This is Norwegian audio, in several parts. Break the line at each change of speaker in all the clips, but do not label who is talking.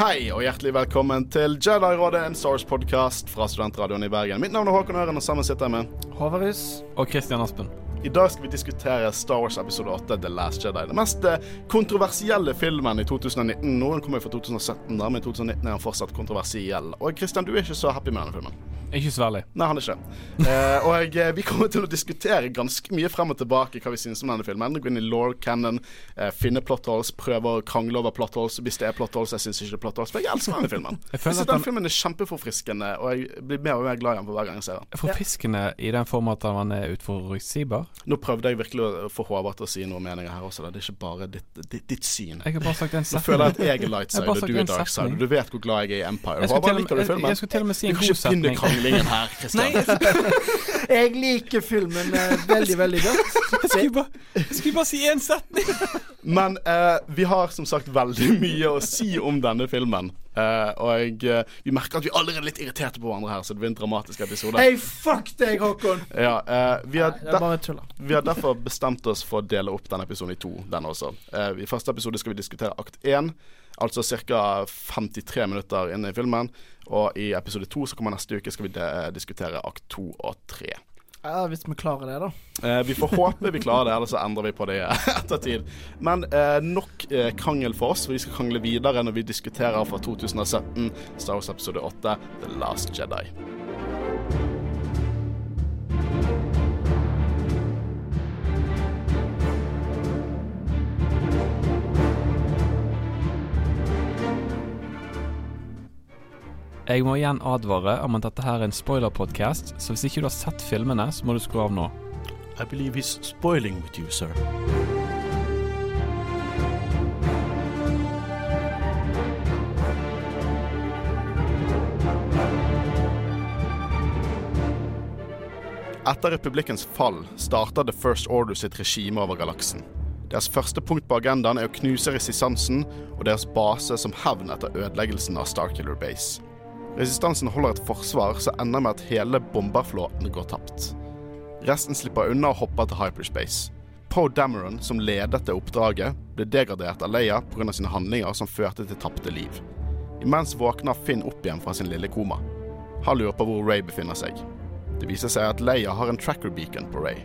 Hei og hjertelig velkommen til Jedi-rådet, en Star Wars-podkast fra Studentradioen i Bergen. Mitt navn er Håkon Øren, og sammen sitter jeg med
Håvarus.
Og Christian Aspen.
I dag skal vi diskutere Star Wars episode 8, The Last Jedi. Den mest eh, kontroversielle filmen i 2019. Noen kommer fra 2017, da, men i 2019 er han fortsatt kontroversiell. Og Christian, du er ikke så happy med denne filmen?
Ikke så veldig.
Nei, han er ikke. Eh, og eh, vi kommer til å diskutere ganske mye frem og tilbake hva vi synes om denne filmen. Gå inn i law cannon, eh, finne plot holes, prøve å krangle over plot holes. Hvis det er plot holes, jeg syns ikke det er plot holes. For jeg elsker denne filmen.
Jeg
Jeg synes
den
filmen er kjempeforfriskende, og jeg blir mer og mer glad i den for hver gang jeg ser den.
forfriskende i den form at han er utforutsigbar.
Nå prøvde jeg virkelig å få Håvard til å si noe meninger her også. Da. Det er ikke bare ditt, ditt, ditt syn.
Jeg har bare sagt en setning.
Nå føler jeg at jeg er light
Jeg
side, og du er dark side. Du vet hvor glad jeg er i Empire.
Jeg
Håvard, liker du
jeg, jeg
filmen?
skal til og med si en god setning.
Du kan ikke begynne kranglingen her, Kristian.
Jeg liker filmen eh, veldig, veldig godt.
Jeg skulle bare, jeg skulle bare si én setning!
Men eh, vi har som sagt veldig mye å si om denne filmen. Eh, og jeg, eh, vi merker at vi allerede er litt irriterte på hverandre her, så det blir en dramatisk episode.
Hei, fuck deg, Håkon!
Ja, uh, vi, har
Nei,
vi har derfor bestemt oss for å dele opp denne episoden i to, den også. Eh, I første episode skal vi diskutere akt én, altså ca. 53 minutter inne i filmen. Og i episode to, som kommer neste uke, skal vi de diskutere akt to og tre.
Ja, hvis vi klarer det, da.
Eh, vi får håpe vi klarer det, ellers så endrer vi på det etter tid. Men eh, nok eh, krangel for oss, for vi skal krangle videre når vi diskuterer fra 2017 Star Wars episode 8, The Last Jedi.
Jeg må igjen advare om at dette her er en spoiler-podkast, så hvis ikke du har sett filmene, så må du skru av nå.
I believe he's spoiling with you, sir. Etter republikkens fall starter The First Order sitt regime over galaksen. Deres første punkt på agendaen er å knuse resistansen og deres base som hevn etter ødeleggelsen av Starkiller Base. Resistansen holder et forsvar som ender med at hele bomberflåten går tapt. Resten slipper unna og hopper til hyperspace. Poe Dameron, som ledet det oppdraget, ble degradert av Leia pga. sine handlinger som førte til tapte liv. Imens våkner Finn opp igjen fra sin lille koma. Han lurer på hvor Ray befinner seg. Det viser seg at Leia har en tracker beacon på Ray.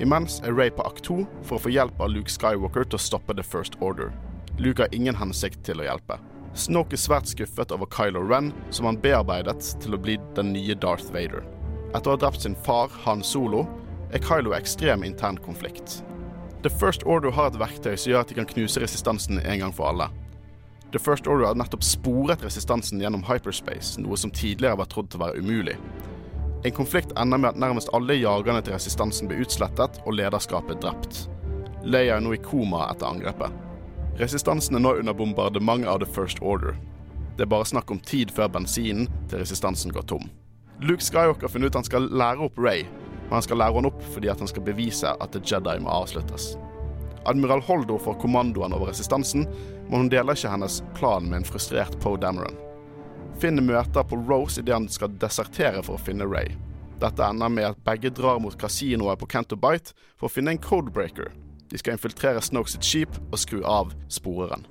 Imens er Ray på akt 2 for å få hjelp av Luke Skywalker til å stoppe The First Order. Luke har ingen hensikt til å hjelpe. Snoke er svært skuffet over Kylo Ren, som han bearbeidet til å bli den nye Darth Vader. Etter å ha drept sin far, Han Solo, er Kylo ekstrem intern konflikt. The First Order har et verktøy som gjør at de kan knuse resistansen en gang for alle. The First Order har nettopp sporet resistansen gjennom hyperspace, noe som tidligere var trodd til å være umulig. En konflikt ender med at nærmest alle jagerne til resistansen blir utslettet og lederskapet drept. Leia er nå i koma etter angrepet. Resistansen er nå under bombardement av The First Order. Det er bare snakk om tid før bensinen til resistansen går tom. Luke Skywalker har funnet ut han skal lære opp Ray, men han skal lære henne opp fordi han skal bevise at The Jedi må avsluttes. Admiral Holdo får kommandoen over resistansen, men hun deler ikke hennes plan med en frustrert Poe Dameron. Finn møter på Rose idet han skal desertere for å finne Ray. Dette ender med at begge drar mot kasinoet på Canto Bite for å finne en codebreaker. De skal infiltrere Snoke sitt skip og skru av sporeren.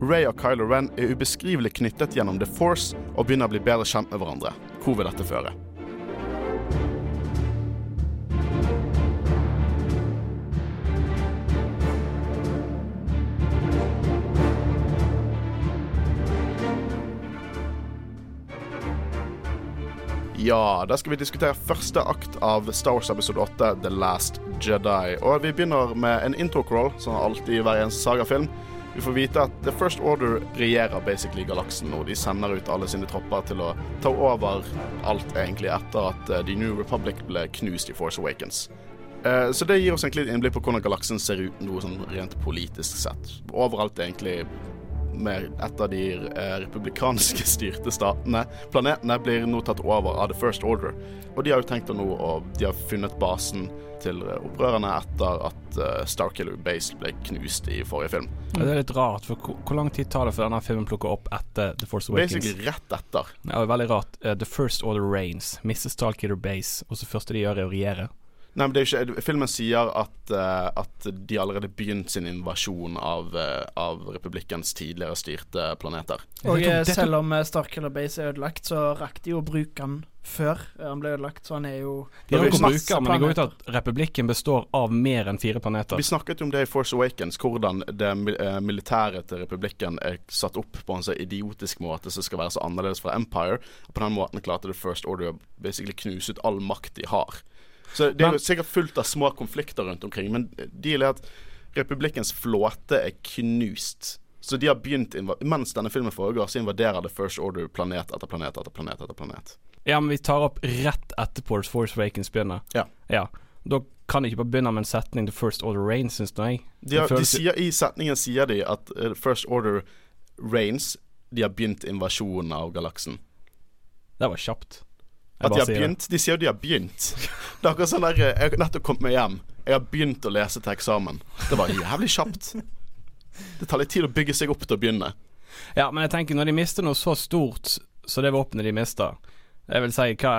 Ray og Kylo Ren er ubeskrivelig knyttet gjennom The Force og begynner å bli bedre kjent med hverandre. Hvor vil dette føre? Ja, da skal vi diskutere første akt av Star Wars episode 8, The Last Jedi. Og vi begynner med en intro-crawl, som alltid i hver eneste sagafilm. Vi får vite at The First Order regjerer basically galaksen nå. De sender ut alle sine tropper til å ta over alt egentlig etter at eh, The New Republic ble knust i Force Awakens. Eh, Så det gir oss egentlig et innblikk på hvordan galaksen ser ut noe sånn rent politisk sett. Overalt egentlig med et av de eh, republikanske styrte statene. Planetene blir nå tatt over av The First Order. Og de har jo tenkt å nå og de har funnet basen til eh, opprørerne etter at eh, Starkiller Base ble knust i forrige film.
Mm. Det er litt rart, for hvor, lang tid tar det før denne filmen plukker opp etter The Force Awakens?
Basically rett etter.
Ja, veldig rart. The First Order Reigns. Mister Starkiller Base, og så første de gjør, er å regjere.
Nei, men det er ikke Filmen sier at, eh, at de allerede begynt sin invasjon av, eh, av republikkens tidligere styrte planeter.
Og eh, selv om Starkiller Base er ødelagt, så rakk de å bruke den før han ble ødelagt, så han er jo
De har
jo
ikke
snakker-
bruker, men det går ut at republikken består av mer enn fire planeter.
Vi snakket jo om det i Force Awakens, hvordan det mil- militæret til republikken er satt opp på en så idiotisk måte som skal være så annerledes fra Empire. Og på den måten klarte The First Order å basically knuse ut all makt de har. Så det er jo sikkert fullt av små konflikter rundt omkring, men deal er at republikkens flåte er knust. Så de har begynt Mens denne filmen foregår, så invaderer The First Order planet etter planet etter planet etter planet.
Ja, men vi tar opp rett etterpå Force Awakens begynner.
Ja.
ja. Da kan de ikke bare begynne med en setning The First Order Rains, syns jeg.
De har, de sier, I setningen sier de at uh, First Order reigns. De har begynt invasjonen av galaksen.
Det var kjapt.
At de har
det.
begynt? De sier jo de har begynt. Det er akkurat sånn der Jeg har nettopp kommet meg hjem. Jeg har begynt å lese til eksamen. Det var jævlig kjapt. Det tar litt tid å bygge seg opp til å begynne.
Ja, men jeg tenker når de mister noe så stort som det våpenet de mister Jeg vil si, hva,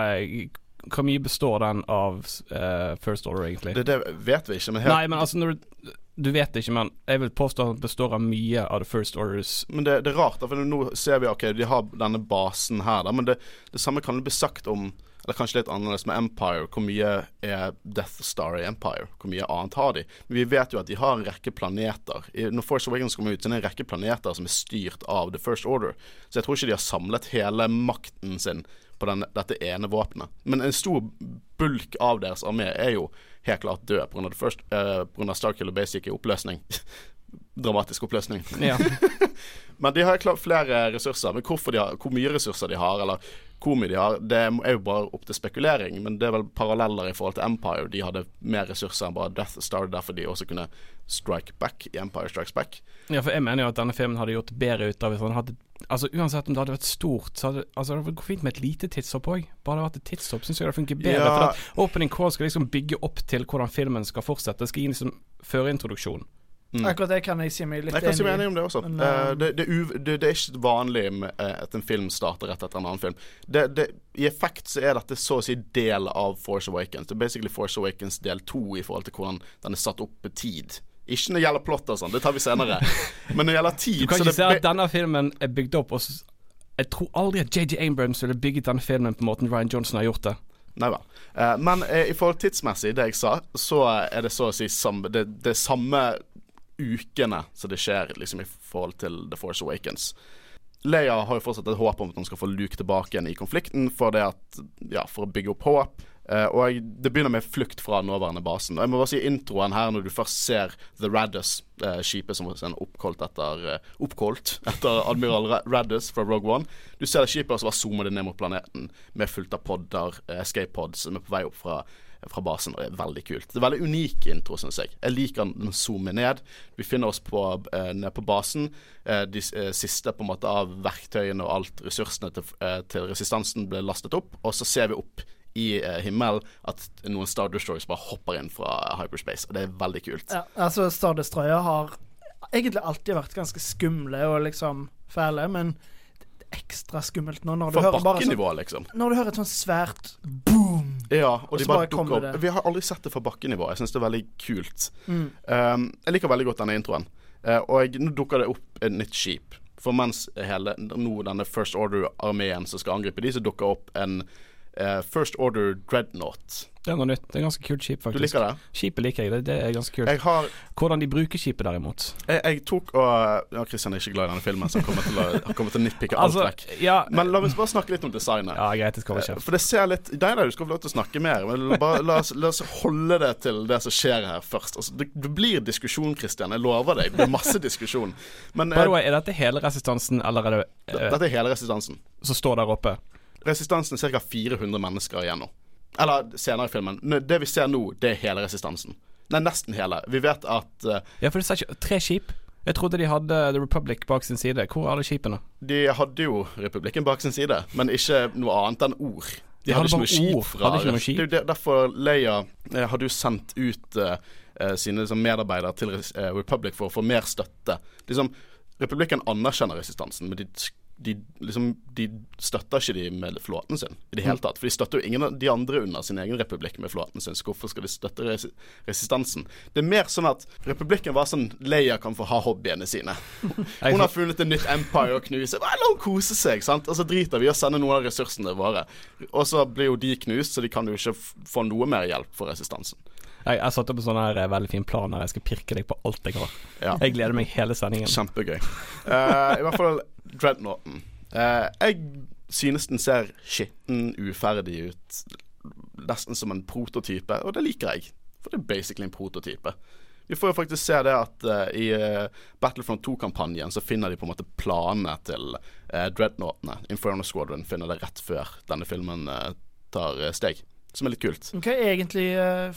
hvor mye består den av uh, First Order, egentlig?
Det, det vet vi ikke, men, helt,
Nei, men altså når du Du vet ikke, men jeg vil påstå at den består av mye av The First Orders
men det, det er rart. For nå ser vi ok, de har denne basen her, da, men det, det samme kan bli sagt om Eller kanskje litt annerledes med Empire. Hvor mye er Death Star i Empire? Hvor mye annet har de? Men vi vet jo at de har en rekke planeter. I, når Force Awakens kommer ut, så er det en rekke planeter som er styrt av The First Order. Så jeg tror ikke de har samlet hele makten sin på den, dette ene våpenet. Men en stor bulk av deres armé er jo helt klart død pga. Uh, Starkiller Basic i oppløsning. Dramatisk oppløsning.
Ja.
Men de har klart flere ressurser. Men hvorfor de har, hvor mye ressurser de har, eller har, det er jo bare opp til spekulering. Men det er vel paralleller i forhold til Empire. De hadde mer ressurser enn bare Death Star, derfor de også kunne strike back i Empire Strikes Back.
ja, for jeg mener jo at denne filmen hadde gjort bedre ut av hvis han hadde Altså Uansett om det hadde vært stort, så hadde altså, det gått fint med et lite tidshopp òg. Bare det hadde vært et tidshopp, syns jeg det funker bedre.
Ja.
For at Opening call skal liksom bygge opp til hvordan filmen skal fortsette. Det skal gi liksom førintroduksjon.
Mm.
Akkurat det kan jeg si meg litt
Jeg kan si meg
enig
enig
i.
om det også.
Men,
Eh,
eh,
det, det, uv- det, det er ikke vanlig med, eh, at en film starter rett etter en annen film. Det, det, I effekt så er dette så å si del av Force Awakens. Det er basically Force Awakens del to i forhold til hvordan den er satt opp på tid. Ikke når det gjelder plott og sånn, det tar vi senere. Men når det gjelder tid
Du kan
så
ikke
det,
si at denne filmen er bygd opp og Jeg tror aldri at JJ Abrams ville bygget denne filmen på måten Ryan Johnson har gjort det.
Nei vel. Eh, men i forhold tidsmessig, det jeg sa, så er det så å si sam, det, det samme ukene som det skjer liksom i forhold til The Force Awakens. Leia har jo fortsatt et håp om at hun skal få Luke tilbake igjen i konflikten for at, ja, for å bygge opp håp. Eh, og jeg, det begynner med flukt fra nåværende basen. Og jeg må bare si introen her, når du først ser The Raddus, eh, skipet som var oppkalt etter, eh, etter admiral Raddus fra Rogue One. Du ser det skipet, bare zoomer det ned mot planeten med fullt av podder, escape pods, som er på vei opp fra fra basen, og det er veldig kult. Det er veldig unik intro, syns jeg. Jeg liker den zoomer ned. Vi finner oss på, eh, ned på basen. Eh, de eh, siste på en måte av verktøyene og alt ressursene til, eh, til resistansen ble lastet opp, og så ser vi opp i eh, himmelen at noen Star Destroyers bare hopper inn fra hyperspace, og det er veldig kult.
Ja, altså, Star Destroyer har egentlig alltid vært ganske skumle og liksom fæle, men ekstra skummelt nå når du
Fra
hører bare sånn
liksom.
Når du hører et sånn svært boom
Ja, og,
Og
de bare
bare
dukker opp.
det.
Vi har aldri sett det fra bakkenivå. Jeg syns det er veldig kult.
mm.
Um, jeg liker veldig godt denne introen. Uh, og jeg, nå dukker det opp et nytt skip. For mens hele nå denne First Order-armeen som skal angripe de, så dukker opp en uh, First Order Dreadnought.
Det er noe nytt. Det er ganske kult skip,
Du
faktisk.
liker det?
Skipet liker jeg. Det, det er ganske kult.
Jeg har
Hvordan de bruker skipet, derimot.
Jeg, jeg tok og Ja, Christian er ikke glad i denne filmen, så han kommer til å, kommer til å nitpicke alt
Altså,
vekk.
ja
Men la oss bare snakke litt om designet.
Ja, greit, det skal
Eh,
kjeft.
For det ser litt Nei, da, du skal få lov til å snakke mer. Men bare, la, oss, la oss holde det til det som skjer her først. Altså, det, det blir diskusjon, Christian. Jeg lover deg. Det blir masse diskusjon. Men
By the
eh,
way, er dette hele resistansen, eller er det uh,
dette er hele resistansen.
som står der oppe?
Resistansen er ca. 400 mennesker igjen nå. Eller senere i filmen. Det vi ser nå, det er hele resistansen. Nei, nesten hele. Vi vet at uh,
Ja, for det sa ikke Tre skip? Jeg trodde de hadde The Republic bak sin side. Hvor er alle skipene?
de hadde jo republikken bak sin side, men ikke noe annet enn ord. De
De
hadde,
hadde
ikke noe skip fra
hadde ikke noe skip.
Det er derfor Leia eh, hadde jo sendt ut eh, eh, sine liksom, medarbeidere til eh, Republic for å få mer støtte. Liksom, Republikken anerkjenner resistansen, men de, de, liksom, de støtter ikke de med flåten sin i det hele tatt. For de støtter jo ingen av de andre under sin egen republikk med flåten sin, så hvorfor skal de støtte res resistansen? Det er mer sånn at republikken var sånn Leia kan få ha hobbyene sine. Hun har funnet et nytt empire å knuse. Bare la henne kose seg, sant. Og så driter vi i å sende noen av ressursene våre. Og så blir jo de knust, så de kan jo ikke få noe mer hjelp for resistansen.
Jeg, jeg satte opp en sånn her eh, veldig fin plan her. Jeg skal pirke deg på alt jeg har.
Ja.
Jeg gleder meg hele sendingen.
Kjempegøy. Uh, I hvert fall Dreadnoughten. Uh, jeg synes den ser skitten, uferdig ut. Nesten som en prototype, og det liker jeg. For det er basically en prototype. Vi får jo faktisk se det at uh, i uh, Battlefront 2-kampanjen så finner de på en måte planene til uh, dreadnoughtene. Inferno Squadron finner det rett før denne filmen tar steg. Som er litt kult.
Hva er egentlig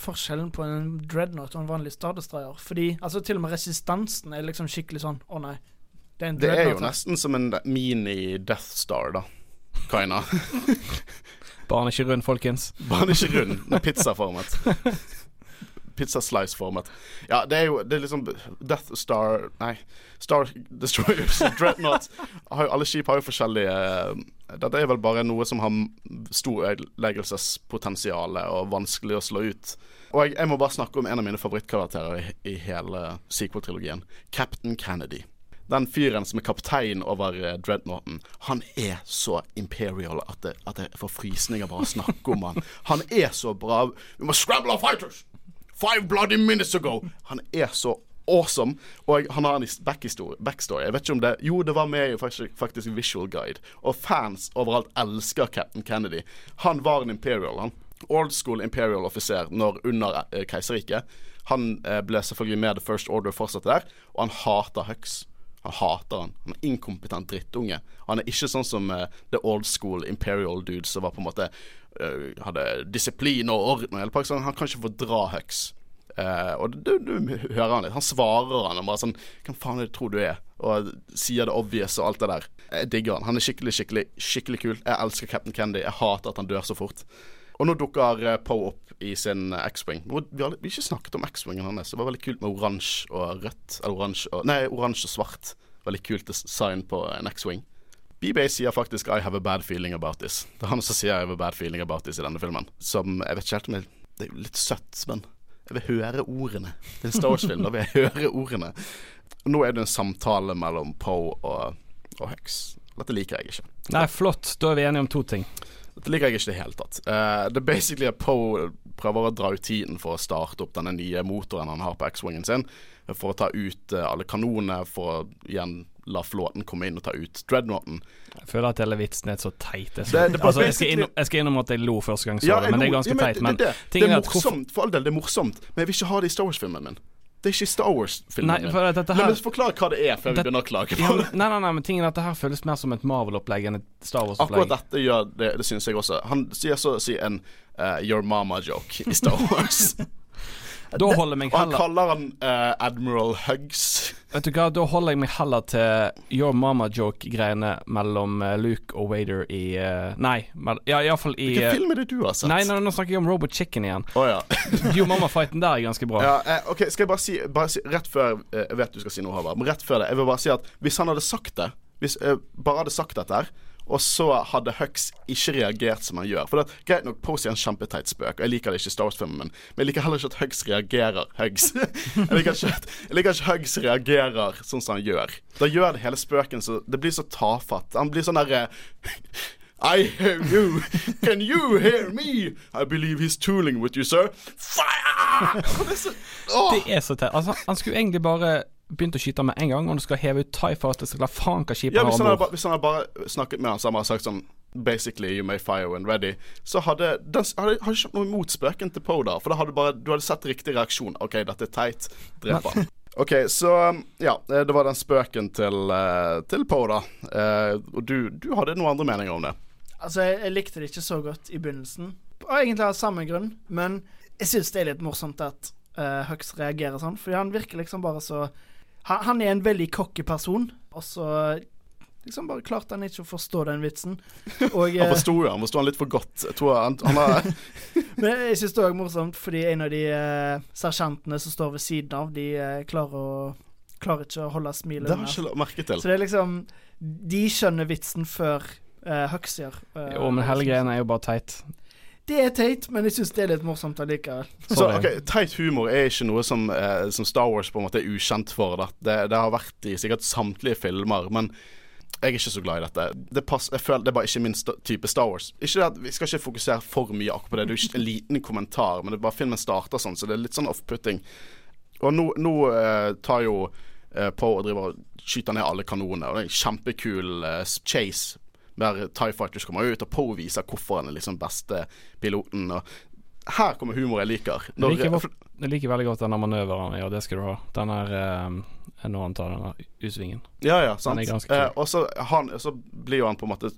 forskjellen på en dreadnought og en vanlig stardestreier? Fordi altså, til og med resistansen er liksom skikkelig sånn Å nei,
det er, en det er jo nesten som en mini-Death Star, da. Kaina.
Barn er ikke rund, folkens.
Bare ikke rund. Den pizzaformet. Pizzaslice-formet. Ja, det er jo det er liksom Death Star Nei, Star Destroyers, Dreadnought Alle skip har jo forskjellige Dette er vel bare noe som har stor ødeleggelsespotensial og vanskelig å slå ut. Og jeg, jeg, må bare snakke om en av mine favorittkarakterer i, i hele sequel-trilogien. Captain Kennedy den fyren som er kaptein over uh, Dreadnoughten, han er så imperial at, det, at jeg får frysninger bare av å snakke om han. Han er så bra. Vi må scramble our fighters! Five bloody minutes ago! Han er så awesome. Og han har en backstory. Jeg vet ikke om det Jo, det var med i faktisk, Visual Guide. Og fans overalt elsker Captain Kennedy. Han var en imperial, han. Old school imperial offiser under eh, keiserriket. Han eh, ble selvfølgelig med The First Order fortsatt der, og han hater Hux. Han hater han. Han er inkompetent drittunge. Han er ikke sånn som uh, the old school imperial dude som var på en måte hadde disiplin og orden og hele pakka. Han kan ikke fordra Hux. Uh, og du, du, hører han litt. Han svarer han og bare sånn Hvem faen er det du tror du er? Og sier det obvious og alt det der. Jeg digger han. Han er skikkelig, skikkelig, skikkelig kul. Jeg elsker Captain Candy. Jeg hater at han dør så fort. Og nå dukker Po opp i sin X-Wing. Vi har ikke snakket om X-Wingen hans. Det var veldig kult med oransje og rødt. Eller oransje og Nei, oransje og svart. Veldig kult design på en X-Wing. BB sier faktisk 'I have a bad feeling about this'. Det er han som sier 'I have a bad feeling about this' i denne filmen. Som jeg vet ikke helt om jeg, Det er jo litt søtt, men jeg vil høre ordene. Det er en Star Wars-film, da vil jeg høre ordene. Nå er det en samtale mellom Poe og, og Hux. Dette liker jeg ikke.
Nei, flott. Da er vi enige om to ting.
Dette liker jeg ikke i det hele tatt. Uh, det er basically at Poe prøver å dra ut tiden for å starte opp denne nye motoren han har på X-wingen sin. For å ta ut uh, alle kanonene, for å igjen la flåten komme inn og ta ut dreadnoughten.
Jeg føler at hele vitsen er så teit. Det, det, altså, jeg, skal innom, jeg skal innrømme at jeg lo første gang jeg
ja,
det, men det er ganske
ja, men,
teit. Men
det, det, er morsomt, for all del, det er morsomt, men jeg vil ikke ha det i Star Wars-filmen min. Det er ikke Star Wars-filmen.
For La meg
forklare hva det er, før vi begynner å klage.
Ja, nei, nei, nei, men tingen er at det her føles mer som et Marvel-opplegg enn et Star Wars-opplegg.
Akkurat dette gjør det, det synes jeg også. Han sier så å si en uh, Your Mama-joke i Star Wars.
Da holder meg
heller Og han kaller han uh, Admiral Hugs.
Vet du hva, da holder jeg meg heller til Your Mama-joke-greiene mellom uh, Luke og Wader i uh, Nei, ja, iallfall i
Hvilken film er det du har sett?
Nei, nå, nå snakker jeg om Robot Chicken igjen.
Oh, ja.
Your Mama-fighten der er ganske bra.
Ja, ok, Skal jeg bare si, bare si Rett før Jeg vet du skal si noe, Håvard, men rett før det Jeg vil bare si at hvis han hadde sagt det Hvis jeg bare hadde sagt dette her og så hadde Hux ikke reagert som han gjør. For det, Greit nok, Posey er en kjempeteit spøk, og jeg liker det ikke i Star Wars-filmen, men jeg liker heller ikke at Hux reagerer Hux. jeg, liker ikke, jeg liker ikke Hux reagerer sånn som han gjør. Da gjør det hele spøken så Det blir så tafatt. Han blir sånn derre I hear you. Can you hear me? I believe he's tooling with you, sir. Fire! Det er så,
er så teit. Altså, han skulle egentlig bare begynt å skyte med en gang, og du skal heve ut Tie Fighter, så klart faen hva skipet
ja, har om bord. Hvis han hadde bare snakket med han, så hadde han sagt sånn Basically, you may fire when ready. Så hadde den hadde, hadde ikke noe imot spøken til Poe da, for da hadde bare, du hadde sett riktig reaksjon. OK, dette er teit. Drep han. OK, så ja. Det var den spøken til, uh, til Poe, da. Uh, og du, du, hadde noen andre meninger om det?
Altså, jeg, jeg, likte det ikke så godt i begynnelsen. Og egentlig av samme grunn, men jeg syns det er litt morsomt at uh, Hux reagerer sånn, fordi han virker liksom bare så han, han, er en veldig cocky person, og så liksom bare klarte han ikke å forstå den vitsen.
Og, han forsto jo, han forsto han litt for godt. Jeg tror han, han har
Men jeg syns det er morsomt, fordi en av de uh, sersjantene som står ved siden av, de uh, klarer å klarer ikke å holde smilet
Det har jeg ikke merket til.
Så det er liksom De skjønner vitsen før uh, Hux gjør. eh,
Jo, men hele greien er jo bare teit.
Det er teit, men jeg syns det er litt morsomt allikevel.
Så ok, Teit humor er ikke noe som, eh, som Star Wars på en måte er ukjent for. Det, Det, det har vært i sikkert samtlige filmer, men jeg er ikke så glad i dette. Det, pass, jeg føler, det er bare ikke min type Star Wars. Ikke det at Vi skal ikke fokusere for mye akkurat på det. Det er ikke en liten kommentar, men det er bare filmen starter sånn, så det er litt sånn off-putting. Og nå, nå eh, tar jo eh, på og driver og skyter ned alle kanonene, og det er en kjempekul eh, chase der Tie Fighters kommer ut, og påviser hvorfor han er liksom beste piloten. Og her kommer humor jeg liker.
Jeg liker, godt, jeg liker veldig godt denne manøveren, ja, det skal du ha. Den er eh, Når han tar denne U-svingen.
Ja, ja, sant. Eh, og så, han, så blir jo han på en måte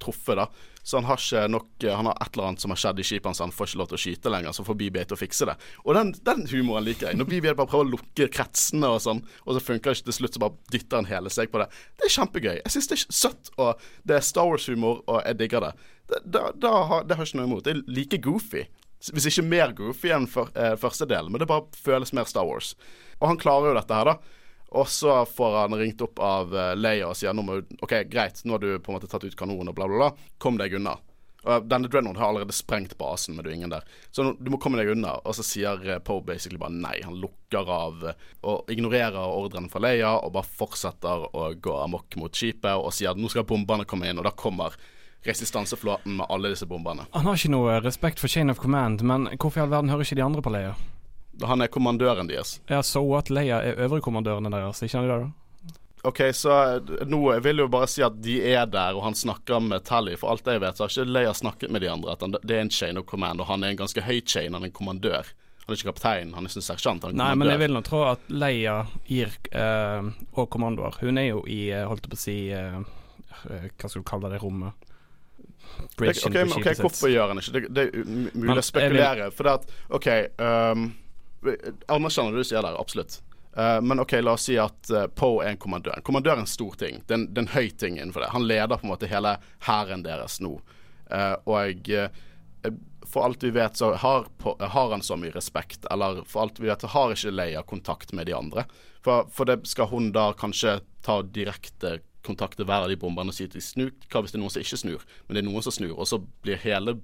truffet, da. Så han har ikke nok eh, Han har et eller annet som har skjedd i skipet hans, han får ikke lov til å skyte lenger, så får BB-8 til å fikse det. Og den, den humoren liker jeg. Når BB-8 bare prøver å lukke kretsene og sånn, og så funker det ikke til slutt, så bare dytter han hele seg på det. Det er kjempegøy. Jeg syns det er søtt, og det er Star Wars-humor, og jeg digger det. Det, da, da har, det har ikke noe imot. Det er like goofy. Hvis ikke mer goofy enn for, eh, første del, men det bare føles mer Star Wars. Og han klarer jo dette her, da. Og så får han ringt opp av uh, Leia og sier nå må OK, greit, nå har du på en måte tatt ut kanonen og bla, bla, bla. Kom deg unna. Og denne Dreadnought har allerede sprengt basen, men du er ingen der. Så du må komme deg unna. Og så sier uh, Poe basically bare nei. Han lukker av uh, og ignorerer ordren fra Leia og bare fortsetter å gå amok mot skipet og sier at nå skal bombene komme inn, og da kommer resistanseflåten med alle disse bombene.
Han har ikke noe respekt for chain of command, men hvorfor i all verden hører ikke de andre på Leia?
Han er kommandøren deres.
Ja, so what? Leia er øvrigkommandørene deres, ikke sant det da?
OK, så eh, nå jeg vil jo bare si at de er der, og han snakker med Tally. For alt jeg vet, så har ikke Leia snakket med de andre. At han, det er en chain of command, og han er en ganske høy chain. Han er en kommandør. Han er ikke kaptein, han er ikke sersjant. Han er
Nei, men jeg vil nå tro at Leia gir eh, og kommandoer. Hun er jo i, eh, holdt jeg på å si eh, eh, Hva skal du kalle det rommet? Bridgen
ok, men,
på
ok. Hvorfor gjør han ikke det? Det er mulig å spekulere. For det at OK um, Anerkjenner det du sier der, absolutt. Uh, men OK, la oss si at uh, Poe er en kommandør. En kommandør er en stor ting. Det er en, det er en høy ting innenfor det. Han leder på en måte hele hæren deres nå. Uh, og for alt vi vet, så har, har han så mye respekt. Eller for alt vi vet, så har ikke Leia kontakt med de andre. For, for det skal hun da kanskje ta direkte kontakte hver av de bomberne og si at de snur. Hva hvis det er noen som ikke snur? Men det er noen som snur, og så blir hele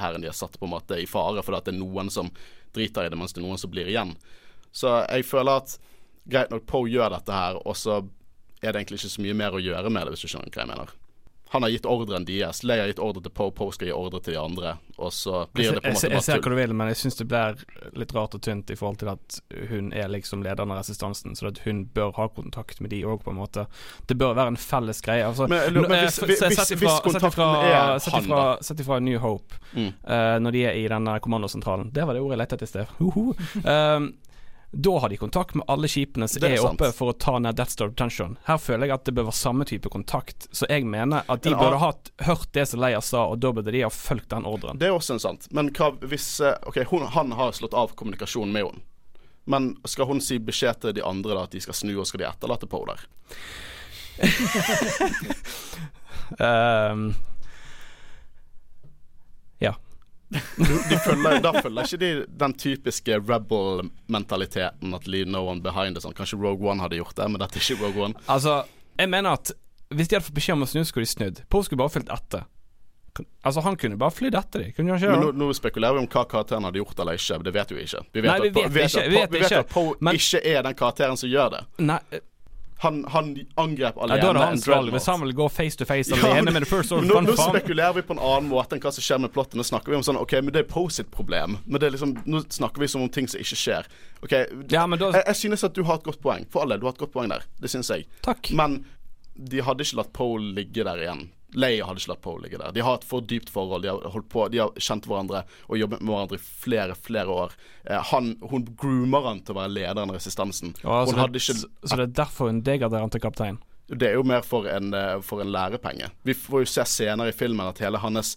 hæren deres satt på en måte i fare fordi at det er noen som driter i det, mens det er noen som blir igjen. Så jeg føler at greit nok Poe gjør dette her, og så er det egentlig ikke så mye mer å gjøre med det, hvis du skjønner hva jeg mener. Han har gitt ordren deres. Leia har gitt ordre til Poe, Poe skal gi ordre til de andre, og så blir det på en
måte
måte
jeg ser hva du vil, men jeg syns det blir litt rart og tynt i forhold til at hun er liksom lederen av resistansen, så hun bør ha kontakt med de òg, på en måte. Det bør være en felles greie. Altså,
Men men
eh,
hvis- hvis- hvis- hvis kontakten er han,
da? Sett ifra New Hope,
Mm.
uh, når de er i denne kommandosentralen. Det var det ordet jeg lette etter i sted. Hoho. Um, da har de kontakt med alle skipene som
er
er,
sant.
oppe for å ta ned Death Star Detention. Her føler jeg at det bør være samme type kontakt. Så jeg mener at de burde ha hørt det som Leia sa, og da burde de ha fulgt den ordren.
Det er også en sant. Men hva hvis eh, OK, hun, han har slått av kommunikasjonen med henne. Men skal hun si beskjed til de andre da at de skal snu, og skal de etterlate Poe der?
Um, ja.
De følger, da følger ikke de den typiske rebel-mentaliteten at leave no one behind. Det, sånn. Kanskje Rogue One hadde gjort det, men dette er ikke Rogue One.
Altså, jeg mener at hvis de hadde fått beskjed om å snu, skulle de snudd. Poe skulle bare fulgt etter. Altså, han kunne bare flydd etter dem. Kunne han ikke
Men nå, nå spekulerer vi om hva karakteren hadde gjort eller ikke. Det vet vi ikke. Vi vet
Nei, vi
at, Poe-
vet ikke, vi vet
vi vet at Poe ikke er den karakteren som gjør det.
Nei,
Han, han angrep
ja,
alene
da er det hans valg. Hvis han vil gå face to face
Ja, men-
med the first order,
Nå, nå spekulerer vi på en annen måte enn hva som skjer med plottet. Nå snakker vi om sånn OK, men det er Poe sitt problem. Men det liksom, nå snakker vi som om ting som ikke skjer. OK,
Ja, men da
jeg, jeg synes at du har et godt poeng. For alle, du har et godt poeng der. Det synes jeg.
Takk.
Men de hadde ikke latt Poe ligge der igjen. Leia hadde ikke latt Poe ligge der. De har et for dypt forhold. De har holdt på De har kjent hverandre og jobbet med hverandre i flere, flere år. Eh, han, hun groomer han til å være lederen av resistansen.
Ja, så, det,
ikke
så, det er derfor hun degraderer han til kaptein.
det er jo mer for en, eh, for en lærepenge. Vi får jo se senere i filmen at hele hans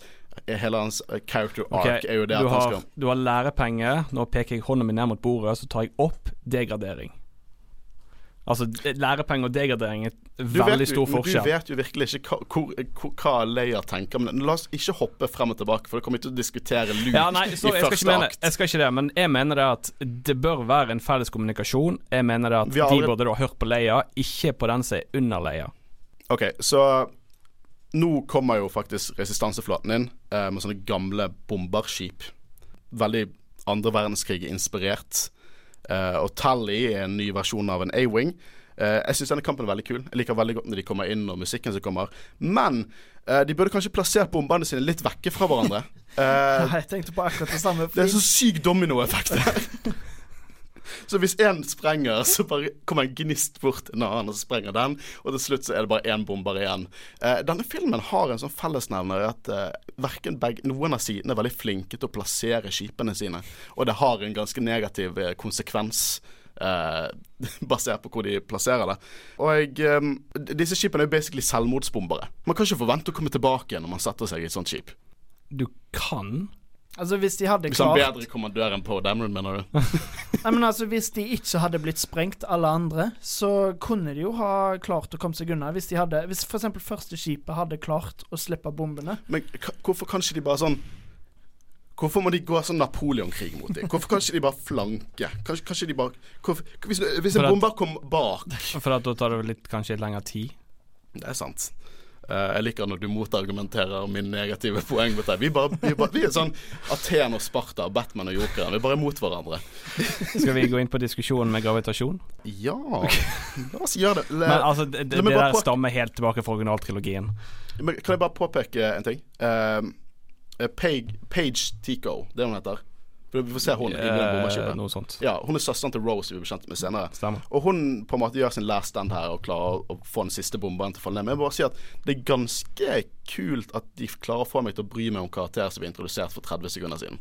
Hele hans eh, character
arc
arc er jo det
du,
at han
har,
skal
du har lærepenge. Nå peker jeg hånda mi ned mot bordet, så tar jeg opp degradering. Altså, lærepenger og degradering er veldig stor forskjell.
Du vet jo virkelig ikke hva, hva Leia tenker. Men la oss ikke hoppe frem og tilbake, for det kommer ikke til å diskutere Luke
Ja, nei, så
i
jeg
første
mene,
akt.
jeg skal ikke det, men jeg mener det at det bør være en felles kommunikasjon. Jeg mener det at
aldri...
de burde da hørt på Leia, ikke på den som er under Leia.
OK, så nå kommer jo faktisk resistanseflåten inn eh, med sånne gamle bomberskip. Veldig andre verdenskrig inspirert. Eh, og Tally er en ny versjon av en A-wing. Eh, jeg syns denne kampen er veldig kul. Jeg liker veldig godt når de kommer inn og musikken som kommer. Men eh, de burde kanskje plassert bombene sine litt vekke fra hverandre. Nei,
Jeg tenkte på akkurat det samme.
det er så syk dominoeffekt her. Så hvis én sprenger, så bare kommer en gnist bort en annen, og så sprenger den. Og til slutt så er det bare én bomber igjen. Eh, denne filmen har en sånn fellesnevner at eh, begge, noen av sidene er veldig flinke til å plassere skipene sine. Og det har en ganske negativ eh, konsekvens. eh, basert på hvor de plasserer det. Og eh, disse skipene er jo basically selvmordsbombere. Man kan ikke forvente å komme tilbake når man setter seg i et sånt skip.
Du kan
altså Hvis de hadde
Hvis han
klart
bedre kommandør enn Poe Dameron, mener du?
Nei, men altså Hvis de ikke hadde blitt sprengt, alle andre, så kunne de jo ha klart å komme seg unna. Hvis de hadde Hvis f.eks. første skipet hadde klart å slippe bombene.
Men hvorfor kan ikke de bare sånn Hvorfor må de gå sånn Napoleon-krig mot dem? Hvorfor kan ikke de bare flanke? Kanskje, kanskje de bare hvorfor, Hvis, hvis en bomber kom bak
For at da tar det litt, kanskje litt lengre tid.
Det er sant. Eh, jeg liker når du motargumenterer min negative poeng mot deg. Vi, bare, vi, bare, vi er sånn Aten og Sparta, Batman og Jokeren. Vi er bare mot hverandre.
Skal vi gå inn på diskusjonen med gravitasjon?
Ja La oss gjøre det.
Men altså, det, det, der
på-
stammer helt tilbake fra originaltrilogien.
men kan jeg bare påpeke en ting? Uh, Page, Page Tico, det hun heter. Vi får se hun i den
Eh, noe sånt.
Ja, hun er søsteren til Rose vi blir kjent med senere.
Stemmer.
Og hun på en måte gjør sin last stand her og klarer å, få den siste bomberen til å falle ned. Men jeg bare si at det er ganske kult at de klarer å få meg til å bry meg om karakterer som ble introdusert for 30 sekunder siden.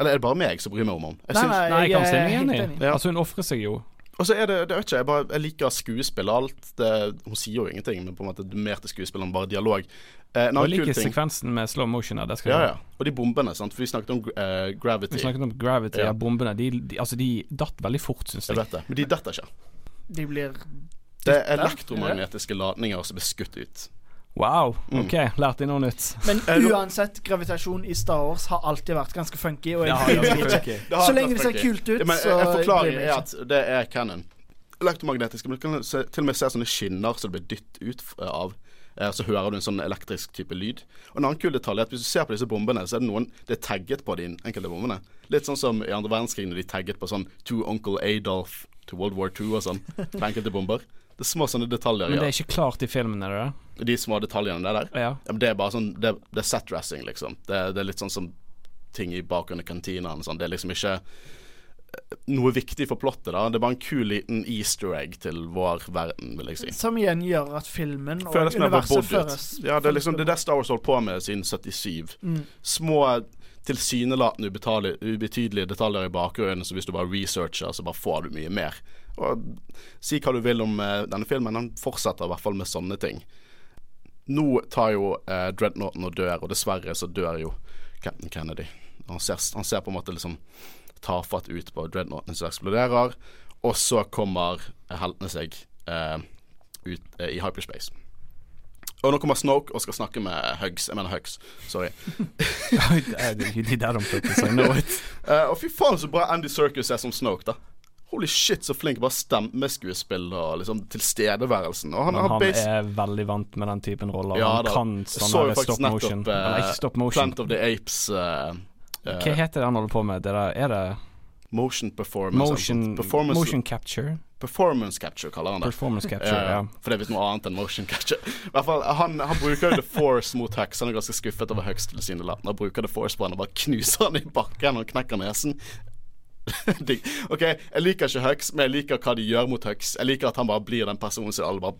Eller er det bare meg som bryr meg om henne?
Nei, nei,
Nei, jeg kan si meg enig.
Ja.
Altså, hun ofrer seg jo.
Og så er det, det vet ikke, jeg, bare, jeg liker skuespill og alt. Det, hun sier jo ingenting, men på en måte det er mer til skuespill enn bare dialog. Eh,
Og jeg liker
ting
sekvensen med slow motion her.
Ja, ja. Og de bombene, sant. For vi snakket om uh, gravity.
Vi snakket om gravity,
Ja.
ja. bombene. De, de, altså, de datt veldig fort, syns
Jeg
jeg.
vet det. Men de detter ikke.
De blir
Det er elektromagnetiske ladninger som blir skutt ut.
Wow.
Mm.
OK, lærte jeg noe nytt.
Men
Eh,
uansett, gravitasjon i Star Wars har alltid vært ganske funky. Og jeg.
Det
Så lenge det ser kult ut,
men
så
en forklaring er at det er canon. Elektromagnetiske, men du kan se, til og med se sånne skinner som det blir dytt ut av. Eh, Så hører du en sånn elektrisk type lyd. Og En annen kul detalj er at hvis du ser på disse bombene, så er det noen Det er tagget på de enkelte bombene. Litt sånn som i andre verdenskrig når de tagget på sånn To Uncle Adolf to World War II og sånn. På enkelte bomber. Det er små sånne detaljer.
Men det er ikke klart i filmen, er det det?
De små detaljene der. der.
Ja.
Ja, men det er bare sånn Det, det er set dressing, liksom. Det, det er litt sånn som ting i bakgrunnen av kantinaen. og Sånn. Det er liksom ikke noe viktig for plottet. da Det er bare en kul liten easter egg til vår verden, vil jeg si.
Som igjen gjør at filmen og
Føles
universet føres.
Ja, det er liksom det er det Star Wars holdt på med siden 77.
Mm.
Små tilsynelatende ubetydelige detaljer i bakgrunnen, så hvis du bare researcher, så bare får du mye mer. Og Si hva du vil om uh, denne filmen, den fortsetter i hvert fall med sånne ting. Nå tar jo uh, Dreadnoughten og dør, og dessverre så dør jo Captain Kennedy. Han ser, han ser på en måte liksom tafatt ut på Dreadnoughten som eksploderer, og så kommer heltene seg eh, ut eh, i hyperspace. Og nå kommer Snoke og skal snakke med Hugs. Jeg mener Hugs, sorry. Eh, og fy faen så bra Andy Circus er som Snoke, da. Holy shit, så flink. Bare stemmeskuespill og liksom tilstedeværelsen. Og han,
Men han er veldig vant med den typen roller.
Ja
han
da.
kan sånn stop motion.
nettopp eh,
ikke stop.
Plant of the Apes eh, eh,
Hva heter det han holder på med? Det der, er det
Motion performance.
motion,
performance,
motion capture?
performance capture, kaller han det.
Performance capture,
Eh,
ja.
For det er visst noe annet enn motion capture. I hvert fall, han, han bruker jo The Force mot Hux. Han er ganske skuffet over Hux tilsynelatende. Han bruker The Force på han og bare knuser han i bakken og knekker nesen. OK, jeg liker ikke Hux, men jeg liker hva de gjør mot Hux. Jeg liker at han bare blir den personen som alle bare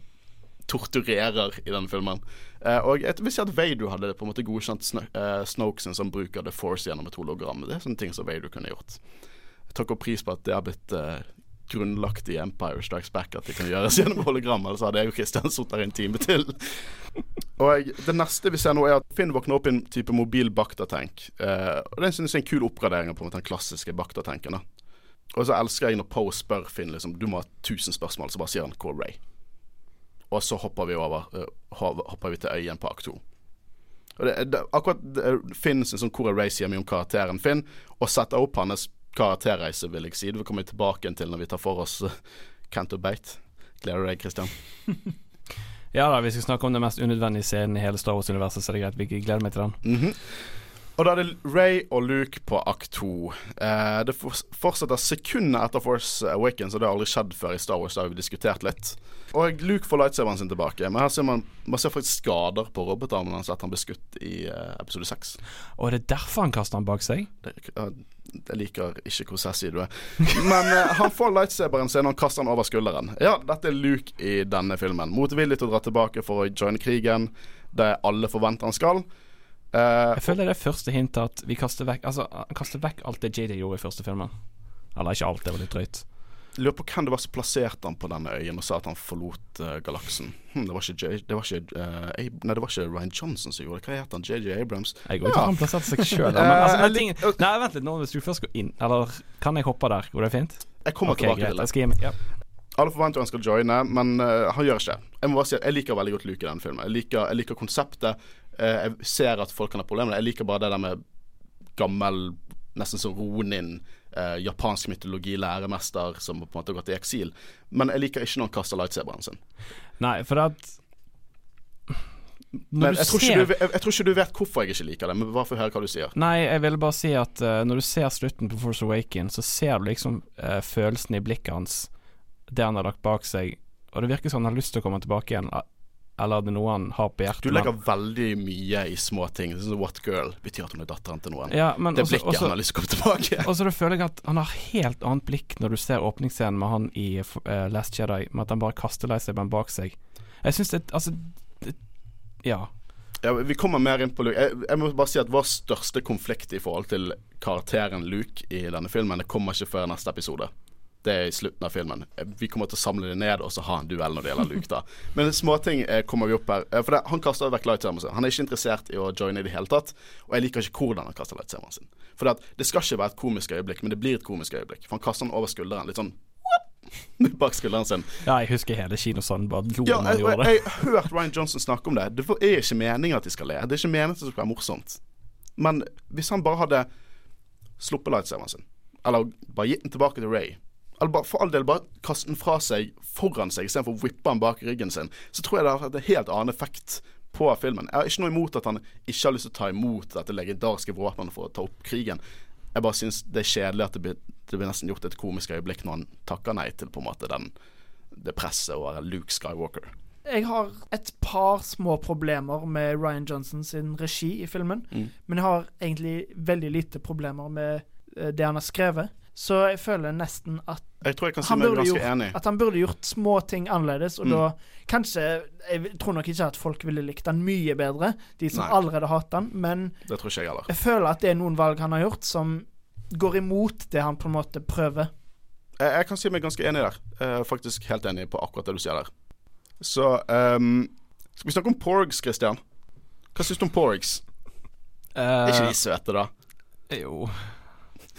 torturerer i denne filmen. Uh, og jeg vil si at Vader hadde på en måte godkjent Sno uh, Snokesen som bruker The Force gjennom et hologram. Det er sånne ting som Vader kunne gjort. Jeg takker pris på at det har blitt uh, grunnlagt i Empire Strikes Back at det kan gjøres gjennom hologram. Ellers hadde jeg og Kristian sittet her en time til. og det neste vi ser nå, er at Finn våkner opp i en type mobil Bacta-tank. Eh, og det synes jeg er en kul oppgradering av på en måte den klassiske Bacta-tanken. Og så elsker jeg når Poe spør Finn liksom, du må ha 1000 spørsmål, så bare sier han er Ray?' Og så hopper vi over uh, hopper vi til øyen på akt to. Og det, det, akkurat det, Finn 'Hvor race Ray?' sier mye om karakteren Finn, og setter opp hans karakterreise, vil jeg si. Det kommer vi tilbake til når vi tar for oss uh, Canto Bate. Gleder du deg, Christian?
ja da, vi skal snakke om den mest unødvendige scenen i hele Star Wars-universet, så det er greit. Vi gleder meg til den.
Mm -hmm. Og da er det Ray og Luke på akt to. Eh, det fortsetter sekundene etter Force Awakens, og det har aldri skjedd før i Star Wars. Da har vi diskutert litt. Og Luke får lightsaberen sin tilbake, men her ser man, man ser faktisk skader på robotarmen hans etter han ble skutt i uh, episode seks.
Og er det derfor han kaster han bak seg?
Det, uh, jeg liker ikke hvor sassy du er. Men uh, han får lightsaberen sin og han kaster den over skulderen. Ja, dette er Luke i denne filmen. Motvillig til å dra tilbake for å joine krigen, det alle forventer han skal.
Uh, jeg føler det er første hint at vi kaster vekk Altså, kaster vekk alt det JJ gjorde i første filmen. Eller ikke alt, det var litt drøyt.
Lurer på hvem det var som plasserte han på denne øyen og sa at han forlot uh, galaksen. Hm, det var ikke, J, det var ikke uh, Nei, det var ikke Ryan Johnson som gjorde det. Hva het han? JJ Abrams?
Jeg går ut fra han plasserte seg sjøl. altså, ting, nei, vent litt nå, hvis du først går inn Eller kan jeg hoppe der? Går det fint?
Jeg kommer okay, tilbake greit, til det.
Ja.
Alle forventer han skal joine, men uh, han gjør ikke. Jeg må bare si at jeg liker veldig godt Luke i denne filmen. Jeg liker, jeg liker konseptet. Uh, jeg ser at folk kan ha problemer. Jeg liker bare det der med gammel, nesten som Ronin, uh, japansk mytologi, læremester som på en måte har gått i eksil. Men jeg liker ikke når han kaster lightsaberen sin.
Nei, for at
men jeg tror, ser... du, jeg, jeg tror, ikke du, vet hvorfor jeg ikke liker det, men bare få høre hva du sier.
Nei, jeg vil bare si at uh, når du ser slutten på Force Awaken, så ser du liksom uh, følelsen i blikket hans det han har lagt bak seg, og det virker som han har lyst til å komme tilbake igjen. Eller er noen noe han har på hjertet?
Du legger veldig mye i små ting. Sånn What girl betyr at hun er datteren til noen.
Ja, det
også, blikket også, han har lyst til å komme tilbake.
Og så føler jeg at han har helt annet blikk når du ser åpningsscenen med han i uh, Last Jedi, med at han bare kaster lightsaberen bak seg. Jeg syns det Altså det, Ja.
Ja, Vi kommer mer inn på Luke. Jeg, jeg, må bare si at Vår største konflikt i forhold til karakteren Luke i denne filmen Det kommer ikke før neste episode. Det er i slutten av filmen. Vi kommer til å samle det ned og så ha en duell når det gjelder Luke. da Men småting eh, kommer vi opp her. Eh, for det, Han kaster vekk lightsameren sin. Han er ikke interessert i å joine i det hele tatt. Og jeg liker ikke hvordan han kaster lightsameren sin. For det, det, skal ikke være et komisk øyeblikk, men det blir et komisk øyeblikk. For han kaster den over skulderen. Litt sånn bak skulderen sin.
Ja, jeg husker hele kinosalen bare lo
ja, jeg, det. jeg har hørt Ryan Johnson snakke om det. Det er ikke meningen at de skal le. Det er ikke meningen at det skal være morsomt. Men hvis han bare hadde sluppet lightsaberen sin, eller bare gitt den tilbake til Ray for all del, bare kaste den fra seg foran seg istedenfor å vippe den bak ryggen sin, så tror jeg det har hatt en helt annen effekt på filmen. Jeg har ikke noe imot at han ikke har lyst til å ta imot dette legendariske våpenet for å ta opp krigen. Jeg bare syns det er kjedelig at det blir, det blir, nesten gjort et komisk øyeblikk når han takker nei til på en måte den, det presset over Luke Skywalker.
Jeg har et par små problemer med Ryan Johnson sin regi i filmen. Mm. Men jeg har egentlig veldig lite problemer med eh, det han har skrevet. Så jeg føler nesten at
Jeg tror jeg kan si meg ganske
gjort,
enig.
At han burde gjort små ting annerledes, og mm. da Kanskje Jeg tror nok ikke at folk ville likt han mye bedre, de som Nei. allerede hater han, men
Det tror ikke jeg heller.
Jeg føler at det er noen valg han har gjort, som går imot det han på en måte prøver.
Jeg, jeg kan si meg ganske enig der. Jeg er faktisk helt enig på akkurat det du sier der. Så um, Skal vi snakke om porgs, Christian? Hva syns du om porgs? Uh, er ikke de søte, da?
Jo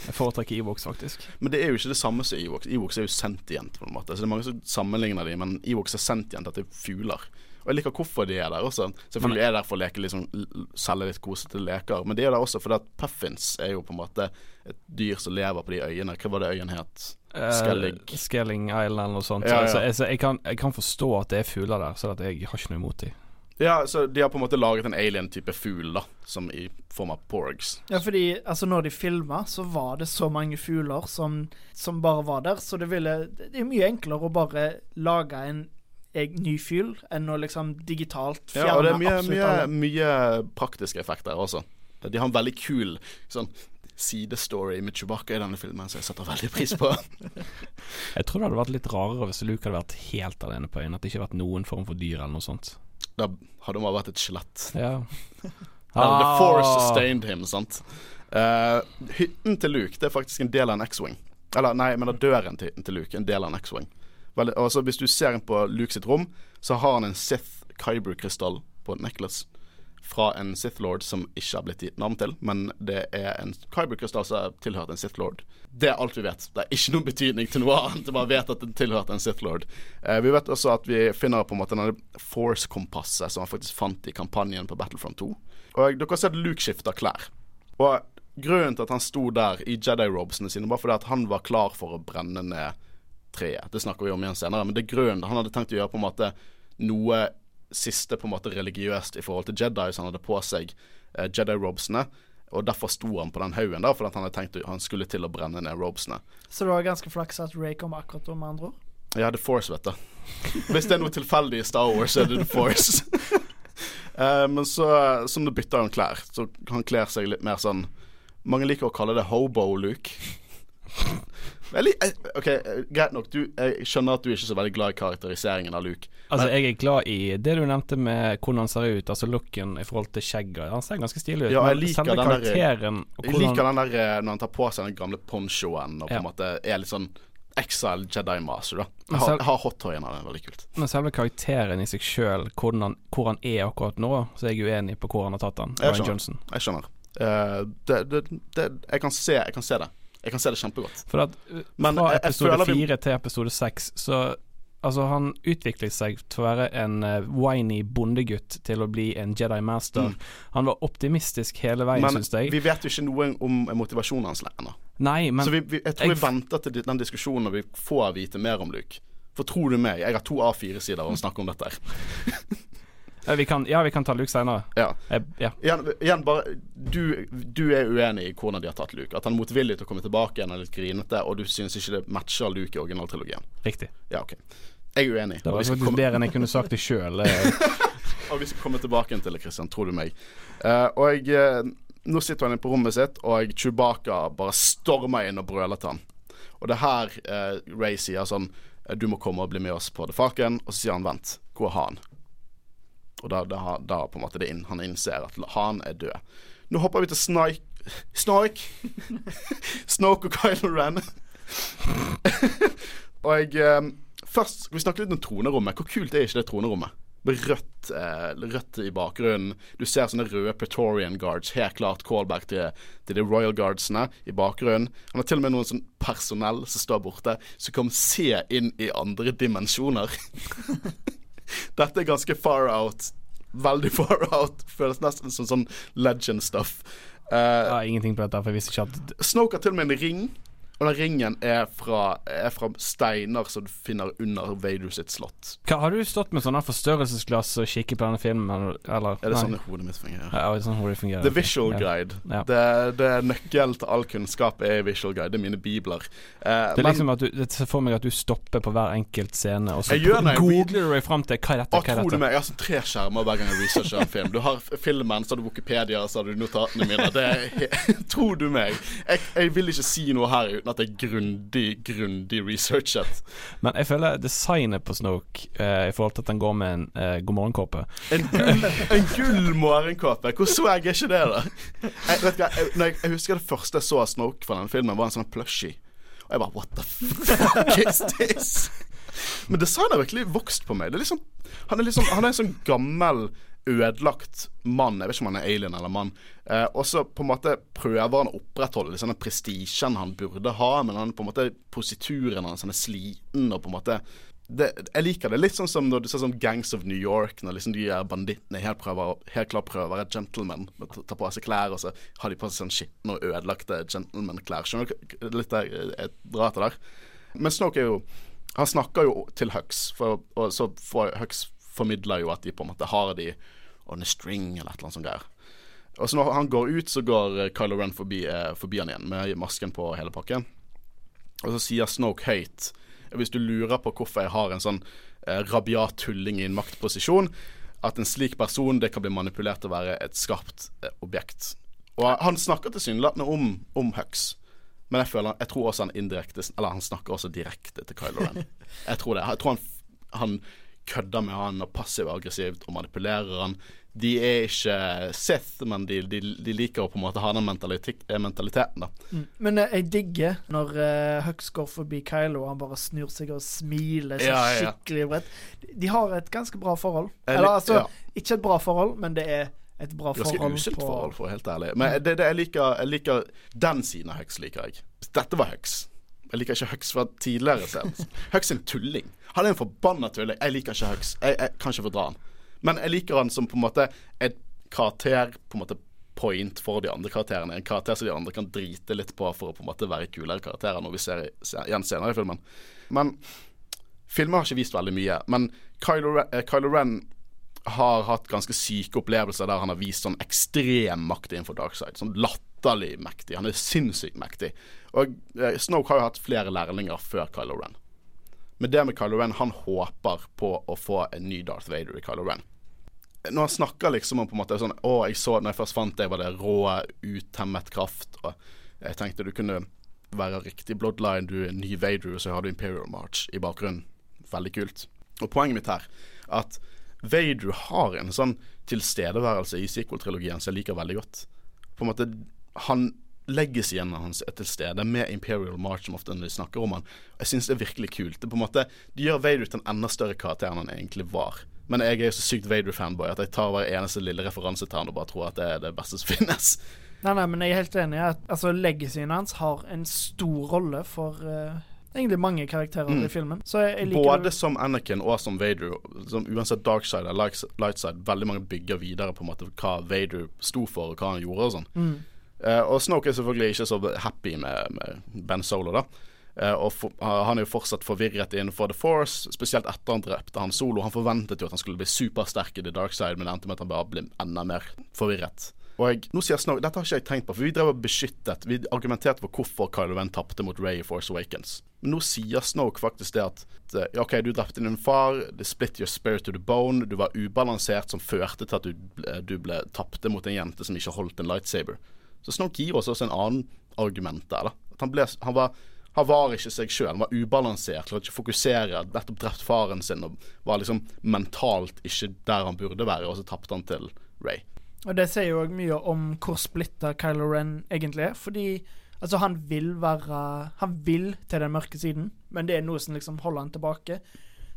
jeg foretrekker Evox, faktisk.
Men det er jo ikke det samme som Evox. Evox er jo sentient, på en måte. Så det er mange som sammenligner de, men Evox er sentient, at det er fugler. Og jeg liker hvorfor de er der også. Selvfølgelig er de der for å leke liksom, selge litt kosete leker, men de er der også fordi at puffins er jo på en måte et dyr som lever på de øyene. Hva var det øyen het? Skellig.
Uh, Skelling Island og sånt. Ja, ja. Så, jeg, jeg, kan, jeg, kan, forstå at det er fugler der, så jeg har ikke noe imot dem.
Ja, så de har på en måte laget en alien-type fugl, da, som i form av porgs.
Ja, fordi altså når de filma, så var det så mange fugler som, som, bare var der, så det ville Det er mye enklere å bare lage en ny fugl enn å liksom digitalt fjerne
ja, og det er mye, mye, mye, praktiske effekter også. De har en veldig kul sånn sidestory med Chewbacca i denne filmen, så jeg setter veldig pris på.
jeg tror det hadde vært litt rarere hvis Luke hadde vært helt alene på øyen, at det ikke hadde vært noen form for dyr eller noe sånt.
Da hadde hun bare vært et skjelett.
Ja.
The Force sustained him, sant. Uh, hytten til Luke Det er faktisk en del av en X-Wing. Eller nei, men døren til til Luke en del av en X-Wing. Altså, hvis du ser inn på Luke sitt rom, så har han en Sith Kyber-krystall på et necklace. Fra en Sith Lord som ikke har blitt gitt navn til, men det er en Kyber-krystall tilhørt en Sith Lord. Det er alt vi vet. Det er ikke noen betydning til noe annet. Vi bare vet at det tilhørte en Sith Lord. Eh, vi vet også at vi finner på en måte denne Force-kompasset som han faktisk fant i kampanjen på Battlefront 2. Og dere har sett Luke skifte klær. Og grunnen til at han sto der i Jedi-robsene sine, var fordi at han var klar for å brenne ned treet. Det snakker vi om igjen senere, men det er grunnen. Han hadde tenkt å gjøre på en måte noe siste på en måte religiøst i forhold til Jedi, så han hadde på seg eh, Jedi-robsene. Og derfor sto han på den haugen, der, fordi han hadde tenkt han skulle til å brenne ned robsene.
Så det var ganske flaks at Ray kom akkurat da, med andre ord?
Ja, The Force, vet du. Hvis det er noe tilfeldig i Star Wars, så er det The Force. eh, men så, som det bytter han klær, så han kler seg litt mer sånn Mange liker å kalle det hobo-Luke. Eh, ok, eh, Greit nok, du, jeg skjønner at du er ikke så veldig glad i karakteriseringen av Luke.
Altså, jeg er glad i det du nevnte med hvordan han ser ut, altså looken i forhold til skjegget. Han ser ganske stilig ut.
Ja, jeg liker den der-
og
Jeg liker den der eh, når han tar på seg den gamle ponchoen og på en
Ja.
måte er litt sånn Exile Jedi Master, da. Jeg har,
selv-
har hot-toyen av den, veldig kult.
Men selve karakteren i seg sjøl, hvor han er akkurat nå, så er jeg uenig på hvor han har tatt den.
Jeg skjønner. Jeg skjønner. Uh, det, det, det, jeg, kan se, jeg kan se det. Jeg kan se det kjempegodt.
For at uh,
Men
fra episode fire til episode seks, så Altså, han utviklet seg til å være en uh, whiny bondegutt til å bli en Jedi Master.
Mm.
Han var optimistisk hele veien,
Men
syns jeg.
vi vet jo ikke noe om motivasjonen hans ennå.
Men
Så vi, vi, jeg tror
jeg-
vi venter til den diskusjonen når vi får vite mer om Luke. For tror du meg, jeg har to A4-sider og snakker om dette her.
Ja, vi kan, ja, vi kan ta Luke seinere.
Ja.
Ja.
Igjen, igjen bare du, du er uenig i hvordan de har tatt Luke. At han er motvillig til å komme tilbake igjen er litt grinete, og du syns ikke det matcher Luke i originaltrilogien.
Riktig.
Ja, OK. Jeg er uenig.
Det var faktisk
komme,
bedre enn jeg kunne sagt det sjøl.
og vi skal komme tilbake til det, Christian. Tror du meg. Uh, og jeg, uh, nå sitter han inne på rommet sitt, og Chewbacca bare stormer inn og brøler til han. Og det er her uh, Ray sier sånn eh, Du må komme og bli med oss på The Falcon. Og så sier han vent, hvor er han? Og da, da, da på en måte inn, han innser at han er død. Nå hopper vi til Snike Snork. Snoke og Kylo Ren. og jeg um, Først skal vi snakke litt om tronerommet. Hvor kult er ikke det tronerommet? Med rødt, eh, rødt i bakgrunnen. Du ser sånne røde Pretorian Guards. Helt klart callback til, til de Royal Guardsene i bakgrunnen. Han har til og med noen sånn personell som står borte, som kan se inn i andre dimensjoner. Dette er ganske far out. Veldig far out. Føles nesten som sånn legend stuff. Uh,
Jeg har ingenting på dette, for jeg visste ikke at
Snoke har til og med en ring, og den ringen er fra, er fra steiner som du finner under Vader sitt slott.
Hva, Har du stått med sånne forstørrelsesglass og kikket på denne filmen, eller?
Er det
Nei.
sånn hodet mitt fungerer?
Ja, det er sånn hodet det fungerer.
The Visual. Guide.
Ja.
Det, det er nøkkel til all kunnskap er Visual Guide. Det er mine bibler. Eh,
Det er
men
liksom at du Det ser for meg at du stopper på hver enkelt scene, og så googler du deg fram til hva er dette, hva er dette.
meg, jeg har sånn tre skjermer hver gang jeg researcher en film. Du har filmen, så har du Wikipedia, så har du notatene mine. Det er, tror du meg? Jeg, jeg vil ikke si noe her uten at det er grundig, grundig researchet.
Men jeg føler designet på Snoke, eh, i forhold til at han går med en eh, god morgen-kåpe
En gull, en gull morgenkåpe. Hvor swag er ikke det, da? Jeg, vet hva, jeg, når jeg, jeg husker det første jeg så av Snoke fra den filmen, var en sånn plushie. Og jeg bare What the fuck is this? Men designet har virkelig vokst på meg. Det er liksom, han er liksom Han er en sånn gammel, ødelagt mann. Jeg vet ikke om han er alien eller mann. Eh, og så på en måte prøver han å opprettholde liksom, den prestisjen han burde ha, men han på en måte posituren hans han er sliten og på en måte det, jeg liker det. Litt sånn som når du ser sånn Gangs of New York, når liksom de bandittene helt, prøver, helt klart prøver å være gentlemen. Ta på seg klær, og så har de på seg sånn skitne og ødelagte gentleman-klær. Skjønner du litt der jeg drar etter der? Men Snoke er jo Han snakker jo til Hux, for, og så får Hux formidler jo at de på en måte har de on a string, eller et eller annet sånt greier. Og så når han går ut, så går eh, Kylo Ren forbi, eh, forbi han igjen med masken på hele pakken. Og så sier Snoke høyt Hvis du lurer på hvorfor jeg har en sånn eh, rabiat tulling i en maktposisjon, at en slik person det kan bli manipulert til å være et skarpt eh, objekt. Og han snakker tilsynelatende om, om Hux. Men jeg føler, jeg tror også han indirekte Eller han snakker også direkte til Kylo Ren. Jeg tror det. Jeg tror han, han kødder med han og passiv-aggressivt og manipulerer han. De er ikke Sith, men de, de, de liker å på en måte ha den mentalitet, eh, mentaliteten, da.
Mm. Men eh, jeg digger når uh, Hux går forbi Kylo, og han bare snur seg og smiler så
Ja, ja, ja.
skikkelig bredt. De, har et ganske bra forhold. Eller altså, ikke et bra forhold, men det er et bra
Ganske
forhold.
usunt
på-
forhold, for å være helt ærlig. Men det, det, jeg, liker, jeg liker den siden av Hux, liker jeg. Dette var Hux. Jeg liker ikke Hux fra tidligere scener. Hux er en tulling. Han er en forbanna tulling. Jeg liker ikke Hux. Jeg, jeg kan ikke fordra han. Men jeg liker han som på en måte et karakter på en måte point for de andre karakterene. En karakter som de andre kan drite litt på for å på en måte være kulere karakterer når vi ser igjen senere i filmen. Men filmer har ikke vist veldig mye. Men Kylo Ren, eh, Kylo Ren har hatt ganske syke opplevelser der han har vist sånn ekstrem makt innenfor Darkside. Sånn latterlig mektig. Han er sinnssykt mektig. Og eh, Snoke har jo hatt flere lærlinger før Kylo Ren. Men det med Kylo Ren, han håper på å få en ny Darth Vader i Kylo Ren. Når han snakker liksom om på en måte sånn Å, jeg så når jeg først fant deg, var det rå, utemmet kraft. Og jeg tenkte du kunne være riktig bloodline, du er ny Vader, og så har du Imperial March i bakgrunnen. Veldig kult. Og poenget mitt her at Vader har en sånn tilstedeværelse i sequel-trilogien som jeg liker veldig godt. På en måte Han Legacyen hans er til stede med Imperial March som ofte når de snakker om han. Jeg syns det er virkelig kult. Det på en måte De gjør Vader til en enda større karakter enn han egentlig var. Men jeg er jo så sykt Vader-fanboy at jeg tar hver eneste lille referanse til han og bare tror at det er det beste som finnes.
Nei, nei, men jeg er helt enig i at altså, legacyen hans har en stor rolle for eh, egentlig mange karakterer
Mm.
i filmen.
Både som Anakin og som Vader, som uansett darkside eller light- lightside, veldig mange bygger videre på en måte hva Vader sto for, og hva han gjorde og sånn.
Mm.
Uh, og Snoke er selvfølgelig ikke så happy med, med Ben Solo, da. Uh, og for, uh, han er jo fortsatt forvirret innenfor The Force, spesielt etter han drepte han Solo. Han forventet jo at han skulle bli supersterk i The Dark Side, men det endte med at han bare ble enda mer forvirret. Og jeg, nå sier Snoke, Dette har ikke jeg tenkt på, for vi drev og beskyttet Vi argumenterte for hvorfor Kylo Ren tapte mot Ray i Force Awakens. Men nå sier Snoke faktisk det at eh, OK, du drepte din far, det split your spirit to the bone, du var ubalansert, som førte til at du, du ble tapte mot en jente som ikke holdt en lightsaber. Så Snoke gir oss også en annen argument der. da At han, ble, han, var, han var ikke seg sjøl, han var ubalansert, klarte ikke å fokusere. Nettopp drept faren sin og var liksom mentalt ikke der han burde være, og så tapte han til Ray.
Og det sier jo òg mye om hvor splitta Kylo Ren egentlig er. Fordi altså, han vil være Han vil til den mørke siden, men det er noe som liksom holder han tilbake.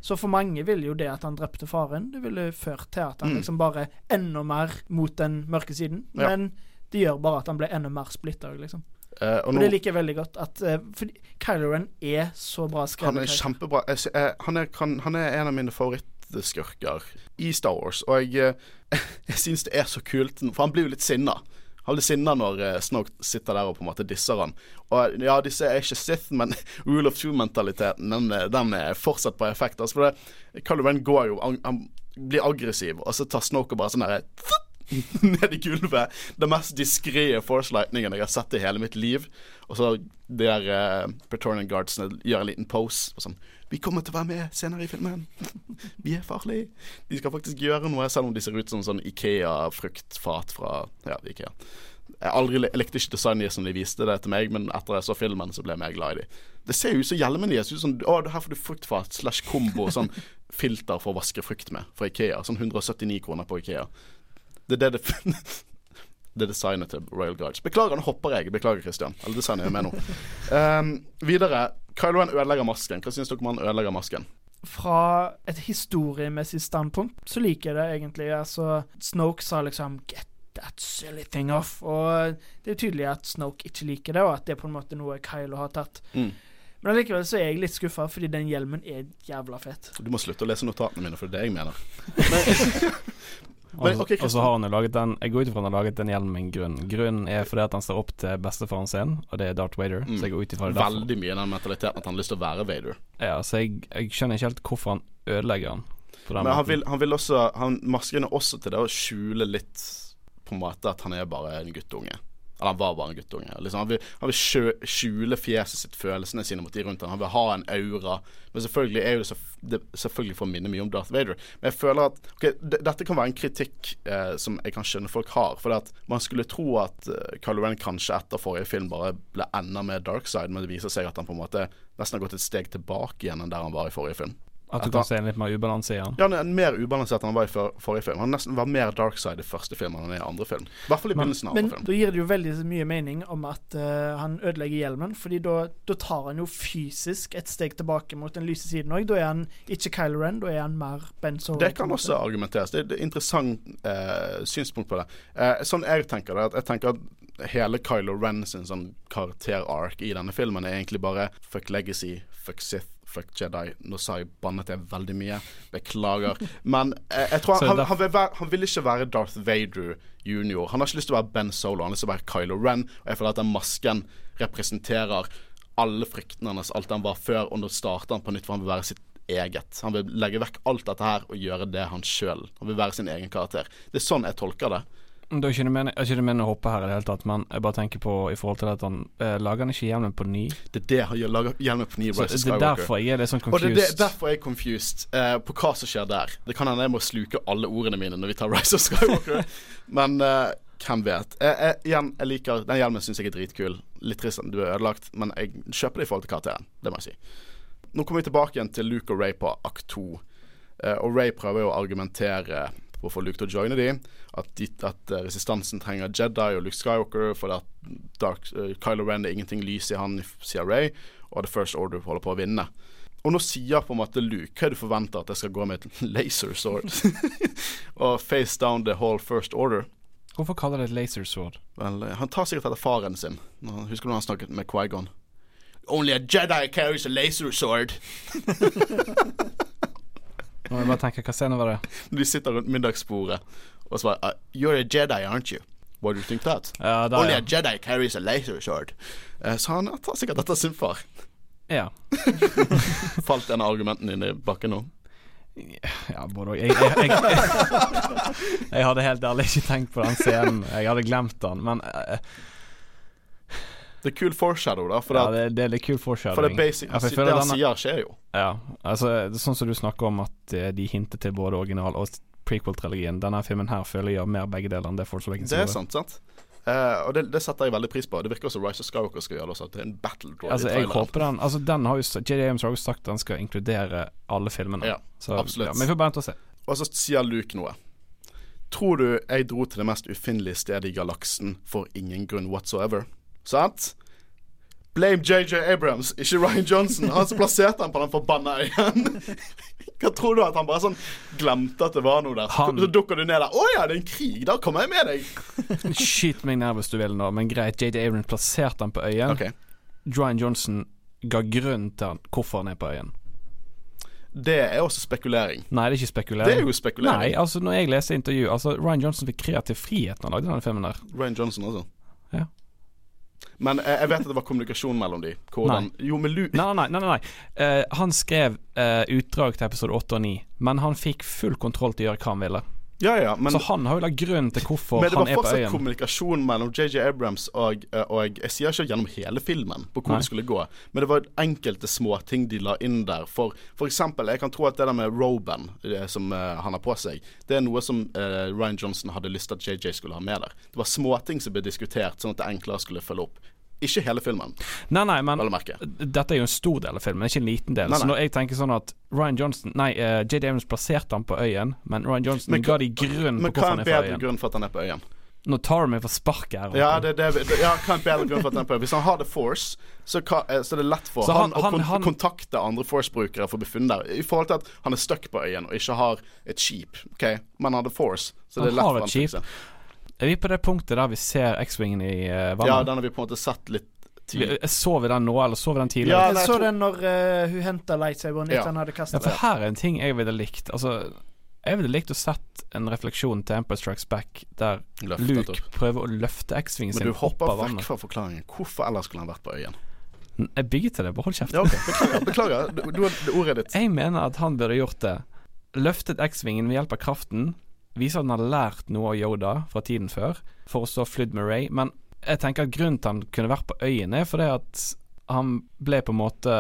Så for mange vil jo det at han drepte faren, det ville ført til at han
Mm.
liksom bare enda mer mot den mørke siden.
Ja.
Men det gjør bare at han ble enda mer splitta òg, liksom.
Uh, og
Og det liker jeg veldig godt. At, uh, fordi Kylo Ren er så bra skrevet.
han er kjempebra. Jeg, sy- eh, han, er, kan, han er en av mine favorittskurker i Star Wars, og jeg, eh, jeg syns det er så kult, for han blir jo litt sinna. Han blir sinna når eh, Snoke sitter der og på en måte disser han. Og ja, disse er ikke Sith, men rule of two-mentaliteten, den, den er fortsatt på effekt. Altså, for det, Ren går jo han blir aggressiv, og så tar Snoke og bare sånn derre ned i gulvet. Den mest diskré Force Lightningen jeg har sett i hele mitt liv. Og så de der uh, Pretorian Guardsene gjør en liten pose. Og sånn 'Vi kommer til å være med senere i filmen. Vi er farlige.' De skal faktisk gjøre noe, selv om de ser ut som sånn Ikea-fruktfat fra ja, Ikea. Jeg, aldri, jeg likte ikke designet som de viste det til meg, men etter jeg så filmen, så ble jeg mer glad i dem. Det ser jo ut som hjelmen deres. Sånn, å, her får du fruktfat slash kombo. Sånn filter for å vaske frukt med fra Ikea. Sånn 179 kroner på Ikea. Det er det det Det er designet til Royal Guards. Beklager, nå hopper jeg. Beklager, Christian. Eller designer jeg med nå. Um, videre. Kylo Ren ødelegger masken. Hva syns dere om han ødelegger masken?
Fra et historiemessig standpunkt så liker jeg det egentlig. Altså, Snoke sa liksom 'get that silly thing off', og det er tydelig at Snoke ikke liker det, og at det er på en måte noe Kylo har tatt.
Mm.
Men allikevel så er jeg litt skuffa, fordi den hjelmen er jævla fet.
Du må slutte å lese notatene mine, for det er det jeg mener.
Og
Men, okay,
og så har han jo laget den Jeg går ut ifra han har laget den hjelmen med en grunn. Grunnen er fordi at han står opp til bestefaren sin, og det er Darth Vader.
Mm.
Så jeg går ut ifra det derfor.
Veldig mye den mentaliteten at han har lyst til å være Vader.
Ja, så jeg, jeg skjønner ikke helt hvorfor han ødelegger han.
Men han vil, han vil også han, Masken er også til det å skjule litt På en måte at han er bare en guttunge. Eller han var bare en guttunge. Liksom, han vil, han vil skjule fjeset sitt, følelsene sine mot de rundt ham. Han vil ha en aura. Men selvfølgelig er jo det, det selvfølgelig for å minne mye om Darth Vader. Men jeg føler at ok, Dette kan være en kritikk eh, som jeg kan skjønne folk har. For at man skulle tro at uh, Carl Ren kanskje etter forrige film bare ble enda mer dark side, men det viser seg at han på en måte nesten har gått et steg tilbake igjen enn der han var i forrige film.
At du
At
kan
han-
se en litt mer ubalanse i han.
Ja, er mer ubalansert enn han var i for, forrige film. Han nesten var mer dark side i første film enn han er i andre film. I hvert fall i begynnelsen av
Men
andre film.
da gir det jo veldig mye mening om at uh, han ødelegger hjelmen, Fordi da, da tar han jo fysisk et steg tilbake mot den lyse siden òg. Da er han ikke Kylo Ren, da er han mer Ben Solo.
Det kan også argumenteres. Det er et interessant uh, synspunkt på det. Uh, sånn jeg tenker det, at jeg tenker at hele Kylo Ren sin sånn karakter-ark i denne filmen er egentlig bare fuck legacy, fuck Sith, fuck Jedi. Nå sa jeg bannet jeg veldig mye. Beklager. Men eh, jeg tror han, han, vil være, han vil ikke være Darth Vader jr. Han har ikke lyst til å være Ben Solo, han har lyst til å være Kylo Ren. Og jeg føler at den masken representerer alle fryktene hans, alt han var før, og nå starter han på nytt, for han vil være sitt eget. Han vil legge vekk alt dette her og gjøre det han sjøl. Han vil være sin egen karakter. Det er sånn jeg tolker det.
Det er ikke det meningen, ikke det meningen å hoppe her i det hele tatt, men jeg bare tenker på i forhold til at han eh, lager han ikke hjelmen på ny.
Det er det han gjør- lager hjelmen på ny
Så
Rise
det er
Skywalker.
derfor jeg er litt sånn
Og det er
derfor
det, derfor er confused eh, på hva som skjer der. Det kan hende jeg må sluke alle ordene mine når vi tar Rise of Skywalker, men eh, hvem vet. Jeg, jeg, igjen, jeg liker Den hjelmen syns jeg er dritkul. Litt trist at du er ødelagt, men jeg kjøper det i forhold til karakteren. Det må jeg si. Nå kommer vi tilbake igjen til Luke og Ray på akt to. Eh, og Ray prøver jo å argumentere få Luke til å joine de. At, de, at eh, resistansen trenger Jedi og Luke Skywalker, fordi at Dark, uh, Kylo Ren det er ingenting lys i han, sier Ray, og The First Order holder på å vinne. Og nå sier på en måte Luke Hva du forventer at jeg skal gå med et laser sword? og face down the whole First Order?
Hvorfor kaller det et laser sword?
Vel, eh, han tar sikkert etter faren sin. Husker du når han snakket med Quaigon? Only a Jedi carries a laser sword.
Nå må jeg bare tenke, hva scene var det?
De sitter rundt middagsbordet og svarer uh, You're a Jedi, aren't you? What do you think that?
Ja, da,
Only
ja.
a Jedi carries a laser sword. Uh, så han tar sikkert dette sin far.
ja.
Falt en av argumentene dine i bakken nå?
Ja, både og. Jeg, jeg, jeg, jeg hadde helt ærlig ikke tenkt på den scenen. Jeg hadde glemt den, men eh,
Det er kul foreshadow, da. For,
ja,
det,
det, er litt kul
for det
foreshadowing.
basic
Ja, for
Det han sier, skjer jo.
Ja, altså det er sånn som du snakker om at eh, de hinter til både original og prequel-trilogien. Denne filmen her føler jeg gjør mer begge deler enn det Force Awakens
Det er sant, sant. Uh, og det, det setter jeg veldig pris på. Det virker også Rise of Skywalker skal gjøre det også, at det er en battle droid
Altså,
i
jeg håper den Altså, den har jo J.D. Ames har jo sagt den skal inkludere alle filmene.
Ja,
så,
absolutt.
Ja, men vi får bare vente og se.
Og så sier Luke noe. Tror du jeg dro til det mest ufinnelige stedet i galaksen for ingen grunn whatsoever? Sant? Blame JJ Abrams, ikke Ryan Johnson. Han som plasserte han på den forbanna øyen. Hva tror du at han bare sånn glemte at det var noe der?
Han-
så dukker du ned der. Å ja, det er en krig. Da kommer jeg med deg.
Skyt meg ned hvis du vil nå, men greit. JJ Abrams plasserte han på øyen.
Ok,
Ryan Johnson ga grunn til han, hvorfor han er på øyen.
Det er også spekulering.
Nei, det er ikke spekulering.
Det er jo spekulering.
Nei, altså når jeg leser intervju Altså Ryan Johnson fikk kreativ frihet når han lagde denne filmen der.
Ryan Johnson altså.
Ja.
Men eh, jeg vet at det var kommunikasjon mellom de. Hvordan Jo, men Lu...
Nei, nei, nei. nei, nei. Uh, han skrev uh, utdrag til episode 8 og 9, men han fikk full kontroll til å gjøre hva han ville.
Ja, ja, men
så han har jo lagt grunn til hvorfor han er på øyen.
Men det var fortsatt kommunikasjon mellom JJ Abrams og, eh, og Jeg sier ikke gjennom hele filmen på hvor
Nei.
det skulle gå, men det var enkelte småting de la inn der. For, for eksempel, jeg kan tro at det der med roben eh, som uh, han har på seg, det er noe som uh, Ryan Johnson hadde lyst til at JJ skulle ha med der. Det var småting som ble diskutert, sånn at det enklere skulle følge opp. Ikke hele filmen,
Nei, nei, men dette er jo en stor del av filmen, ikke en liten del.
Nei,
Så
nei.
når jeg tenker sånn at Ryan Johnson Nei, uh, J.D. Abrams plasserte han på øyen, men Ryan Johnson
Men
ga
hva-
de grunn
Men
på
hva
hvorfor
er
han
en
er på
bedre
øyen.
grunn for at han er på øyen?
Nå tar du meg for sparket her.
Ja, det, det, det, ja, hva er en bedre grunn for at han er på øyen? Hvis han har The Force, så, kan, eh, så er det lett for
Så
han,
han-
å kon kontakte andre Force-brukere for å bli funnet der. I forhold til at han er stuck på øyen og ikke har et skip. Ok, Men han har The Force, så det er lett for han å fikse.
Er vi på det punktet der vi ser X-Wingen i uh,
Ja, den har vi på en måte sett litt
tidligere
tidlig.
så vi den nå, eller så vi den
Ja,
tidligere?
Jeg
nei, jeg
så
tror-
den når uh, hun henta lightsaberen etter
Ja.
han hadde
Ja, for her er en ting jeg ville likt. Altså, jeg ville likt å sett en refleksjon til Empire Strikes Back der
Løftet
Luke
opp.
prøver å løfte X-Wingen
Men du hopper vekk fra forklaringen. Hvorfor ellers skulle han vært på øyen?
Jeg bygget til det, bare hold kjeft.
Ja, okay. Beklager. beklager. Du, du, ordet ditt.
Jeg mener at han burde gjort det. Løftet X-Wingen ved hjelp av kraften. Viser at han har lært noe av Yoda fra tiden før, for å så flydd med Ray. Men jeg tenker at grunnen til han kunne vært på øyen, er fordi at han ble på en måte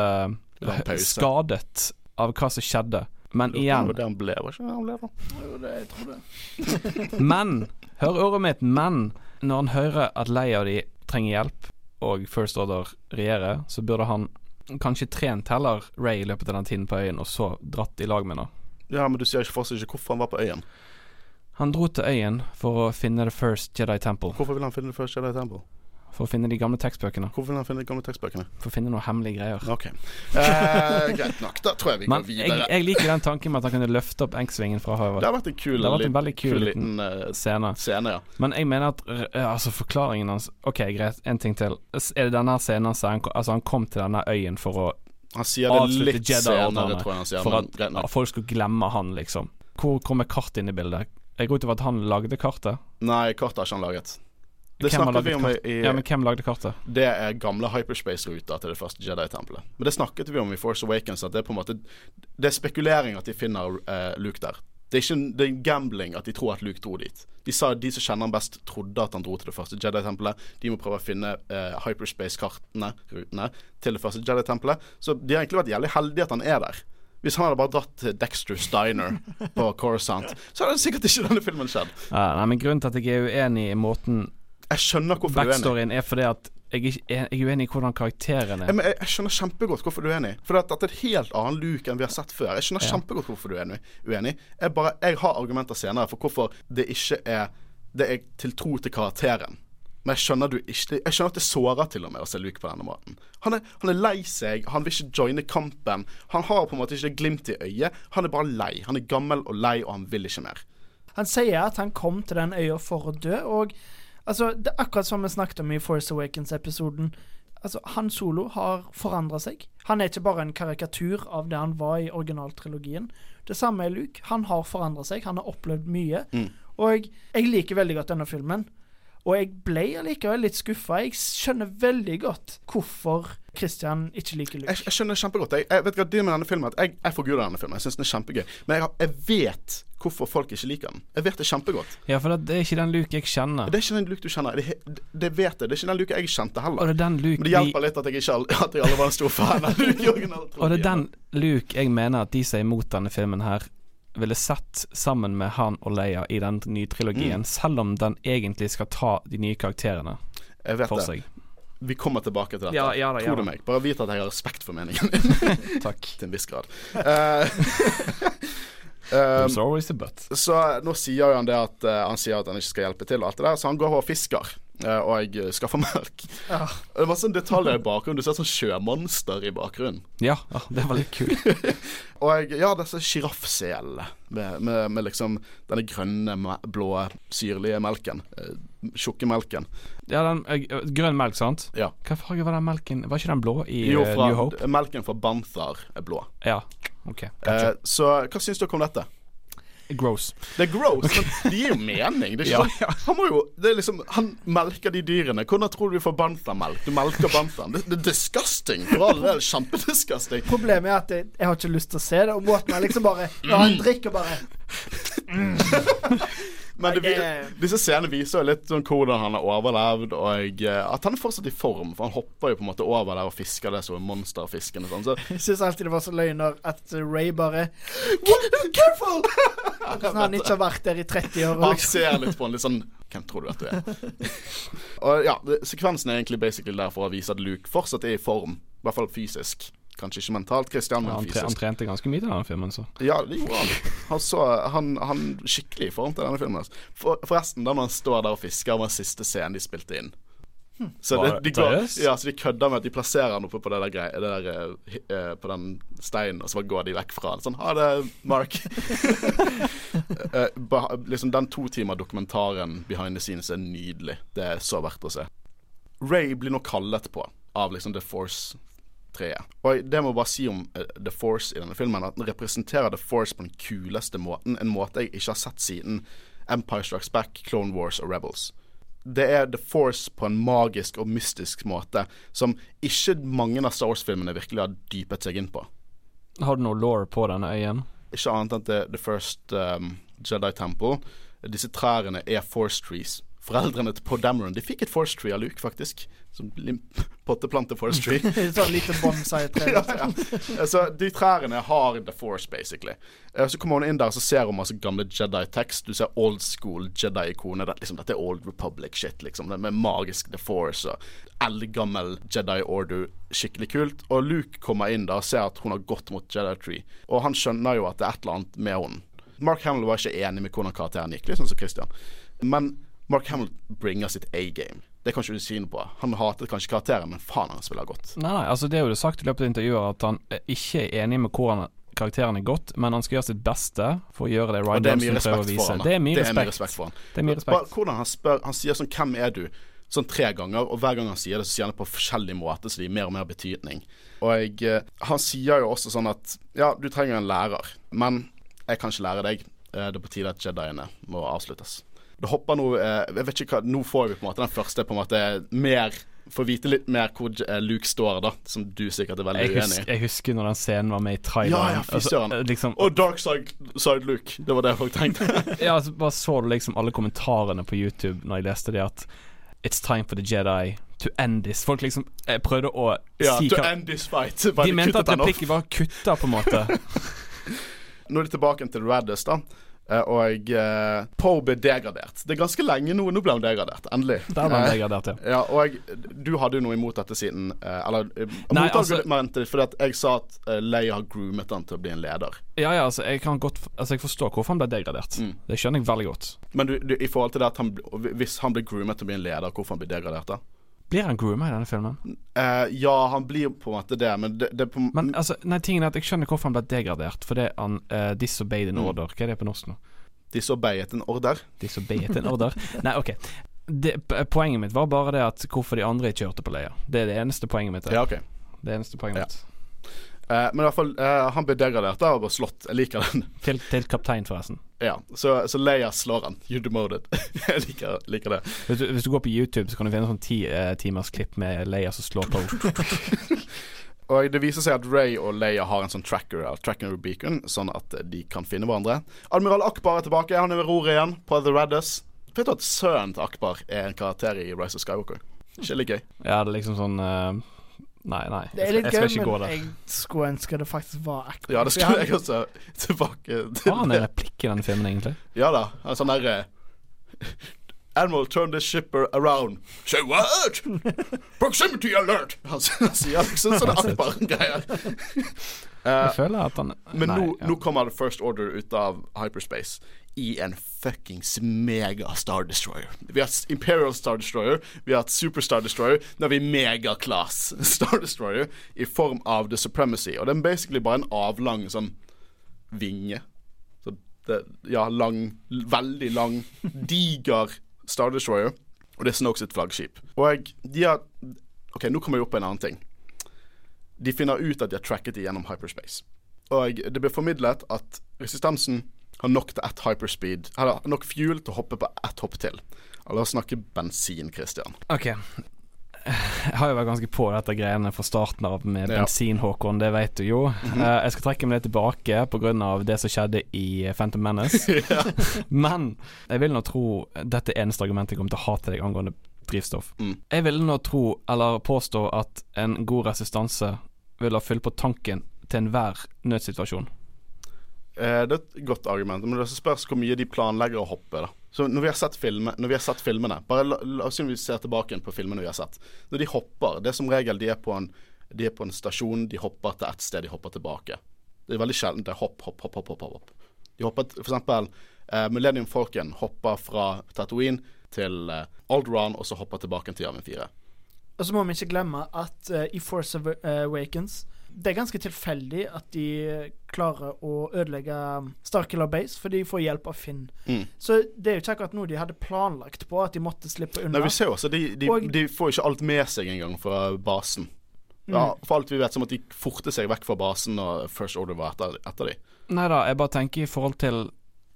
skadet av hva som skjedde. Men igjen
det han ble, var ikke det han ble? da?
Jo, det, jeg tror det.
Men Hør ordet mitt, men når han hører at Leia og de trenger hjelp, og First Order regjerer, så burde han kanskje trent heller Ray i løpet av den tiden på øyen, og så dratt i lag med henne.
Ja, men du sier ikke fortsatt ikke hvorfor han var på øyen.
Han dro til øyen for å finne The First Jedi Temple.
Hvorfor vil han finne The First Jedi Temple?
For å finne de gamle tekstbøkene.
Hvorfor vil han finne de gamle tekstbøkene?
For å finne noen hemmelige greier.
Ok, eh, Greit nok. Da tror jeg vi går
jeg,
videre.
jeg liker den tanken med at han kunne løfte opp Engsvingen fra havet.
Det har vært en kul,
Det har vært en veldig kul liten
eh,
Scene.
scene, ja.
Men jeg mener at eh, altså forklaringen hans Ok, greit, en ting til. Er det denne scenen som han, altså han kom til denne øyen for å
Han sier det litt senere, tror jeg han sier.
For at folk skulle glemme han, liksom. Hvor kommer kartet inn i bildet? Jeg går ut ifra at han lagde kartet.
Nei, kartet har ikke han laget. Det
Hvem
snakket vi om i,
kart?
i
Ja, men hvem lagde kartet?
Det er gamle hyperspace-ruter til det første Jedi-tempelet. Men det snakket vi om i Force Awakens, at det er på en måte Det er spekulering at de finner eh, Luke der. Det er ikke en, det er en gambling at de tror at Luke dro dit. De sa at de som kjenner han best, trodde at han dro til det første Jedi-tempelet. De må prøve å finne eh, hyperspace-kartene, rutene, til det første Jedi-tempelet. Så de har egentlig vært jævlig heldige at han er der. Hvis han hadde bare dratt til Dexter's Diner på Coruscant, så hadde sikkert ikke denne filmen skjedd.
Ja, nei, men Grunnen til at jeg er uenig i måten
Jeg skjønner hvorfor du er uenig.
backstoryen er fordi at jeg er, jeg er uenig i hvordan karakteren
Ja,
er.
men jeg, jeg skjønner kjempegodt hvorfor du er uenig. For dette er et helt annen Luke enn vi har sett før. Jeg skjønner
Ja.
kjempegodt hvorfor du er uenig. Jeg, bare, jeg har argumenter senere for hvorfor det ikke er Det er til tro til karakteren. Men jeg skjønner, du ikke, jeg skjønner at det sårer til og med å se Luke på denne måten. Han er, han er lei seg, han vil ikke joine kampen. Han har på en måte ikke glimt i øyet. Han er bare lei. Han er gammel og lei, og han vil ikke mer.
Han sier at han kom til den øya for å dø, og altså, det er akkurat som vi snakket om i Force Awakens-episoden. Altså, Han Solo har forandra seg. Han er ikke bare en karikatur av det han var i originaltrilogien. Det samme er Luke. Han har forandra seg. Han har opplevd mye.
Mm.
Og jeg liker veldig godt denne filmen. Og jeg ble allikevel litt skuffa. Jeg skjønner veldig godt hvorfor Christian ikke liker Luke.
Jeg, jeg skjønner kjempegodt. Jeg, jeg vet hva det med denne filmen at jeg, jeg forguder denne filmen. Jeg syns den er kjempegøy. Men jeg, jeg vet hvorfor folk ikke liker den. Jeg vet det kjempegodt.
Ja, for det, det er ikke den Luke jeg kjenner.
Det er ikke den Luke du kjenner. Det, det vet jeg. Det er ikke den Luke jeg kjente
Og
heller.
det er den Luke
Men det hjelper litt at jeg ikke at jeg aldri var en stor fan av Luke
Og det er den Luke jeg mener at de som er imot denne filmen her, ville sett sammen med han og Leia i den nye trilogien,
Mm.
selv om den egentlig skal ta de nye karakterene
Jeg vet
for
det.
seg.
Vi kommer tilbake til dette.
Ja, ja da, ja da.
meg. Bare vit at jeg har respekt for meningen din.
Takk.
til en viss grad. Eh, um,
always
så nå sier han det at uh, Han sier at han ikke skal hjelpe til og alt det der, så han går og fisker. Eh, og jeg eh, skaffer melk.
Ja.
Det var sånn detaljer i bakgrunnen. Du ser et sånn sjømonster i bakgrunnen.
Ja, ja, det var litt kult.
Og jeg, ja, disse sjiraffselene med, med, med liksom denne grønne, blå, syrlige melken. Eh, Tjukke melken.
Ja, den eh, grønn melk, sant?
Ja.
Hva farge var den melken? Var ikke den blå i
Jo,
eh,
fra,
New Hope?
melken fra Banthar er blå.
Ja, ok.
Eh,
Gotcha.
så hva syns dere om dette?
Gross.
Det er gross, men det gir jo mening. Det er ikke
Ja,
sånn, Han må jo Det er liksom Han melker de dyrene. Hvordan tror du vi får Bantha-melk? Du melker Banthaen. Det, det er disgusting. For all del. Kjempedisgusting.
Problemet er at jeg, jeg har ikke lyst til å se det, og måten jeg liksom bare Ja, han drikker bare
Men det, disse scenene viser jo litt sånn hvordan han har overlevd, og eh, at han er fortsatt i form. For han hopper jo på en måte over der og fisker det som er monsterfisken sånn. Så
Jeg syns alltid det var så løgn når at Ray bare Careful! Sånn han ikke har vært der i 30 år.
han
Liksom.
ser litt på han litt sånn Hvem tror du at du er? og ja, sekvensen er egentlig basically der for å vise at Luke fortsatt er i form. I hvert fall fysisk. Kanskje ikke mentalt, Christian,
Ja,
men
han, fysisk. han trente ganske mye til denne filmen, så.
Ja, det gjorde han. Han så han, han skikkelig i form til denne filmen. altså. For, forresten, da når han står der og fisker, var siste scenen de spilte inn. Så, det, de går, ja, så de kødder med at de plasserer han oppe på det der, grei, det der uh, eh, På den steinen, og så bare går de vekk fra han. Sånn, ha det, Mark. uh, bah, liksom Den to timer dokumentaren behind the scenes er nydelig. Det er så verdt å se. Ray blir nå kallet på av liksom The Force-treet. Og det må jeg bare si om eh, The Force i denne filmen, at den representerer The Force på den kuleste måten. En måte jeg ikke har sett siden Empire Strikes Back, Clone Wars og Rebels. Det er The Force på en magisk og mystisk måte som ikke mange av Star Wars-filmene virkelig har dypet seg inn på.
Har du noe law på denne øyen?
Ikke annet enn The, the First um, Jedi Temple. Disse trærne er Force Trees. Foreldrene til Poe Dameron De fikk et Force Tree av Luke, faktisk. Som lim- potteplante Force Tree.
sånn lite bonsai-tre.
ja, ja. Så de trærne har The Force, basically. Eh, Så kommer hun inn der så ser hun masse gamle Jedi-tekst. Du ser old school Jedi-ikoner. Det, liksom, dette er Old Republic-shit, liksom. Det med magisk The Force og eldgammel Jedi Order. Skikkelig kult. Og Luke kommer inn da og ser at hun har gått mot Jedi Tree. Og han skjønner jo at det er et eller annet med henne. Mark Hamill var ikke enig med hvordan karakteren gikk, liksom som Christian. Men Mark Hamill bringer sitt A-game. Det kan ikke du si noe på. Han hatet kanskje karakteren, men faen, han spiller godt.
Nei, nei, altså det er jo det sagt i løpet av intervjuet at han ikke er enig med hvordan karakteren er gått, men han skal gjøre sitt beste for å gjøre det
Og
Ryan
det er mye
Johnson prøver å vise.
han.
Det er mye
det er mye
respekt.
respekt for han.
Det er mye
Bare hvordan han spør Han sier sånn 'Hvem er du?' sånn tre ganger, og hver gang han sier det, så sier han det på forskjellig måte, så det gir mer og mer betydning. Og jeg, eh, han sier jo også sånn at 'Ja, du trenger en lærer, men jeg kan ikke lære deg'. Eh, Det er på tide at Jediene må avsluttes. Det hopper nå eh, Jeg vet ikke hva Nå får vi på en måte den første på en måte mer Får vite litt mer hvor eh, Luke står, da, som du sikkert er veldig
Jeg
uenig i.
jeg husker når den scenen var med i
Ja,
traileren.
ja, fy søren.
eh, liksom,
Og Dark side, side Luke. Det var det folk tenkte.
ja, altså, bare så du liksom alle kommentarene på YouTube når jeg leste det, at It's time for the Jedi to end this. Folk liksom prøvde å
ja,
si
to
hva
end this fight. Bare
De mente at replikken var kutta, på en måte.
Nå er det tilbake til Raddus, da. Eh, Og uh, Poe ble degradert. Det er ganske lenge nå. Nå ble han degradert. Endelig.
Der ble han
Eh,
degradert, ja.
ja, og jeg, du hadde jo noe imot dette siden eh, Eller
Nei, altså-
fordi at jeg sa at uh, Leia har groomet han til å bli en leder.
Ja, ja, altså, jeg kan godt Altså, jeg forstår hvorfor han ble degradert.
Mm.
Det skjønner jeg veldig godt.
Men du, du, i forhold til det at han, hvis han blir groomet til å bli en leder, hvorfor han blir degradert da?
Blir han groomer i denne filmen?
Uh, ja, han blir på en måte det, men det, det er på
Men altså, nei, tingen er at jeg skjønner hvorfor han ble degradert. Fordi han uh, disobeyed an
Mm.
order. Hva er det på norsk nå?
disobeyet en order.
Disobeyed an order? Nei, ok. Det, poenget mitt var bare det at hvorfor de andre ikke hørte på Leia. Det er det eneste poenget mitt. er.
Ja, ok.
Det eneste poenget
Ja.
mitt.
Eh, men i hvert fall, uh, han blir degradert da og bare slått. Jeg liker den.
Til, til kaptein, forresten.
Ja, så, så Leia slår han. You demoted. jeg liker, liker det.
Hvis du, hvis du går på YouTube, så kan du finne sånn ti eh, timers klipp med Leia som slår på.
Og det viser seg at Ray og Leia har en sånn tracker tracker beacon, sånn at de kan finne hverandre. Admiral Akbar er tilbake. Han er ved roret igjen på The Raddus. Vet du at sønnen til Akbar er en karakter i Rise of Skywalker? Ikke litt gøy.
Ja, det er liksom sånn eh, Nei, nei.
Det
Jeg
er
skal,
litt
jeg skal
gøy,
ikke gøy,
men jeg skulle ønske det faktisk var ekte.
Ja, det skulle jeg også tilbake til.
Har han en replikk i den filmen, egentlig?
Ja da. Er sånn derre Admiral, turn this shipper around. Say what? Proximity alert! Han sier liksom sånne Akbar-greier. Eh,
Jeg føler at han
Men
nei,
nå,
ja.
nå kommer First Order ut av hyperspace i en fuckings mega Star Destroyer. Vi har hatt Imperial Star Destroyer, vi har hatt Super Star Destroyer, nå har vi megaclass Star Destroyer i form av The Supremacy. Og det er basically bare en avlang sånn vinge. Så det, ja, lang, veldig lang, diger Star Destroyer. Og det er Snokes sitt flaggskip. Og de har OK, nå kommer jeg opp på en annen ting. De finner ut at de har tracket dem gjennom hyperspace. Og det blir formidlet at resistansen har nok til ett hyperspeed Eller nok fuel til å hoppe på ett hopp til. La oss snakke bensin, Christian.
Ok. Jeg har jo vært ganske på dette greiene fra starten av med
Ja.
bensin, Håkon. Det vet du jo. Eh, jeg skal trekke meg litt tilbake pga. det som skjedde i Phantom Menace. Men jeg vil nå tro Dette er eneste argumentet jeg kommer til å hate deg angående drivstoff.
Mm.
Jeg vil nå tro, eller påstå, at en god resistanse vil ha fylt på tanken til enhver nødsituasjon.
Eh, det er et godt argument, men det spørs hvor mye de planlegger å hoppe. da Så Når vi har sett, filme, vi har sett filmene Bare la, la oss si vi ser tilbake på filmene vi har sett. Når de hopper, det er som regel de er på en, de er på en stasjon, de hopper til ett sted, de hopper tilbake. Det er veldig sjelden det er hopp, hopp, hopp, hopp. hopp, hopp. De hopper t- for eksempel eh, Millennium Falcon hopper fra Tatooine til eh, Alderaan, og så hopper tilbake til Javin 4.
Og så må vi ikke glemme at uh, i Force Awa- Awakens det er ganske tilfeldig at de klarer å ødelegge um, Starkiller Base, for de får hjelp av Finn.
Mm.
Så det er jo ikke akkurat noe de hadde planlagt på, at de måtte slippe unna.
Nei, vi ser jo også de, de,
Og-
de får ikke alt med seg engang fra basen. Ja,
Mm.
for alt vi vet, så måtte de forte seg vekk fra basen når First Order var etter, etter dem.
Nei da, jeg bare tenker i forhold til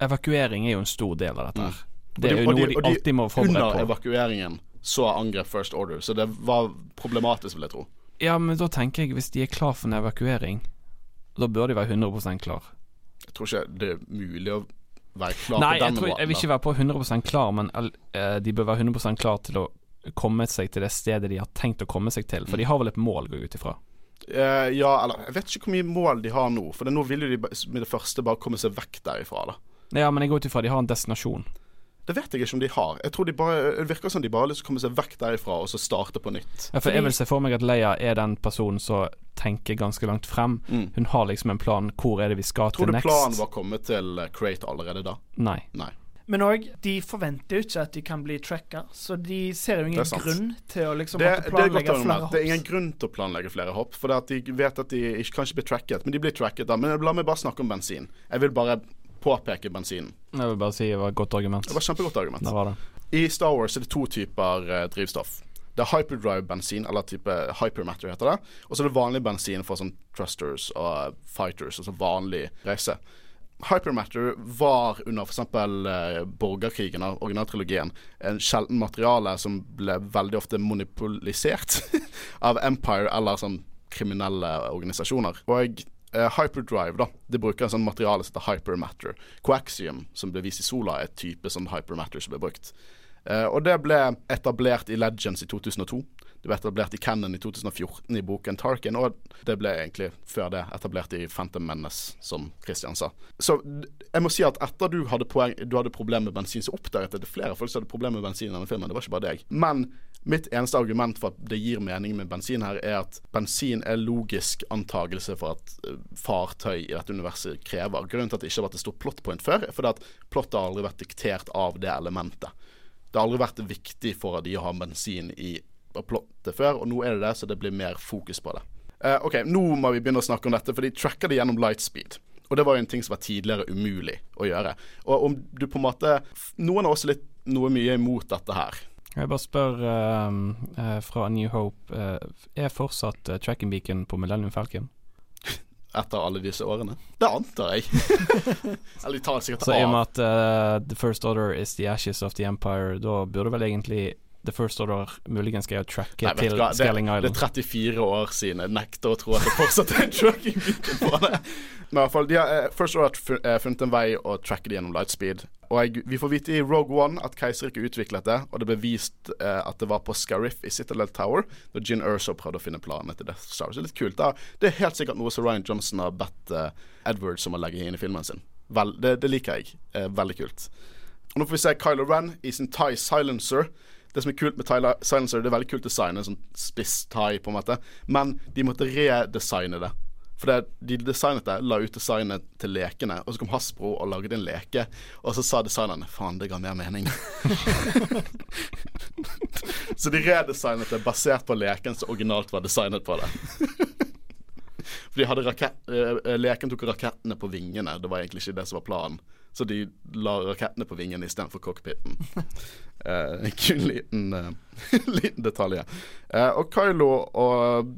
Evakuering er jo en stor del av dette her. Det
Mm. Det
er jo
de-
noe de
de
alltid må forberede på.
Under evakueringen så angrep First Order, så det var problematisk, vil jeg tro.
Ja, men da tenker jeg hvis de er klar for en evakuering, da bør de være 100 klar.
Jeg tror ikke det er mulig å være klar
Nei,
på den
måten. Nei, jeg vil ikke være på 100% klar, men eh, de bør være 100 klar til å komme seg til det stedet de har tenkt å komme seg til. For de har vel et mål, går jeg ut ifra.
Uh, ja, eller jeg vet ikke hvor mye mål de har nå. For det, nå vil jo de med det første bare komme seg vekk derifra. da
Ja, men jeg går ut ifra de har en destinasjon.
Det vet jeg ikke om de har. Jeg tror de bare, Det virker som de bare har lyst til å komme seg vekk derifra og så starte på nytt.
Ja, for jeg vil se for meg at Leia er den personen som tenker ganske langt frem.
Mm.
Hun har liksom en plan. Hvor er det vi skal
Tror
til
du
next?
planen var kommet til eh, Crate allerede da?
Nei.
Nei.
Men òg, de forventer jo ikke at de kan bli tracka, så de ser jo ingen grunn til å liksom
Det,
måtte
det, er godt
planlegge flere hopp.
det er ingen grunn til å planlegge flere hopp, for det at de vet at de ikke kan ikke bli tracket. Men de blir tracket, da. Men la meg bare snakke om bensin. Jeg vil bare påpeke bensinen.
Jeg vil bare si det var et godt argument.
Det var et kjempegodt argument.
Det var det.
I Star Wars er det to typer eh, drivstoff. Det er hyperdrive-bensin, eller type hypermatter heter det. Og så er det vanlig bensin for sånn trusters og fighters, altså vanlig reise. Hypermatter var under f.eks. Eh, borgerkrigen av originaltrilogien en sjelden materiale som ble veldig ofte monopolisert av Empire eller sånn kriminelle organisasjoner. Og eh, hyperdrive, da, det bruker en sånn materiale som heter hypermatter. Coaxium, som ble vist i Sola, er et type sånn hypermatter som ble brukt. Uh, og det ble etablert i Legends i 2002. Det ble etablert i Cannon i 2014 i boken Tarkin, og det ble egentlig før det etablert i Phantom Menace, som Christian sa. Så jeg må si at etter du hadde, poeng, du hadde problem med bensin, så oppdaget jeg det er flere folk som hadde problem med bensin i denne filmen. Det var ikke bare deg. Men mitt eneste argument for at det gir mening med bensin her, er at bensin er logisk antagelse for at eh, fartøy i dette universet krever. Grunnen til at det ikke har vært et stort plot point før, er fordi at plottet har aldri vært diktert av det elementet. Det har aldri vært viktig for de å ha bensin i plottet før, og nå er det det, så det blir mer fokus på det. Eh, ok, Nå må vi begynne å snakke om dette, for de tracker det gjennom lightspeed. Og det var jo en ting som var tidligere umulig å gjøre. Og om du på en måte Noen er også litt noe mye imot dette her.
Jeg bare spør uh, fra New Hope uh, Er fortsatt uh, tracking beacon på Millennium Falcon?
Etter alle disse årene. Det antar jeg. Eller de tar sikkert av.
Så i og med at uh, The First Order is the ashes of the empire, da burde vel egentlig The First Order muligens skal tracke
Nei,
til
Scaling hva, det, er 34 år siden. Jeg nekter å tro at det fortsatt er en tracking på det. Men i hvert fall, de har eh, First Order har eh, funnet en vei å tracke det gjennom lightspeed. Og jeg, vi får vite i Rogue One at Keiserriket utviklet det, og det ble vist eh, at det var på Scariff i Citadel Tower, da Gin Erso prøvde å finne planene til Death Star. Så det er litt kult. Da. Det er helt sikkert noe som Ryan Johnson har bedt eh, Edwards om å legge inn i filmen sin. Vel, det, det liker jeg. Eh, veldig kult. Og nå får vi se Kylo Ren i sin Thai Silencer. Det som er kult med Tyler Silencer, det er veldig kult design, en sånn spiss thai, på en måte. Men de måtte redesigne det. For det, de designet det, la ut designet til lekene, og så kom Hasbro og lagde en leke. Og så sa designerne faen, det ga mer mening. så de redesignet det basert på leken som originalt var designet på det. For de hadde rakett, eh, leken tok rakettene på vingene. Det var egentlig ikke det som var planen. Så de la rakettene på vingene istedenfor cockpiten. Eh, en kul liten, uh, liten detalj. Eh, og Kylo og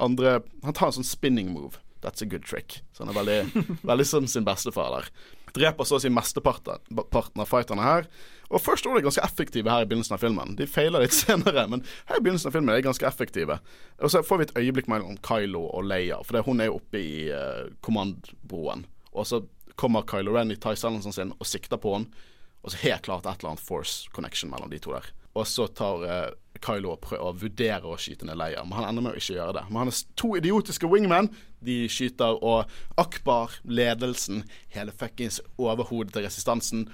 andre Han tar en sånn spinning move. That's a good trick. Så han er veldig, veldig som sin bestefar der. Dreper så å si mesteparten av fighterne her. Og først var de ganske effektive her i begynnelsen av filmen. De feiler litt senere, men her i begynnelsen av filmen er de ganske effektive. Og så får vi et øyeblikk mellom Kylo og Leia, for det, hun er jo oppe i uh, kommandbroen. Og så kommer Kylo Ren i silenceren sin og sikter på henne. Og så helt klart et eller annet force connection mellom de to der. Og så tar uh, Kylo og, prøver, og vurderer å skyte ned Leia, men han ender med å ikke gjøre det. Men han er to idiotiske wingmen. De skyter, og Akbar, ledelsen, hele fuckings overhodet til resistansen,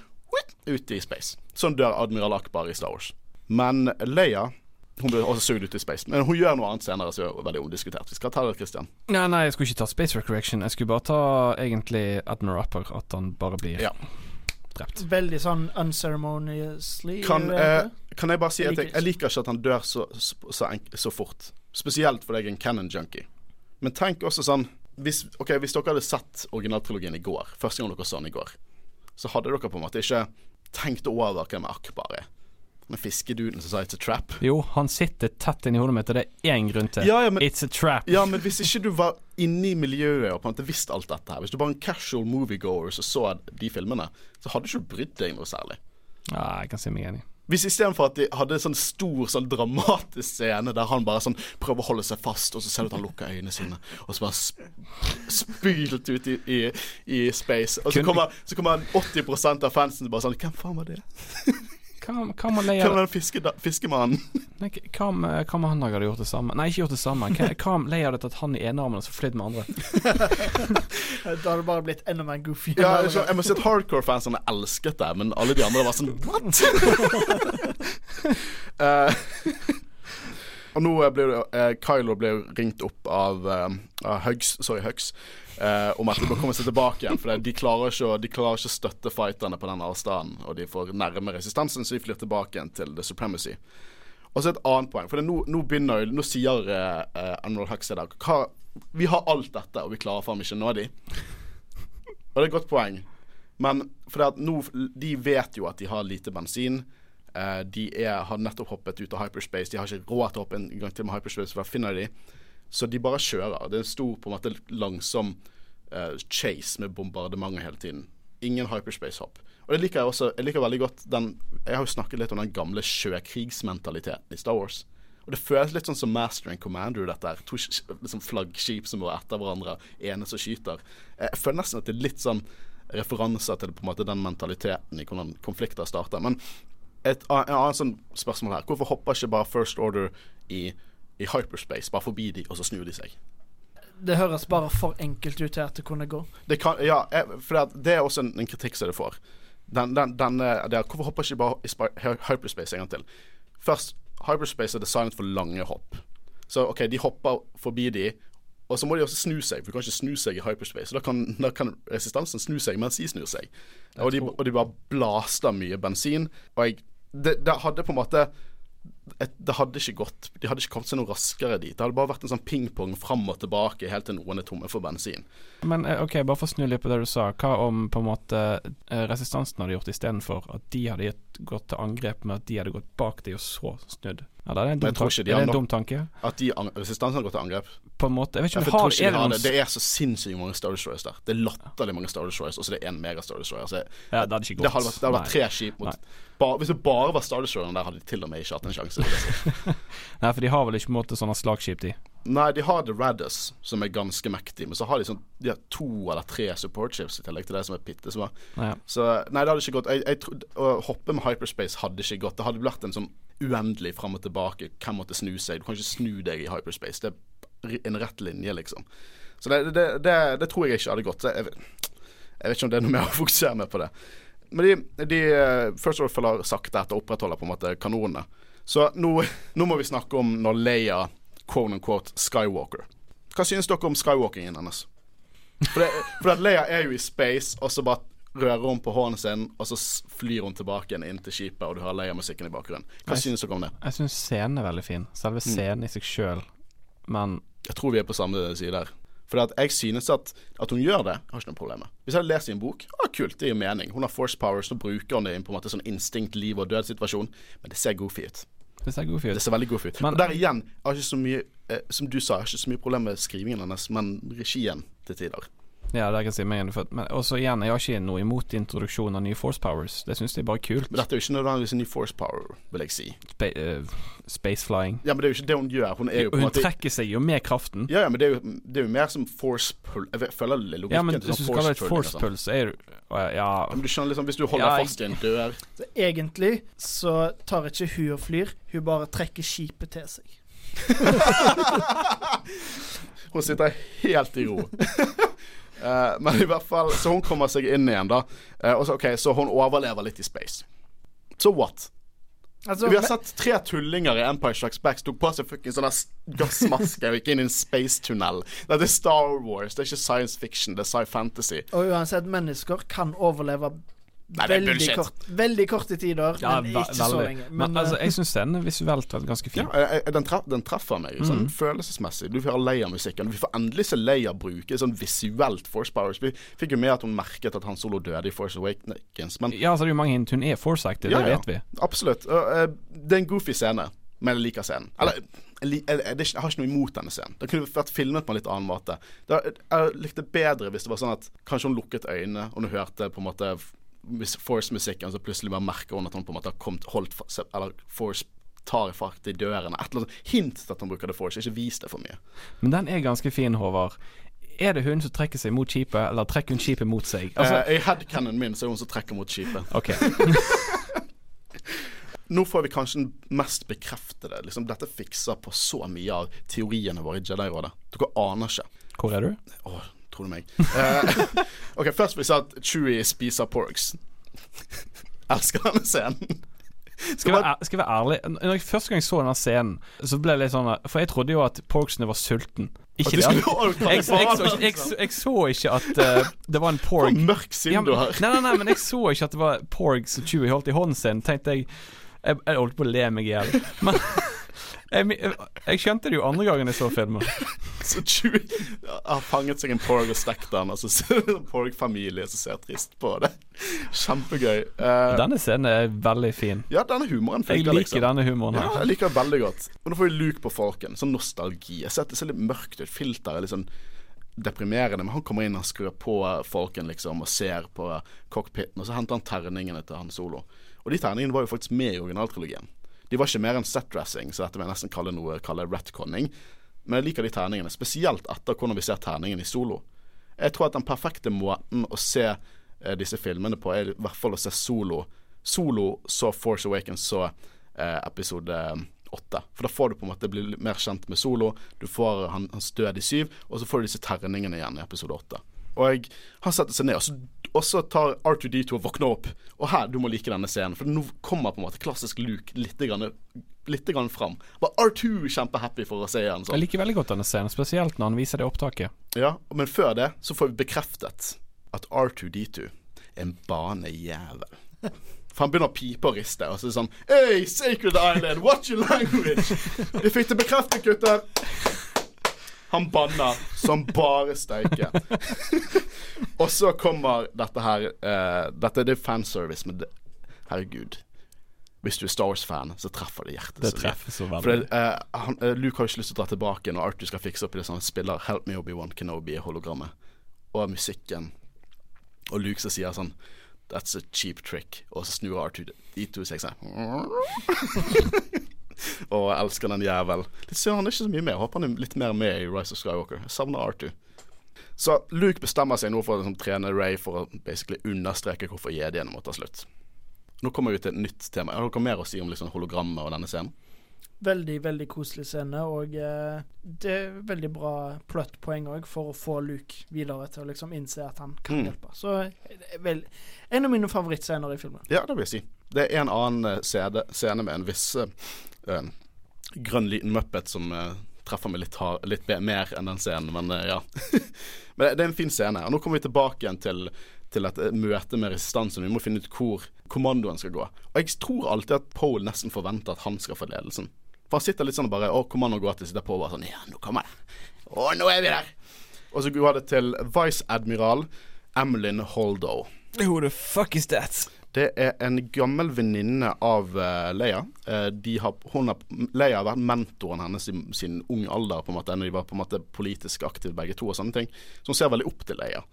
ut i space. Sånn dør admiral Akbar i Star Wars. Men Leia hun blir også sugd ut i space. Men hun gjør noe annet senere som er veldig omdiskutert. Vi skal ta det, Christian.
Nei, nei, jeg skulle ikke ta Space Recorrection. Jeg skulle bare ta egentlig Admiral Rapper, at han bare blir
Ja.
drept.
Veldig sånn unceremoniously.
Kan,
er
eh, kan jeg bare si at jeg, jeg liker ikke at han dør så, så, så, så fort. Spesielt fordi jeg er en canon junkie. Men tenk også sånn hvis, ok, hvis dere hadde sett originaltrilogien i går, første gang dere så den i går, så hadde dere på en måte ikke tenkt over hva med Akbar er. Den fiskeduden som sa 'it's a trap'.
Jo, han sitter tett inni hodet mitt, og det er én grunn til.
Ja, ja, men,
It's a trap.
ja, men hvis ikke du var inne i miljøet og på en måte visste alt dette her, hvis du var en casual moviegoer som så de filmene, så hadde du ikke brydd deg noe særlig.
Ja, jeg kan si meg enig.
Hvis istedenfor at de hadde en sånn stor sånn dramatisk scene der han bare sånn prøver å holde seg fast, og så ser du at han lukker øynene sine, og så bare sp spylt ut i, i, i space. Og så kommer, så kommer 80% av fansen bare sånn Hvem faen var det?
Hva om- hva om han leier
var den fiskemannen?
Nei, Hva om hva om han hadde gjort det samme? Nei, ikke gjort det samme. Hva, hva om Leia hadde tatt han i enearmen og så flydd med andre?
Da hadde det bare blitt enda mer goofy.
Ja, jeg, jeg må si at hardcore-fansene elsket det, men alle de andre var sånn What?! uh, og nå blir det, eh, Kylo blir ringt opp av, uh, Hugs, sorry, Hugs, eh, om at de må komme seg tilbake igjen. For de klarer, ikke, å- de klarer ikke støtte fighterne på den avstanden, og de får nærme resistansen, så de flyr tilbake igjen til The Supremacy. Og så et annet poeng, for nå, nå begynner Nå sier eh, Admiral Hux i dag hva, Vi har alt dette, og vi klarer faen ikke å nå de. Og det er et godt poeng. Men for nå, de vet jo at de har lite bensin. Eh, de er, har nettopp hoppet ut av hyperspace. De har ikke råd til å hoppe en gang til med hyperspace, for da finner de. Så de bare kjører. Det er en stor, på en måte langsom uh, chase med bombardementer hele tiden. Ingen hyperspace-hopp. Og det liker jeg også. Jeg liker veldig godt den Jeg har jo snakket litt om den gamle sjøkrigsmentaliteten i Star Wars. Og det føles litt sånn som Master and Commander, dette her. To liksom flaggskip som går etter hverandre. Ene som skyter. Eh, Jeg føler nesten at det er litt sånn referanser til på en måte den mentaliteten i hvordan konflikter starter. Men et et en sånn spørsmål her. Hvorfor hopper ikke bare First Order i, i hyperspace, bare forbi de, og så snur de seg?
Det høres bare for enkelt ut til at det kunne gå.
Det, kan, ja, for det, er også en, en kritikk som det får. Den, den, den, eh, det er, hvorfor hopper ikke bare i hyperspace en gang til? Først, hyperspace er designet for lange hopp. Så OK, de hopper forbi de, og så må de også snu seg. For du kan ikke snu seg i hyperspace. Så da kan, da kan resistansen snu seg mens de snur seg. Og de, og de bare blaster mye bensin. Og jeg, det, det hadde på en måte et, det hadde ikke gått De hadde ikke kommet seg noe raskere dit. Det hadde bare vært en sånn pingpong fram og tilbake helt til noen er tomme for bensin.
Men eh, ok, bare for å snu litt på det du sa. Hva om på en måte eh, resistansen hadde gjort istedenfor at de hadde gått til angrep med at de hadde gått bak de og så snudd? Ja, det er en dum, tanke.
de
er det en dum tanke.
At de resistansen har gått til angrep.
På en måte. Jeg vet ikke om
tror
har, er det noen
det. Er så sinnssykt mange Star Destroyers der. Det er latterlig mange Star Destroyers, og så er det én mega Star Destroyer. Så
Ja, det hadde ikke gått.
det hadde vært, det hadde vært tre skip mot bare, Hvis det bare var Star Destroyeren der, hadde de til og med ikke hatt en sjanse.
Nei, for de har vel ikke på en måte sånne slagskip, de.
Nei, de har The Raddus, som er ganske mektig, men så har de sånn De har to eller tre support ships i tillegg til det som er bitte små.
Ja.
Så nei, det hadde ikke gått. Jeg, jeg tror, å hoppe med hyperspace hadde ikke gått. Det hadde vært en sånn uendelig fram og tilbake. Hvem måtte snu seg? Du kan ikke snu deg i hyperspace. Det er en rett linje, liksom. Så det, det, det, det tror jeg ikke hadde gått. Jeg, jeg vet ikke om det er noe mer å fokusere med på det. Men de, de eh, First Order følger sakte etter å opprettholde på en måte kanonene. Så nå, nå må vi snakke om når Leia quote unquote Skywalker. Hva synes dere om skywalkingen hennes? For, det, for Leia er jo i space, og så bare rører hun på hånden sin, og så flyr hun tilbake igjen inn til skipet, og du har Leia-musikken i bakgrunnen. Hva
Jeg-
synes dere om det?
Jeg syns scenen er veldig fin. Selve
Mm.
scenen i seg sjøl. Men
Jeg tror vi er på samme side her. For jeg synes at, at hun gjør det, har ikke noe problem med. Hvis jeg leser i en bok, ah, kult, det gir mening. Hun har force powers, så bruker hun det i en på en måte sånn instinkt, liv og død-situasjon. Men det ser goofy ut.
det ser goofy
Det
ut.
ser veldig goofy ut.
Men-
og der igjen, jeg har ikke så mye eh, Som du sa, jeg har ikke så mye problem med skrivingen hennes, men regien til tider.
Ja, der kan jeg si meg. Men også igjen, jeg har ikke noe imot introduksjon av nye Force Powers. Det syns jeg er bare kult.
Men dette er jo ikke nødvendigvis en ny force power, vil jeg si.
Spa uh, Spaceflying.
Ja, men det er jo ikke det hun gjør. Hun er jo på
hun
måte
trekker seg jo med kraften.
Ja, ja, men det er jo, det er jo mer som force pull Jeg føler logikken
Ja, men hvis du
sånn
det et force
sånn.
pull, så er du Ja, ja.
Men du skjønner liksom, Hvis du holder
Ja, jeg-
fast i en dør
Så egentlig så tar ikke hun og flyr, hun bare trekker skipet til seg.
Hun sitter helt i ro. Eh, men i hvert fall Så hun kommer seg inn igjen, da. Uh, og så, ok, så hun overlever litt i space. Så what?
Altså,
Vi har sett tre tullinger i Empire Strikes Back tok på seg fucking sånn gassmaske og gikk inn i en spacetunnel. Det er Star Wars, det er ikke science fiction, det er sci fantasy.
Og uansett, mennesker kan overleve
Nei, det er
veldig,
bullshit.
kort, veldig korte tider,
Ja,
men
ikke
ikke så lenge.
Men,
Men,
altså,
eh,
jeg syns den visuelt var ganske fin.
Ja, den, treff, den treffer meg sånn følelsesmessig. Du får lei av musikken. Vi får endelig se Leia bruke sånn visuelt Force Powers. Vi fikk jo med at hun merket at Han Solo døde i Force Awakens, men
Ja, altså det er jo mange hint. Hun er force active,
Ja,
det
ja.
vet vi.
absolutt. Og, eh, det er en goofy scene, men jeg liker scenen. Eller jeg, har ikke noe imot denne scenen. Den kunne vært filmet på en litt annen måte. Det, jeg likte bedre hvis det var sånn at kanskje hun lukket øynene, og hun hørte på en måte mus- Force-musikken, så plutselig bare merker hun at hun på en måte har kommet holdt Eller Force tar fart i dørene. Et eller annet hint til at han bruker The Force. Ikke vis det for mye.
Men den er ganske fin, Håvard. Er det hun som trekker seg mot skipet, eller trekker hun skipet mot seg? Altså,
uh, I headcanonen min så er hun som trekker mot skipet.
OK.
Nå får vi kanskje den mest bekreftede. Liksom, dette fikser på så mye av teoriene våre i Jedi-rådet. Dere aner ikke.
Hvor er du?
Åh, tror du meg? Uh, ok, Først vil jeg si at Chewie spiser porgs. Elsker denne scenen.
Skal jeg, være, skal jeg være ærlig Når jeg Første gang jeg så denne scenen, så ble jeg litt sånn For jeg trodde jo at porgsene var sulten. Ikke det. Jeg, jeg, jeg, så- ikke at uh, det var en porg
mørk sinn
Ja,
du har.
nei, nei, nei, men jeg så ikke at det var porg som Chewie holdt i hånden sin. Tenkte jeg Jeg, jeg holdt på å le meg i hjel. Men jeg, jeg, skjønte det jo andre gangen jeg så filmen.
Så Chewie har fanget seg en porg og stekt den, og så ser du en porg-familie som ser trist på det. Kjempegøy. Uh,
Denne scenen er veldig fin.
ja, denne humoren
Jeg liker
liksom.
denne humoren
Ja, jeg liker den veldig godt. Og nå får vi Luke på folken. Sånn nostalgi. Jeg ser at det ser litt mørkt ut. Filteret er litt sånn deprimerende. Men han kommer inn og skrur på folken, liksom, og ser på cockpiten. Og så henter han terningene til han solo. Og de terningene var jo faktisk med i originaltrilogien. De var ikke mer enn set-dressing, så dette vil jeg nesten kalle noe kalle retconning. Men jeg liker de terningene, spesielt etter hvordan vi ser terningen i solo. Jeg tror at den perfekte måten å se eh, disse filmene på, er i hvert fall å se solo. Solo så Force Awakens så eh, episode åtte. For da får du på en måte bli mer kjent med Solo. Du får han, hans død i syv, og så får du disse terningene igjen i episode åtte. Og jeg, han setter seg ned, og så, og så tar R2D2 og våkner opp. Og her, du må like denne scenen, for nå kommer på en måte klassisk Luke litt, grann, litt grann fram. Bare R2 kjempehappy for å se igjen. Sånn.
Jeg liker veldig godt denne scenen, spesielt når han viser det opptaket.
Ja, men før det så får vi bekreftet at R2D2 er en banejævel. For han begynner å pipe og riste, og så er det sånn Hey, Sacred Island, watch your language? Vi fikk det bekreftet, gutter. Han banner som bare steike. og så kommer dette her uh, Dette det er fanservice, men det, herregud. Hvis du er Star Wars-fan, så treffer det hjertet.
Det treffer så
For
veldig.
det, uh, han, eh, Luke har jo ikke lyst til å dra tilbake når Arthur skal fikse opp i det sånne spiller 'Help me Obi-Wan Kenobi'-hologrammet. Og musikken. Og Luke som sier sånn 'That's a cheap trick'. Og så snur Arthur de to seg sånn Og jeg elsker den jævel. Litt synd han er ikke så mye med. Jeg håper han er litt mer med i Rise of Skywalker. Jeg savner Arthur. Så Luke bestemmer seg nå for å liksom, trene Ray for å basically understreke hvorfor jedien må ta slutt. Nå kommer vi til et nytt tema. Har dere mer å si om liksom, hologrammet og denne scenen?
Veldig, veldig koselig scene, og eh, det er veldig bra plot-poeng òg for å få Luke videre til å liksom innse at han kan
Mm.
hjelpe. Så er vel en av mine favorittscener i filmen.
Ja, det vil jeg si. Det er en annen eh, scene, scene med en viss eh, grønn liten muppet som uh, treffer meg litt, hard, litt mer enn den scenen, men uh, ja. men det er en fin scene. Og nå kommer vi tilbake igjen til, til et møte med resistansen. Vi må finne ut hvor kommandoen skal gå. Og jeg tror alltid at Pole nesten forventer at han skal få ledelsen. For han sitter litt sånn og bare Å, kommandoen går til, sitter på og bare sånn Ja, nå kommer det. Å, nå er vi der. Og så går det til Vice Admiral Emlyn Holdo.
Who the fuck is that?
Det er en gammel venninne av eh, Leia. Eh, de har, har, Leia har vært mentoren hennes i sin ung alder, på en måte, når de var på en måte politisk aktive begge to. og sånne ting. Så hun ser veldig opp til Leia.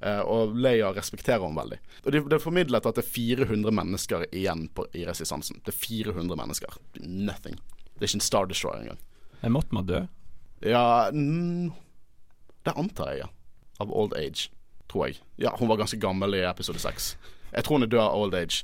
Eh, og Leia respekterer henne veldig. Og Det, er formidlet at det er 400 mennesker igjen på, i resistansen. Det er 400 mennesker. Nothing. Det er ikke en Star Destroyer engang.
Måtte man dø?
Ja Det antar jeg, ja. Av old age, tror jeg. Ja, hun var ganske gammel i episode seks. Jeg tror hun er død av old age.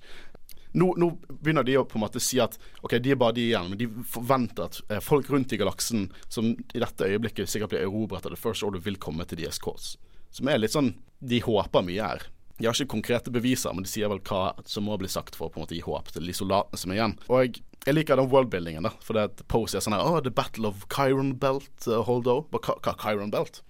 Nå, nå begynner de å på en måte si at ok, de er bare de igjen, men de forventer at eh, folk rundt i galaksen som i dette øyeblikket sikkert blir erobret av The First Order, vil komme til deres cause. Som er litt sånn De håper mye her. De har ikke konkrete beviser, men de sier vel hva som må bli sagt for å på en måte gi håp til de soldatene som er igjen. Og jeg, liker den worldbuildingen, da. For det Pose Poe sier sånn her Oh, the battle of Chiron Belt, uh, Holdo. Hva Chiron Belt?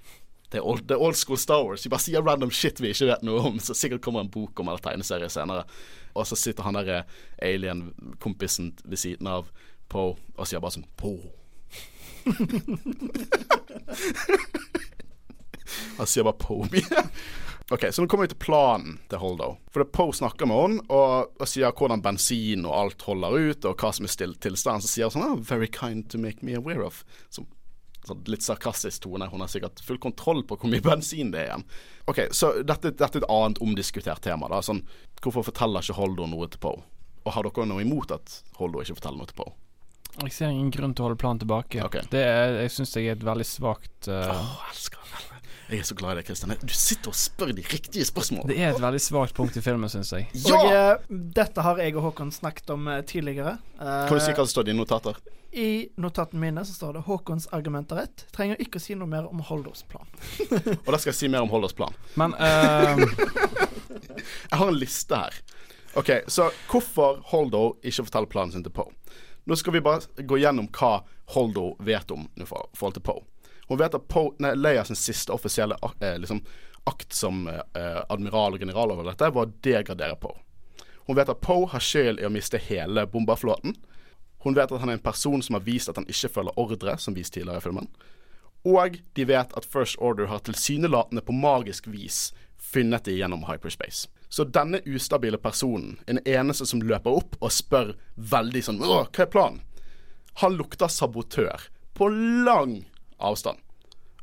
Det er, old, det er old school Star Wars. De bare sier random shit vi ikke vet noe om. Så sikkert kommer en bok om eller tegneserie senere. Og så sitter han der eh, alien-kompisen ved siden av Poe og sier bare sånn Poe. han sier bare mye. Ok, Så nå kommer vi til planen til Holdo. For det Poe snakker med henne og, og sier hvordan bensin og alt holder ut, og hva som er stilt tilstand. Så sier han sånn oh, 'Very kind to make me aware of'. Som litt sarkastisk tone. Hun har sikkert full kontroll på hvor mye bensin det er igjen. Ok, Så dette, dette er et annet omdiskutert tema. da Sånn, Hvorfor forteller ikke Holdo noe til Poe? Og har dere noe imot at Holdo ikke forteller noe til Poe?
Jeg ser ingen grunn til å holde planen tilbake.
Okay.
Det er, jeg syns jeg er et veldig svakt uh,
jeg elsker det. Jeg er så glad i deg, Kristian. Du sitter og spør de riktige spørsmålene.
Det er et veldig svakt punkt i filmen, syns jeg.
Ja!
Og uh, dette har jeg og Håkon snakket om uh, tidligere. Uh,
Kan du si hva som står i dine notater?
I notatene mine så står det 'Håkons argument er rett'. Trenger ikke å si noe mer om Holders plan.
Og da skal jeg si mer om Holders plan.
Men eh,
Jeg har en liste her. Ok, Så hvorfor Holdo ikke forteller planen sin til Poe? Nå skal vi bare gå gjennom hva Holdo vet om i forhold til Poe. Hun vet at Poe, nei, Leia sin siste offisielle eh, liksom, akt som eh, admiral og general over dette, var å degradere Poe. Hun vet at Poe har skyld i å miste hele bomberflåten. Hun vet at han er en person som har vist at han ikke følger ordre, som vist tidligere i filmen. Og de vet at First Order har tilsynelatende på magisk vis funnet det gjennom hyperspace. Så denne ustabile personen er den eneste som løper opp og spør veldig sånn hva er planen? Han lukter sabotør på lang avstand.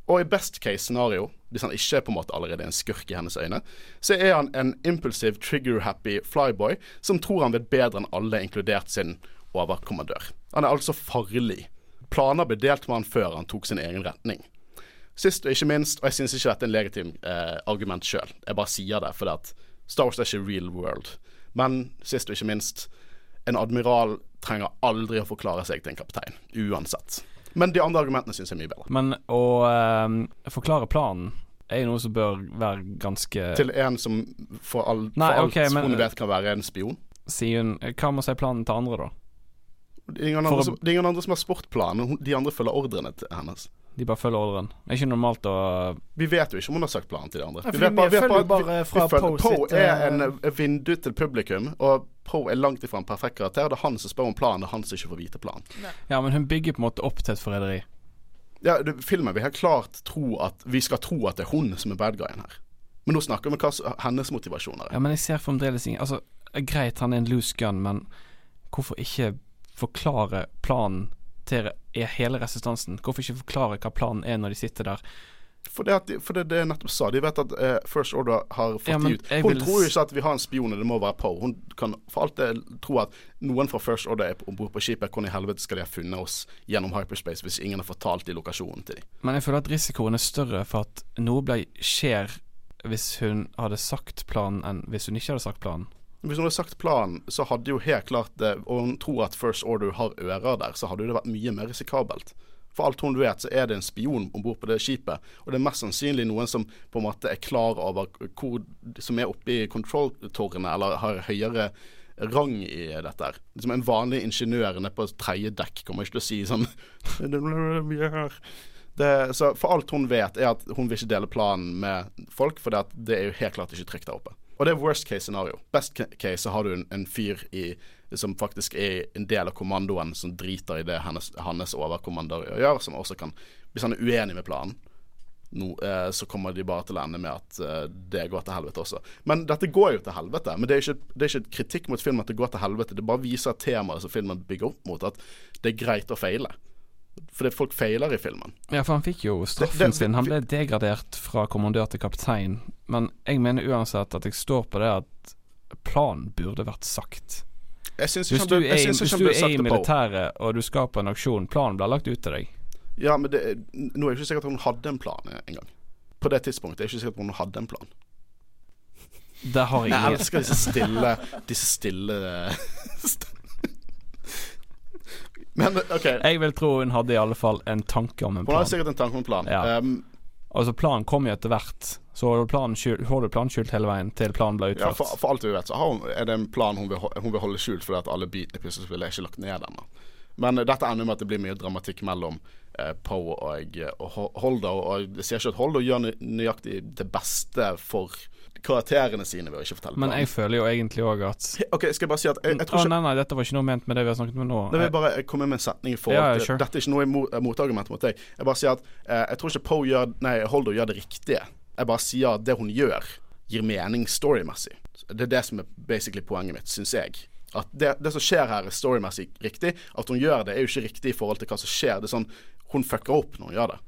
Og i best case scenario, hvis han ikke er på en måte allerede er en skurk i hennes øyne, så er han en impulsiv, trigger-happy flyboy som tror han vet bedre enn alle, inkludert sin overkommandør. Han er altså farlig. Planer ble delt med han før han tok sin egen retning. Sist og ikke minst, og jeg syns ikke dette er en legitim eh, argument sjøl, jeg bare sier det fordi at Star Wars er ikke real world. Men sist og ikke minst, en admiral trenger aldri å forklare seg til en kaptein. Uansett. Men de andre argumentene syns jeg er mye bedre.
Men å eh, forklare planen er jo noe som bør være ganske
Til en som for, all,
Nei,
for alt
okay, men-
hun vet kan være en spion.
Sier hun Hva med å si planen til andre, da?
Det er ingen, andre som, det er ingen andre som har sportplanen. De andre følger ordrene til hennes.
De bare følger ordren. Det er ikke normalt å
Vi vet jo ikke om hun har sagt planen til de andre.
Ja, vi
vet bare-
vi
vet
følger
bare-
bare
vi-
fra
vi følger-
Poe
Poe
sitt,
er
eh,
en eh, vindu til publikum, og Poe er langt ifra en perfekt karakter. Det er han som spør om planen, det er han som ikke får vite planen.
Ja, men hun bygger på en måte opp til et forræderi.
Ja, det, filmen vil helt klart tro at Vi skal tro at det er hun som er bad guyen her. Men nå snakker vi om hva hennes motivasjoner er.
Ja, men jeg ser fremdeles ingen Altså, greit, han er en loose gun, men hvorfor ikke forklare planen til hele resistansen? Hvorfor ikke forklare hva planen er når de sitter der?
For det, de, for det, det jeg nettopp sa, de vet at eh, First Order har fått
Ja,
de ut. Hun
vil
tror jo ikke at vi har en spion, det må være Poe. Hun kan for alt det tro at noen fra First Order er om bord på skipet. Hvordan i helvete skal de ha funnet oss gjennom hyperspace hvis ingen har fortalt de lokasjonen til dem?
Men jeg føler at risikoen er større for at noe ble, skjer hvis hun hadde sagt planen, enn hvis hun ikke hadde sagt planen.
Hvis hun hadde sagt planen, så hadde jo helt klart det Og hun tror at First Order har ører der, så hadde jo det vært mye mer risikabelt. For alt hun vet, så er det en spion om bord på det skipet. Og det er mest sannsynlig noen som på en måte er klar over hvor Som er oppe i control-tårnet, eller har høyere rang i dette her. Liksom en vanlig ingeniør nede på tredje dekk kommer ikke til å si sånn det, Så for alt hun vet, er at hun vil ikke dele planen med folk, for det er jo helt klart ikke trygt der oppe. Og det er worst case scenario. Best case så har du en, en fyr i, som faktisk er en del av kommandoen, som driter i det hennes, hans overkommander gjør, som også kan Hvis han er uenig med planen, no, eh, så kommer de bare til å ende med at eh, det går til helvete også. Men dette går jo til helvete. Men det er ikke, det er ikke kritikk mot filmen at det går til helvete. Det bare viser temaet som filmen bygger opp mot, at det er greit å feile. Fordi folk feiler i filmen.
Ja, for han fikk jo straffen
Det- det-
sin. Han ble degradert fra kommandør til kaptein. Men jeg mener uansett at jeg står på det at planen burde vært sagt.
Jeg syns
Hvis du er,
jeg
i- hvis du er i militæret og du skal på en aksjon, planen blir lagt ut til deg.
Ja, men det, nå er det ikke sikkert at hun hadde en plan engang. På det tidspunktet er det ikke sikkert at hun hadde en plan.
Det har jeg
Jeg elsker disse stille Disse stille Men OK.
Jeg vil tro hun hadde i alle fall en tanke om en plan.
Hun har sikkert en tanke om en plan.
Ja.
Um,
Altså Planen kom jo etter hvert. Så holder planen skjult, holder planen skjult hele veien til planen ble
ja,
utført.
for, for alt vi vet, så har hun, er det en plan hun vil, hun vil holde skjult fordi at alle bitene i puslespillet er ikke lagt ned ennå. Men uh, dette ender med at det blir mye dramatikk mellom uh, Poe og, og Ho- Holdo. Og jeg sier ikke at Holdo gjør nøyaktig det beste for karakterene sine ved å ikke fortelle
Men jeg føler jo egentlig òg at
OK, skal jeg bare si at jeg, jeg tror ikke
nei, nei, dette var ikke noe ment med det vi har snakket om nå.
Da vil jeg bare komme med en setning i forhold
Ja,
til
sure.
Dette er ikke noe imot, eh, motargument mot deg. Jeg bare sier at eh, jeg tror ikke Poe gjør Nei, Holdo gjør det riktige. Jeg bare sier at det hun gjør, gir mening storymessig. Det er det som er basically poenget mitt, syns jeg. At det, det som skjer her, er storymessig riktig. At hun gjør det, er jo ikke riktig i forhold til hva som skjer. Det er sånn hun fucker opp når hun gjør det.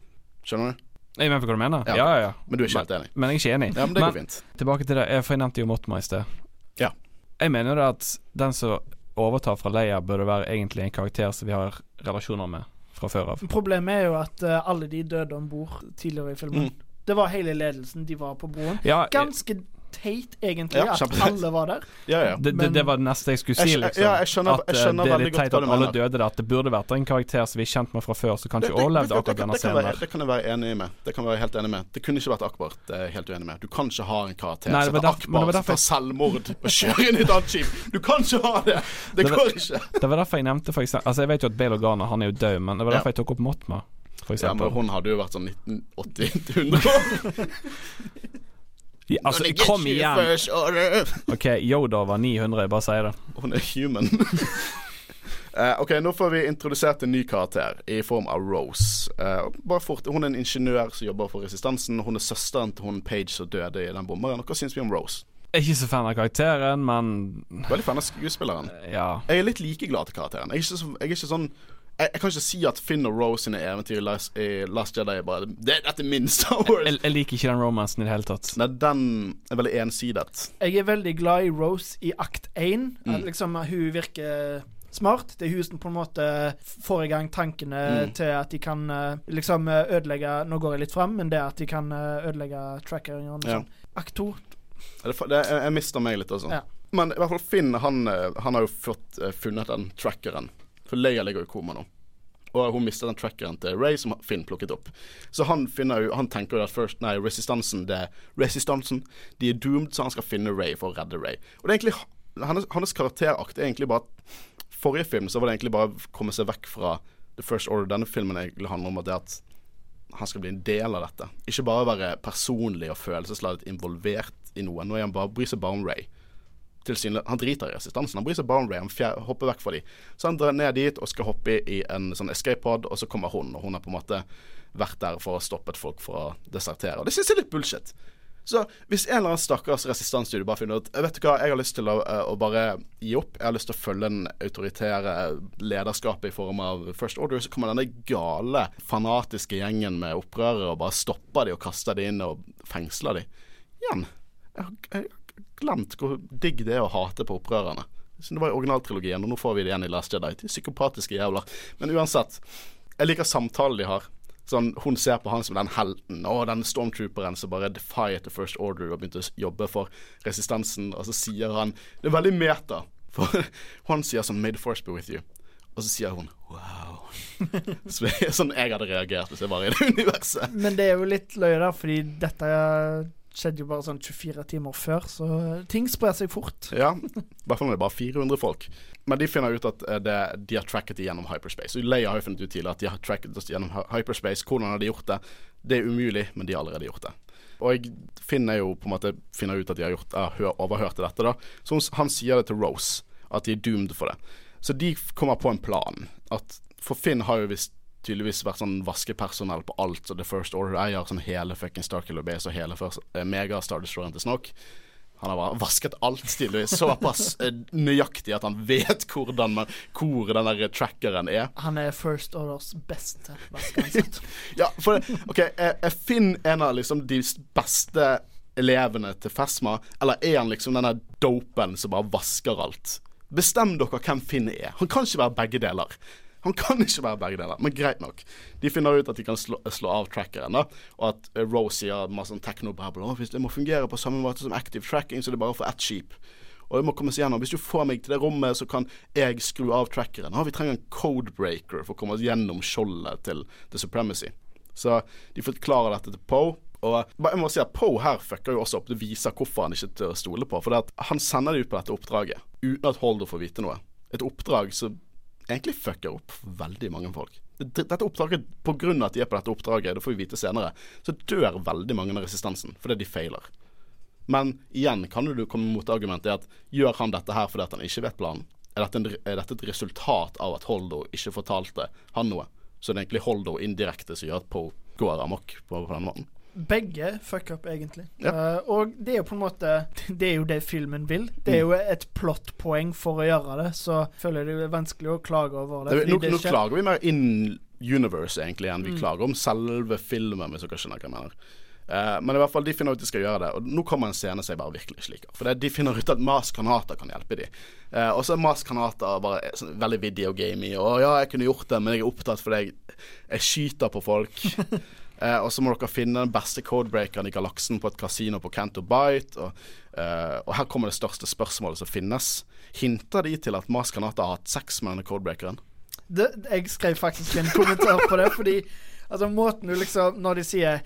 Skjønner du?
Jeg mener hva du mener?
Ja.
Ja, ja.
Men du er ikke helt enig?
Men jeg er ikke enig.
Ja, men det går fint.
tilbake til det. Jeg for jeg nevnte jo Motma i sted.
Ja.
Jeg mener det at den som overtar fra Leia, burde være egentlig en karakter som vi har relasjoner med fra før av.
Problemet er jo at uh, alle de døde om bord tidligere i filmen.
Mm.
Det var hele ledelsen. De var på broen.
Ja,
Ganske teit, egentlig,
Ja,
at alle var der.
Ja, ja.
det, det, det var det neste jeg skulle si, liksom.
ja, jeg skjønner-
at
jeg
eh,
skjønner
det er litt teit at alle døde der. At det burde vært en karakter som vi er kjent med fra før, som kanskje overlevde akkurat denne scenen
Det kan jeg være enig med. Det kan jeg være helt enig med. Det kunne ikke vært Akbar. Det er jeg helt uenig med. Du kan ikke ha en karakter
Nei,
som heter Akbar som tar selvmord og kjører inn i et annet skip. Du kan ikke ha det! Det
Det
går ikke.
Det var derfor jeg nevnte for eksempel Altså Jeg vet jo at Bale Organa han er jo død, men det var derfor jeg tok opp Motma, for
Ja, men hun hadde jo vært sånn 1980-100 år.
Ja, altså,
Gonna get
kom
you
igjen!
first order.
OK, Yoda var 900, jeg bare sier det.
Hun er human. uh, ok, Nå får vi introdusert en ny karakter i form av Rose. Uh, bare fort, Hun er en ingeniør som jobber for Resistansen. Hun er søsteren til hun Page som døde i den bomberen. Hva syns vi om Rose?
Jeg er ikke så fan av karakteren, men
Veldig fan av skuespilleren.
ja.
Jeg er litt likeglad til karakteren. Jeg er ikke, så, jeg er ikke sånn jeg, jeg kan ikke si at Finn og Rose sine eventyr i Last, i Last Jedi er bare det, Dette er min Star Wars.
Jeg, jeg liker ikke den romansen i det hele tatt.
Nei, den er veldig ensidet.
Jeg er veldig glad i Rose i akt én.
Mm.
Liksom, hun virker smart. Det er hun som på en måte får i gang tankene
Mm.
til at de kan eh, liksom eh, ødelegge Nå går jeg litt fram, men det at de kan eh, ødelegge trackeren og
Ja.
sånn. Akt to
jeg, mister meg litt også.
Ja.
Men i hvert fall Finn han, han har jo fått funnet den trackeren. For Leia ligger i koma nå. Og hun mister den trackeren til Ray, som Finn plukket opp. Så han finner jo Han tenker jo at first, Nei, resistansen det Resistansen De er doomed, så han skal finne Ray for å redde Ray. Og det er egentlig Hans, hans karakterakt er egentlig bare Forrige film så var det egentlig bare å komme seg vekk fra The First Order. Denne filmen egentlig handler om at det at han skal bli en del av dette. Ikke bare være personlig og følelsesladet involvert i noe. Nå er han bare, bryr seg bare om Ray. Tilsynelatende- Han driter i resistansen. Han bryr seg bare om Ray. Han hopper vekk fra de. Så han drar ned dit og skal hoppe i en sånn escape pod, og så kommer hun. Og hun har på en måte vært der for å stoppe folk fra å desertere. Og det synes jeg er litt bullshit. Så hvis en eller annen stakkars resistansstudie bare finner ut Vet du hva, jeg har lyst til å, eh, å bare gi opp. Jeg har lyst til å følge den autoritære lederskapet i form av First Order, så kommer denne gale, fanatiske gjengen med opprørere og bare stopper de og kaster de inn og fengsler de. Igjen. Jeg jeg glemt hvor digg det er å hate på opprørerne. Det var i originaltrilogien, og nå får vi det igjen i Last Jedi. De psykopatiske jævler. Men uansett. Jeg liker samtalen de har. Sånn, Hun ser på han som den helten, og den stormtrooperen som bare defiet the first order og begynte å jobbe for resistansen, og så sier han Det er veldig meta, for han sier sånn 'May the force be with you', og så sier hun 'wow'. Så sånn jeg hadde reagert hvis jeg var i det universet.
Men det er jo litt løye, da, fordi dette skjedde jo bare sånn 24 timer før, så ting sprer seg fort.
Ja, i hvert fall når det er bare 400 folk. Men de finner ut at eh, det, de har tracket det gjennom hyperspace. Og Leia har jo funnet ut tidligere at de har tracket oss gjennom hyperspace. Hvordan har de gjort det? Det er umulig, men de har allerede gjort det. Og jeg finner jo på en måte finner ut at de har gjort, ja, hø- overhørte dette, da. Så han sier det til Rose, at de er doomed for det. Så de kommer på en plan. At, for Finn har jo visst tydeligvis vært sånn vaskepersonell på alt, så The First Order eier sånn hele fucking Starkiller Base og hele first, eh, Mega Star Destroyeren til Snoke. Han har bare vasket alt tydeligvis såpass eh, nøyaktig at han vet hvordan man, hvor den der trackeren er.
Han er First Orders beste vaskeansatt.
Ja, for OK, jeg finner en av liksom de beste elevene til Fesma, eller er han liksom denne dopen som bare vasker alt? Bestem dere hvem Finn er. Han kan ikke være begge deler. Han kan ikke være begge deler, men greit nok. De finner ut at de kan slå, slå av trackeren, da, og at eh, Rose sier masse sånn technobabble. «Å, Hvis det må fungere på samme måte som active tracking, så er det bare for ett skip. Og det må komme seg gjennom. Hvis du får meg til det rommet, så kan jeg skru av trackeren. Å, vi trenger en codebreaker for å komme oss gjennom skjoldet til The Supremacy. Så de forklarer dette til Poe. Og jeg må si at Poe her fucker jo også opp. Det viser hvorfor han ikke tør å stole på. For han sender de ut på dette oppdraget uten at Holder får vite noe. Et oppdrag som egentlig fucker opp veldig mange folk. Dette oppdraget, av at de er på dette oppdraget, det får vi vite senere, så dør veldig mange av resistansen fordi de feiler. Men igjen kan du komme mot argumentet at gjør han dette her fordi han ikke vet planen? Er dette, en, er dette et resultat av at Holdo ikke fortalte han noe? Så det er egentlig Holdo indirekte som gjør at Po går amok på, på den måten.
Begge fuck up, egentlig.
Ja.
Uh, og det er jo på en måte Det er jo det filmen vil. Det er jo et plottpoeng for å gjøre det, så føler jeg det er vanskelig å klage over det.
Det, nå, nå klager vi mer in universe, egentlig enn vi klager om selve filmen, hvis dere skjønner hva jeg mener. Uh, men i hvert fall de finner ut de skal gjøre det, og nå kommer en scene som jeg bare virkelig ikke liker. For det, de finner ut at Mas Kanata kan hjelpe dem. Uh, og så er Mas Kanata bare sånn, veldig videogamey. Og ja, jeg kunne gjort det, men jeg er opptatt fordi jeg, jeg skyter på folk. Eh, og så må dere finne den beste codebreakeren i galaksen på et kasino på Canto Bite. Og, eh, og her kommer det største spørsmålet som finnes. Hinter de til at Mas Kanata har hatt sex med denne codebreakeren?
Det, jeg skrev faktisk en kommentar på det, fordi altså måten du liksom Når de sier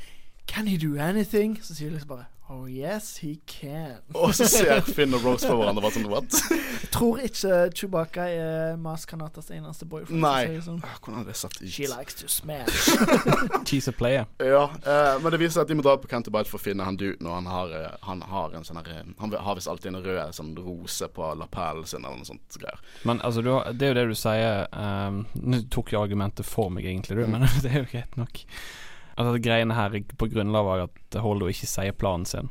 'Can he do anything?' så sier de liksom bare 'Oh yes, he can'.
Og så ser Finn og Rose på hverandre bare sånn what?
Jeg tror ikke Chewbacca er Mas Kanatas eneste boyfriend.
Nei.
Sånn.
Ah, Hvordan hadde det
satt
ut?
She likes to smash.
She's a player.
Ja, uh, men det viser seg at de må dra på Canterbite for å finne han duten, og han har, eh, han har en sånn eh, Han har visst alltid en rød sånn rose på lapellen sin eller noe sånt greier.
Men altså, du har, det er jo det du sier um, Nå tok jo argumentet for meg, egentlig, du, men det er jo greit nok. Altså, greiene her er på grunnlag av at Holdo ikke sier planen sin,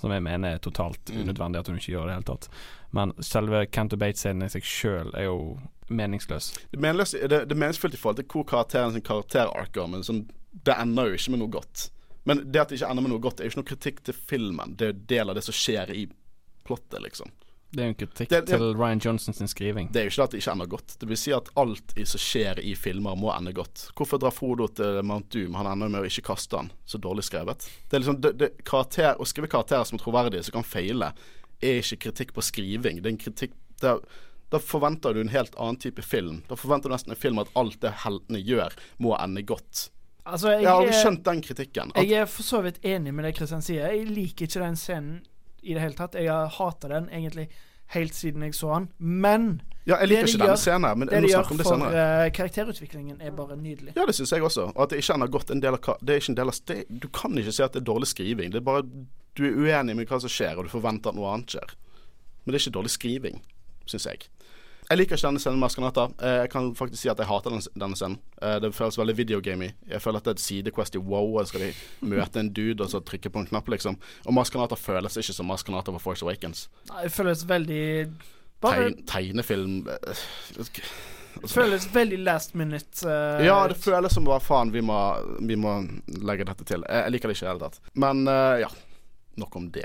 som jeg mener er totalt
Mm.
unødvendig at hun ikke gjør det i det hele tatt. Men selve Canto Bates-scenen i seg sjøl er jo meningsløs.
Det, er det, det meningsfullt i forhold til hvor karakteren sin karakterark er, men sånn, det ender jo ikke med noe godt. Men det at det ikke ender med noe godt, er jo ikke noe kritikk til filmen. Det er jo del av det som skjer i plottet, liksom.
Det er jo en kritikk
Det- det-
til Ryan Johnson sin skriving.
Det er jo ikke det at det ikke ender godt. Det vil si at alt som skjer i filmer, må ende godt. Hvorfor drar Frodo til Mount Doom? Han ender med å ikke kaste han. Så dårlig skrevet. Det er liksom det, det, karakter, Å skrive karakterer som er troverdige, som kan feile, er ikke kritikk på skriving. Det er en kritikk det er, Da forventer du en helt annen type film. Da forventer du nesten en film at alt det heltene gjør, må ende godt.
Altså, jeg,
Jeg har aldri skjønt den kritikken. At,
Jeg er for så vidt enig med det Kristian sier. Jeg liker ikke den scenen i det hele tatt. Jeg har hata den egentlig helt siden jeg så den. Men
ja, jeg liker
det de
ikke denne scenen, men
det de gjør
om det
for eh, karakterutviklingen, er bare nydelig.
Ja, det syns jeg også. Og at det ikke har godt en del av Det er ikke en del av det, Du kan ikke si at det er dårlig skriving. Det er bare Du er uenig med hva som skjer, og du forventer at noe annet skjer. Men det er ikke dårlig skriving, syns jeg. Jeg liker ikke denne scenen med Askanata. Eh, Jeg kan faktisk si at jeg hater denne scenen. Eh, Det føles veldig videogamey. Jeg føler at det er et sidequest i WoW, og skal de møte en dude og så trykke på en knapp, liksom. Og Maskanata føles ikke som Maskanata på Force Awakens.
Nei, Det føles veldig Bare
Tegn, tegnefilm eh,
det føles veldig last minute. Uh,
Ja, det føles som hva faen, vi må, vi må legge dette til. Jeg liker det ikke i det hele tatt. Men uh, ja, nok om det.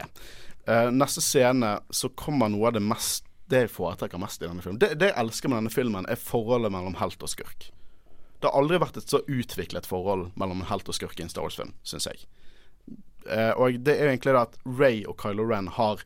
Uh, neste scene så kommer noe av det mest Det jeg foretrekker mest i denne filmen. Det, det jeg elsker med denne filmen, er forholdet mellom helt og skurk. Det har aldri vært et så utviklet forhold mellom en helt og skurk i en Star Wars-film, syns jeg. Eh, og det er egentlig det at Ray og Kylo Ren har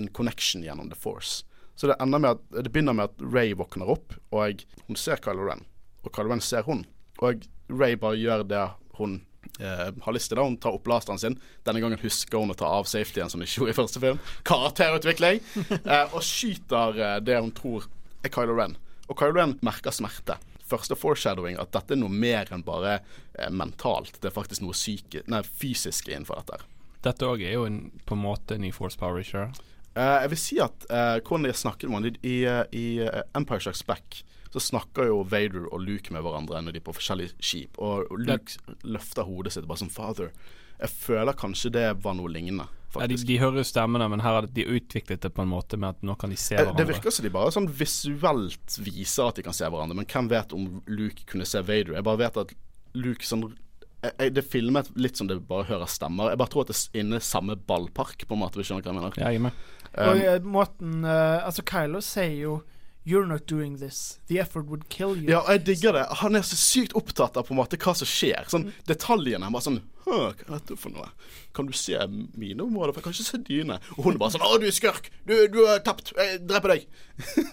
en connection gjennom The Force. Så det, at, det begynner med at Ray våkner opp, og hun ser Kylo Ren. Og Kylo Ren ser hun. Og Ray bare gjør det hun eh, har til. da Hun tar opp lasteren sin. Denne gangen husker hun å ta av safetyen, som hun ikke gjorde i første film. Karakterutvikling! Eh, og skyter eh, det hun tror er Kylo Ren. Og Kylo Ren merker smerte. Første foreshadowing at dette er noe mer enn bare eh, mentalt. Det er faktisk noe syke, nei, fysisk innenfor dette.
Dette òg er jo en, på en måte ny Force Power, ikke sant?
Eh, jeg vil si at uh, hvordan har snakket med han I, i, i eh, Empire Strikes Back så snakker jo Vader og Luke med hverandre når de er på forskjellige skip. Og Luke løfter hodet sitt bare som 'father'. Jeg føler kanskje det var noe lignende,
Ja, de, de hører jo stemmene, men her har de utviklet det på en måte med at nå kan de se
Eh,
hverandre.
det virker som de bare sånn visuelt viser at de kan se hverandre, men hvem vet om Luke kunne se Vader? Jeg bare vet at Luke sånn jeg, jeg, Det filmet litt som det bare hører stemmer. Jeg bare tror at det er inne samme ballpark, på en måte. Hvis du skjønner hva jeg mener.
Ja, jeg er med.
Og eh, måten uh, Altså, Kylo sier jo You're not doing this. The effort would kill you.
Ja, og jeg digger det. Han er så sykt opptatt av på en måte hva som skjer. Sånn Detaljene. Bare sånn hva er dette for noe? Kan du se mine områder? For jeg kan ikke se dine. Og hun er bare sånn Å, du er skurk! Du, du har tapt! Jeg dreper deg!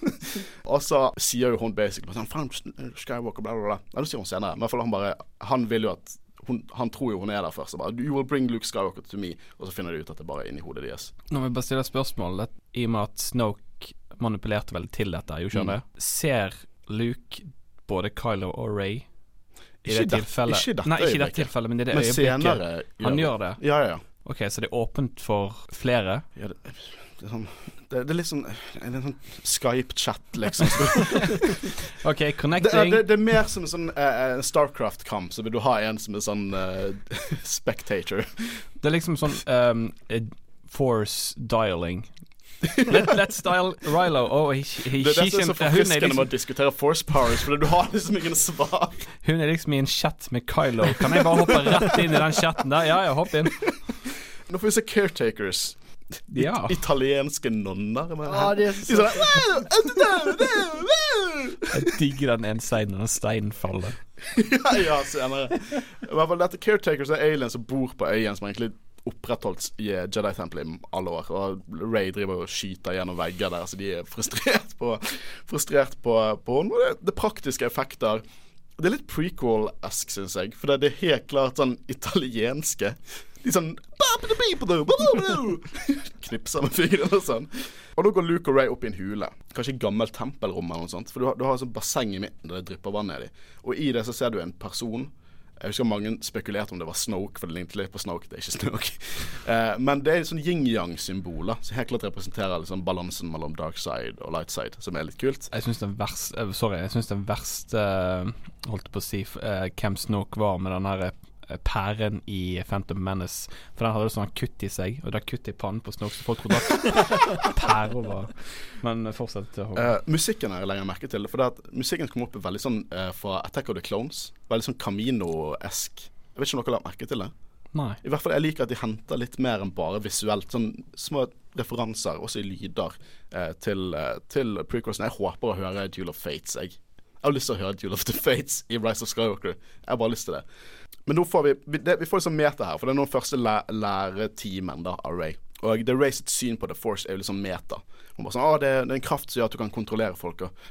og så sier jo hun basically bare sånn Faen, Skywalker, bla, bla, bla. Nei, det sier hun senere. Men han bare Han vil jo at hun, han tror jo hun er der først. Og bare, You will bring Luke Skywalker to me. Og så finner de ut at det bare er inni hodet deres.
Nå må jeg bare stille et spørsmål, i og med at Snoke manipulerte veldig til dette, gjorde ikke
Mm.
det? Ser Luke både Kylo og Ray i
Ikke
det
det-
tilfellet?
ikke dette
Nei, ikke i dette tilfellet, men i det
Men
øyeblikket
senere
han gjør det.
Ja, ja, ja.
Ok, så det er åpent for flere?
Ja, det, det, er sånn, det, det er litt sånn er en sånn Skype-chat, liksom.
Ok,
er-
connecting.
det, det er mer som en sånn uh, Starcraft-kamp, så vil du ha en som er sånn uh, spectator.
Det er liksom sånn um, force dialing. Let, let's style Rilo. Oh, he, he,
Det er det som er så forfriskende
liksom, med
å diskutere force powers, for du har liksom ingen svar.
hun er liksom i en chat med Kylo. Kan jeg bare hoppe rett inn i den chatten der? Ja, ja, hopp inn.
Nå får vi se caretakers.
Ja.
Italienske nonner.
Ja, de er så
Jeg digger den ene steinen når steinen faller.
ja, ja, senere. I hvert fall dette Caretakers er aliens som bor på øyen, som egentlig opprettholdt i Jedi-tempelet i alle år. Og Ray driver og skyter gjennom vegger der, så de er frustrert på Frustrert på, på henne. Det, det praktiske effekter. Det er litt prequel-esk, syns jeg. For det er helt klart sånn italienske. De sånn Knipser med fingrene og sånn. Og da går Luke og Ray opp i en hule. Kanskje et gammelt tempelrom eller noe sånt. For du har, du har et sånt basseng i midten der det drypper vann nedi. Og i det så ser du en person. Jeg husker mange spekulerte om det var Snoke, for det lignet litt på Snoke. Det er ikke Snoke. Eh, men det er sånn yin-yang-symboler som helt klart representerer liksom balansen mellom dark side og light side, som er litt kult.
Jeg syns den verste eh, Sorry, jeg syns den verste eh, Holdt på å si uh, Hvem Snoke var med den eh, pæren i Phantom Menace. For den hadde sånn kutt i seg, og det er kutt i pannen på Snoke, så folk trodde at pæra var Men eh, fortsett.
Eh, musikken har jeg lenger merke til. For det at musikken kom opp veldig sånn uh, fra Attack of the Clones. Veldig sånn Camino-esk. Jeg vet ikke om dere har merket merke til det?
Nei.
I hvert fall Jeg liker at de henter litt mer enn bare visuelt. Sånn små referanser, også i lyder, eh, til, eh, til prequelsen. Jeg håper å høre Duel of Fates. Jeg. jeg har lyst til å høre Duel of the Fates i Rise of Skywalker. Jeg har bare lyst til det. Men nå får vi Vi, det, vi får liksom meta her, for det er nå første læ læretimen da av Ray. Og det Rays syn på The Force er jo liksom meta. Hun bare sånn ah, det, det er en kraft som gjør at du kan kontrollere folk og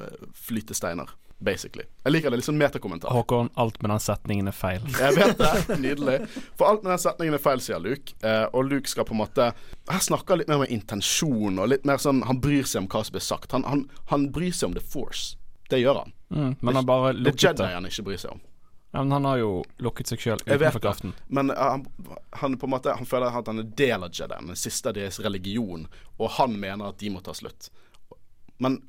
uh, flytte steiner. Basically. Jeg liker det. Litt sånn metakommentar.
Håkon, alt med den setningen er feil.
Jeg vet det. Nydelig. For alt med den setningen er feil, sier Luke. Eh, og Luke skal på en måte Her snakker litt mer om intensjon, og litt mer sånn Han bryr seg om hva som blir sagt. Han, han, han bryr seg om The Force. Det gjør han.
Mm, men han bare
Det
Det
Jedi han ikke bryr seg om.
Ja, men han har jo lukket seg sjøl utenfor kraften.
Men uh, han, han på en måte Han føler at han er del av Jedi, den siste av deres religion, og han mener at de må ta slutt. Men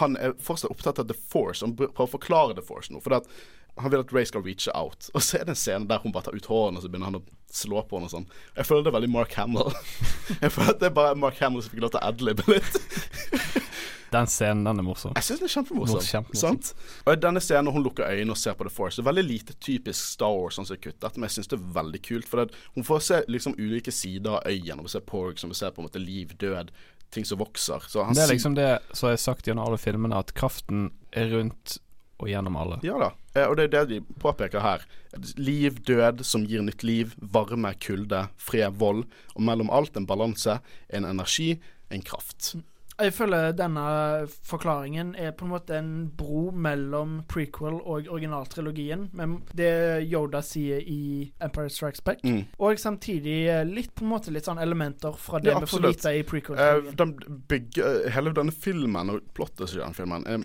han er fortsatt opptatt av The Force, han prøver å forklare The Force nå. For han vil at Ray skal reache out. Og så er det en scene der hun bare tar ut hårene, og så begynner han å slå på henne og sånn. Jeg føler det er veldig Mark Hamill. Jeg føler at det er bare Mark Hamill som fikk lov til å adlibbe litt.
Den scenen, den er morsom.
Jeg syns den er.
Kjempemorsom.
Sant? Og denne scenen når hun lukker øynene og ser på The Force, det er veldig lite typisk Star Wars sånn som er kuttet, men jeg syns det er veldig kult. For det, hun får se liksom ulike sider av øyen, og vi ser Porg som vi ser på en måte liv, død, ting som vokser. Så han
Det er liksom det som er sagt gjennom alle filmene, at kraften er rundt og gjennom alle.
Ja da, eh, og det er det de påpeker her. Liv, død som gir nytt liv, varme, kulde, fred, vold. Og mellom alt en balanse, en energi, en kraft.
Jeg føler denne forklaringen er på en måte en bro mellom prequel og originaltrilogien. med det Yoda sier i Empire Strikes Back,
Mm.
og samtidig eh, litt på en måte litt sånn elementer fra det
Ja,
vi får vite i
Eh,
prequel-trilogien.
de bygger, hele denne filmen og plottet i den filmen er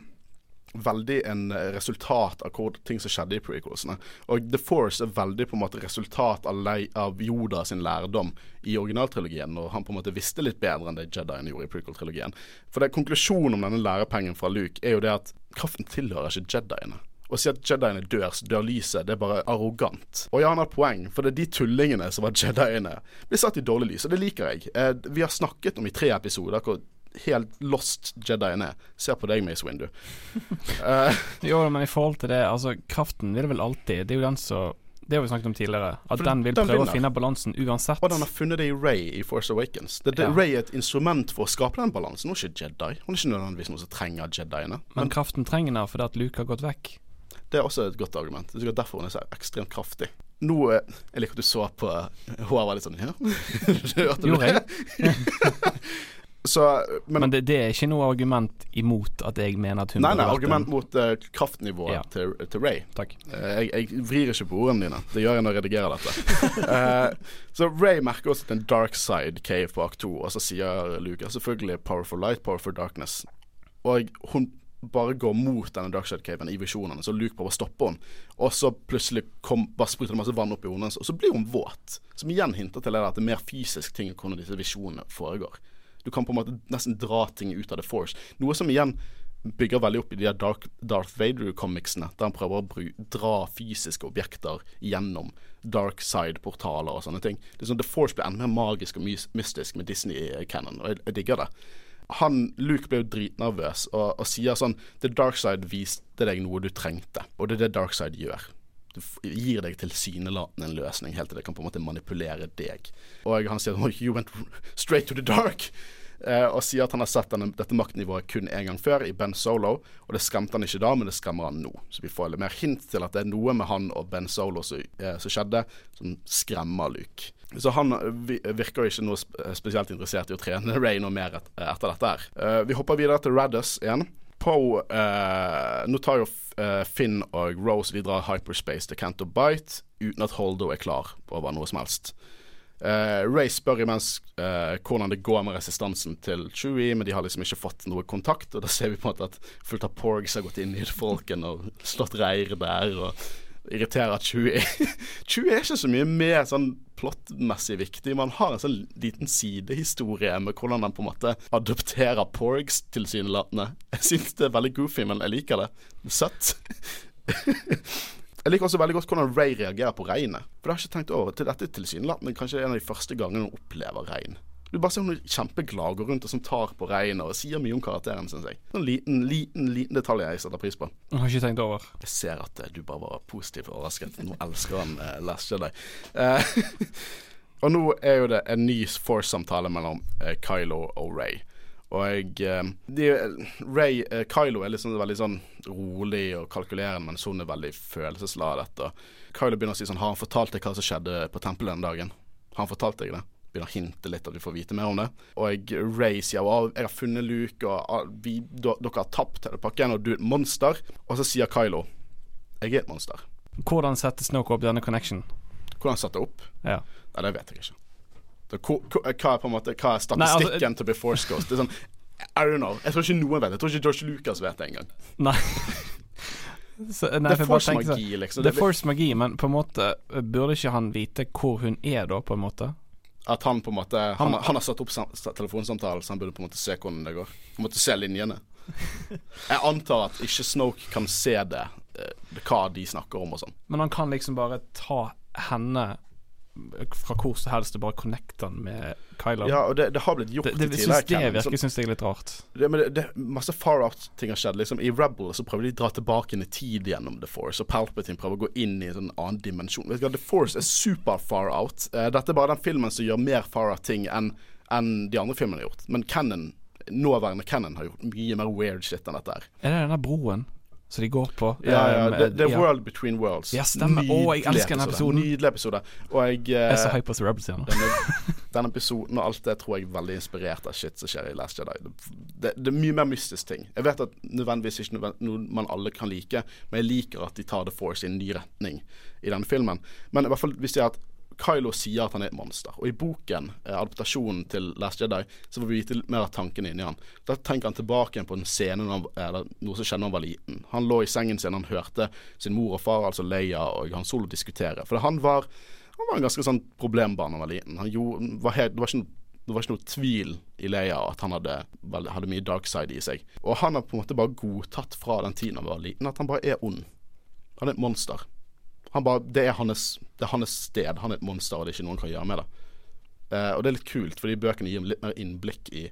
veldig en eh, resultat av hvor, ting som skjedde i prequelsene. Og The Force er veldig på en måte resultat av, av Yoda sin lærdom i originaltrilogien, og han på en måte visste litt bedre enn det Jedien gjorde i prequel-trilogien. For det konklusjonen om denne lærepengen fra Luke er jo det at kraften tilhører ikke Jediene. Å si at Jediene dør, så dør lyset, det er bare arrogant. Og ja, han har poeng, for det er de tullingene som var Jediene, blir satt i dårlig lys, og det liker jeg. Eh, vi har snakket om i tre episoder hvor helt lost Jedien er. Ser på deg, Mace Windu. uh,
Jo, men i forhold til det, altså kraften vil det vel alltid Det er jo den som Det har vi snakket om tidligere. At
For
den vil
den
prøve
vinner.
å finne balansen uansett.
og den har funnet det i Ray i Force Awakens. Det, det,
Ja.
Ray er et instrument for å skape den balansen. Hun er ikke Jedi. Hun er ikke nødvendigvis noen som trenger Jediene.
Men kraften trenger den fordi at Luke har gått vekk.
Det er også et godt argument. Det er sikkert derfor hun er så ekstremt kraftig. Nå eh, Jeg liker at du så på Hun var litt sånn Ja. Hørte du det? Så, men,
Men det, det er ikke noe argument imot at jeg mener at hun
Nei, nei, argument
en-
mot uh, kraftnivået
Ja.
til, til Ray.
Takk.
Uh, jeg, jeg vrir ikke på ordene dine. Det gjør jeg når jeg redigerer dette. uh, så Ray merker også er en dark side cave på akt 2, og så sier Luke selvfølgelig 'powerful light, powerful darkness'. Og hun bare går mot denne dark side caven i visjonene, så Luke prøver å stoppe henne. Og så plutselig kom, bare spruter det masse vann opp i hodet hennes, og så blir hun våt. Som igjen hinter til at det er mer fysisk ting enn hvordan disse visjonene foregår. Du kan på en måte nesten dra ting ut av The Force. Noe som igjen bygger veldig opp i de Dark, Darth Vader-comicsene, der han prøver å dra fysiske objekter gjennom dark side-portaler og sånne ting. Det er sånn, The Force blir enda mer magisk og mystisk med Disney-canon, og jeg, jeg digger det. Han, Luke ble jo dritnervøs og, og sier sånn The dark side viste deg noe du trengte, og det er det dark side gjør. Gir deg tilsynelatende en løsning helt til det kan på en måte manipulere deg. Og han sier You went straight to the dark. Eh, og sier at han har sett denne, dette maktnivået kun én gang før, i Ben Solo. Og det skremte han ikke da, men det skremmer han nå. Så vi får litt mer hint til at det er noe med han og Ben Solo som, eh, som skjedde, som skremmer Luke. Så han virker ikke noe spesielt interessert i å trene Ray noe mer et, etter dette her. Eh, vi hopper videre til Raddus igjen. Poe eh, Nå tar jo uh, Finn og Rose videre hyperspace til Canto Bite uten at Holdo er klar over noe som helst. Eh, Ray spør imens eh, hvordan det går med resistansen til Chewie, men de har liksom ikke fått noe kontakt. Og da ser vi på en måte at fullt av porgs har gått inn i folken og slått reir der. Og irriterer at Chewie Chewie er ikke så mye mer sånn plottmessig viktig. Man har en sånn liten sidehistorie med hvordan han på en måte adopterer porgs, tilsynelatende. Jeg syns det er veldig goofy, men jeg liker det. Søtt. Jeg liker også veldig godt hvordan Ray reagerer på regnet. For det har jeg ikke tenkt over til dette tilsynelatende kanskje en av de første gangene hun opplever regn. Du bare ser hun er kjempeglad, går rundt og som tar på regnet og sier mye om karakteren, syns jeg. En liten, liten liten detalj jeg setter pris på.
Jeg har ikke tenkt over.
Jeg ser at uh, du bare var positivt overrasket. Nå elsker han uh, Last Jedi. Uh, og nå er jo det en ny Force-samtale mellom uh, Kylo og Ray. Og de, Ray Kylo er liksom veldig sånn rolig og kalkulerende, mens hun er veldig følelsesladet. Og Kylo begynner å si sånn Har han fortalt deg hva som skjedde på tempelet den dagen? Har han fortalt deg det? Begynner å hinte litt at vi får vite mer om det. Og Ray sier av. jeg har funnet Luke, og vi, dere har tapt hele pakken, og du er et monster. Og så sier Kylo jeg er et monster.
Hvordan setter Snoke opp denne connection?
Hvordan setter opp?
Ja.
Nei, det vet jeg ikke. Det, hva, er på en måte Hva er statistikken Nei, altså, til Before Ghost? Det er sånn I don't know. Jeg tror ikke noen vet det. Jeg tror ikke George Lucas vet det engang.
Nei. Så, nei,
det er force magi, liksom.
Det er force magi, men på en måte burde ikke han vite hvor hun er da, på en måte?
At han på en måte Han, han, har satt opp telefonsamtale, så han burde på en måte se hvordan det går. Han måtte se linjene. Jeg antar at ikke Snoke kan se det, eh, hva de snakker om og sånn.
Men han kan liksom bare ta henne fra hvor som helst og bare connecte den med Kyler.
Ja, og det, det har blitt gjort
det, det,
i tidligere.
Det virker, syns jeg litt rart.
Det, men det, det, masse far out-ting har skjedd. Liksom, I Rebel så prøver de å dra tilbake inn i tid gjennom The Force, og Palpatine prøver å gå inn i en sånn annen dimensjon. Vet du hva, The Force er super far out. Uh, dette er bare den filmen som gjør mer far out-ting enn en de andre filmene har gjort. Men Cannon nåværende Cannon har gjort mye mer weird shit enn dette her.
Er det denne broen? Så de går på.
Ja, ja. Um, the, the ja. World Between Worlds.
Ja, stemmer. Å, jeg elsker den episoden.
Nydelig episode. Og jeg uh,
Jeg er så hype på Rebels igjen.
denne, denne episoden og alt det tror jeg er veldig inspirert av shit som skjer i Last Jedi. Det, det, det er mye mer mystisk ting. Jeg vet at nødvendigvis ikke nødvendigvis noe man alle kan like, men jeg liker at de tar The Force i en ny retning i denne filmen. Men i hvert fall hvis de har at Kylo sier at han er et monster. Og i boken, eh, adaptasjonen til Last Jedi, så får vi vite mer av tankene inni han. Da tenker han tilbake igjen på en scene eller noe som skjedde da han var liten. Han lå i sengen sin, han hørte sin mor og far, altså Leia og Han Solo, diskutere. For han var, han var en ganske sånn problembarn da han var liten. Han gjorde, var helt, det, var ikke, det var ikke noe tvil i Leia at han hadde, hadde mye dark side i seg. Og han har på en måte bare godtatt fra den tiden han var liten, at han bare er ond. Han er et monster. Han bare, det, er hans, det er hans sted. Han er et monster, og det er ikke noen kan gjøre med det. Uh, og det er litt kult, fordi bøkene gir litt mer innblikk i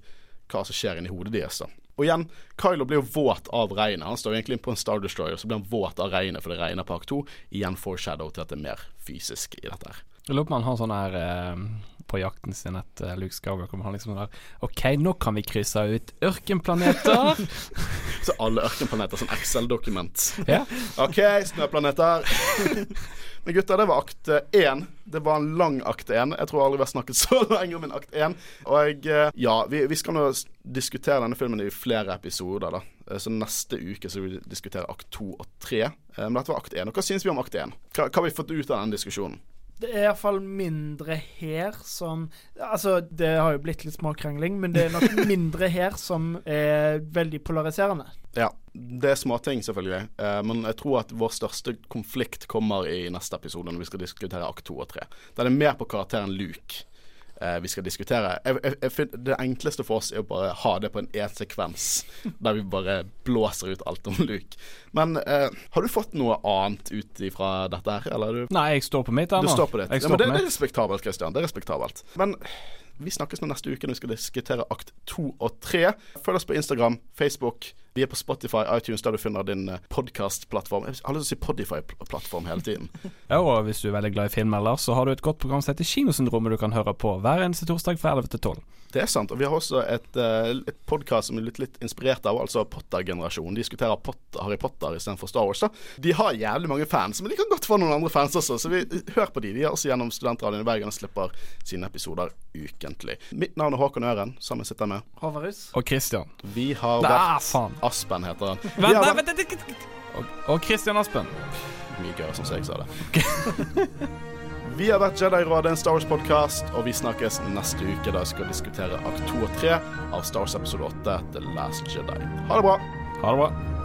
hva som skjer inni hodet deres. da. Og igjen, Kylo blir jo våt av regnet. Han står egentlig på en Star Destroyer, så blir han våt av regnet, for det regner på Ark 2. Igjen foreshadow til at det er mer fysisk i dette her.
Jeg lurer på om han har sånn her eh, på jakten sin etter Luke Skywalker. Han liksom der OK, nå kan vi krysse ut ørkenplaneter.
så alle ørkenplaneter som Excel-dokument.
Ja.
OK, snøplaneter. Men gutter, det var akt én. Det var en lang akt én. Jeg tror aldri vi har snakket så lenge om en akt én. Og jeg, eh, ja, vi, vi, skal nå diskutere denne filmen i flere episoder. da eh, Så neste uke så vil vi diskutere akt to og tre. Eh, men dette var akt én. Og hva syns vi om akt én? Hva, hva har vi fått ut av den diskusjonen?
Det er iallfall mindre her som Altså, det har jo blitt litt småkrangling, men det er nok mindre her som er veldig polariserende.
Ja, det er småting, selvfølgelig. Eh, men jeg tror at vår største konflikt kommer i neste episode, når vi skal diskutere akt to og tre. Da er det mer på karakteren Luke. Eh, vi skal diskutere. Jeg, jeg, det enkleste for oss er å bare ha det på en én sekvens, der vi bare blåser ut alt om Luke. Men eh, har du fått noe annet ut ifra dette her, eller? Du,
Nei, jeg står på mitt
du står på ditt. Ja, men det, det er respektabelt, Christian. Det er respektabelt. Men vi snakkes med neste uke når vi skal diskutere akt to og tre. Følg oss på Instagram, Facebook. Vi er på Spotify, iTunes, der du finner din podkastplattform. Jeg har lyst til å si Podify-plattform hele tiden.
Ja, og hvis du er veldig glad i film ellers, så har du et godt program som heter Kinosyndromet du kan høre på hver eneste torsdag fra 11 til 12.
Det er sant. Og vi har også et, uh, et podkast som er litt, litt inspirert av altså Potter-generasjonen. De diskuterer Potter, Harry Potter istedenfor Star Wars. da De har jævlig mange fans, men de kan godt få noen andre fans også, så vi hør på de. De er også gjennom Studentradioen i Bergen og slipper sine episoder ukentlig. Mitt navn er Håkon Øren, sammen sitter jeg med.
Håvarus.
Og Christian.
Vi har vært
faen.
Aspen heter han.
Vent, nei,
vært
vent, vent, vent. Og, og Christian Aspen.
Mye gøyere, som jeg sa det. Vi har vært Jedi-rådet, en Star Wars-podkast, og vi snakkes neste uke da vi skal diskutere akt 2 og 3 av Star Wars episode 8, The Last Jedi. Ha det bra.
Ha det bra.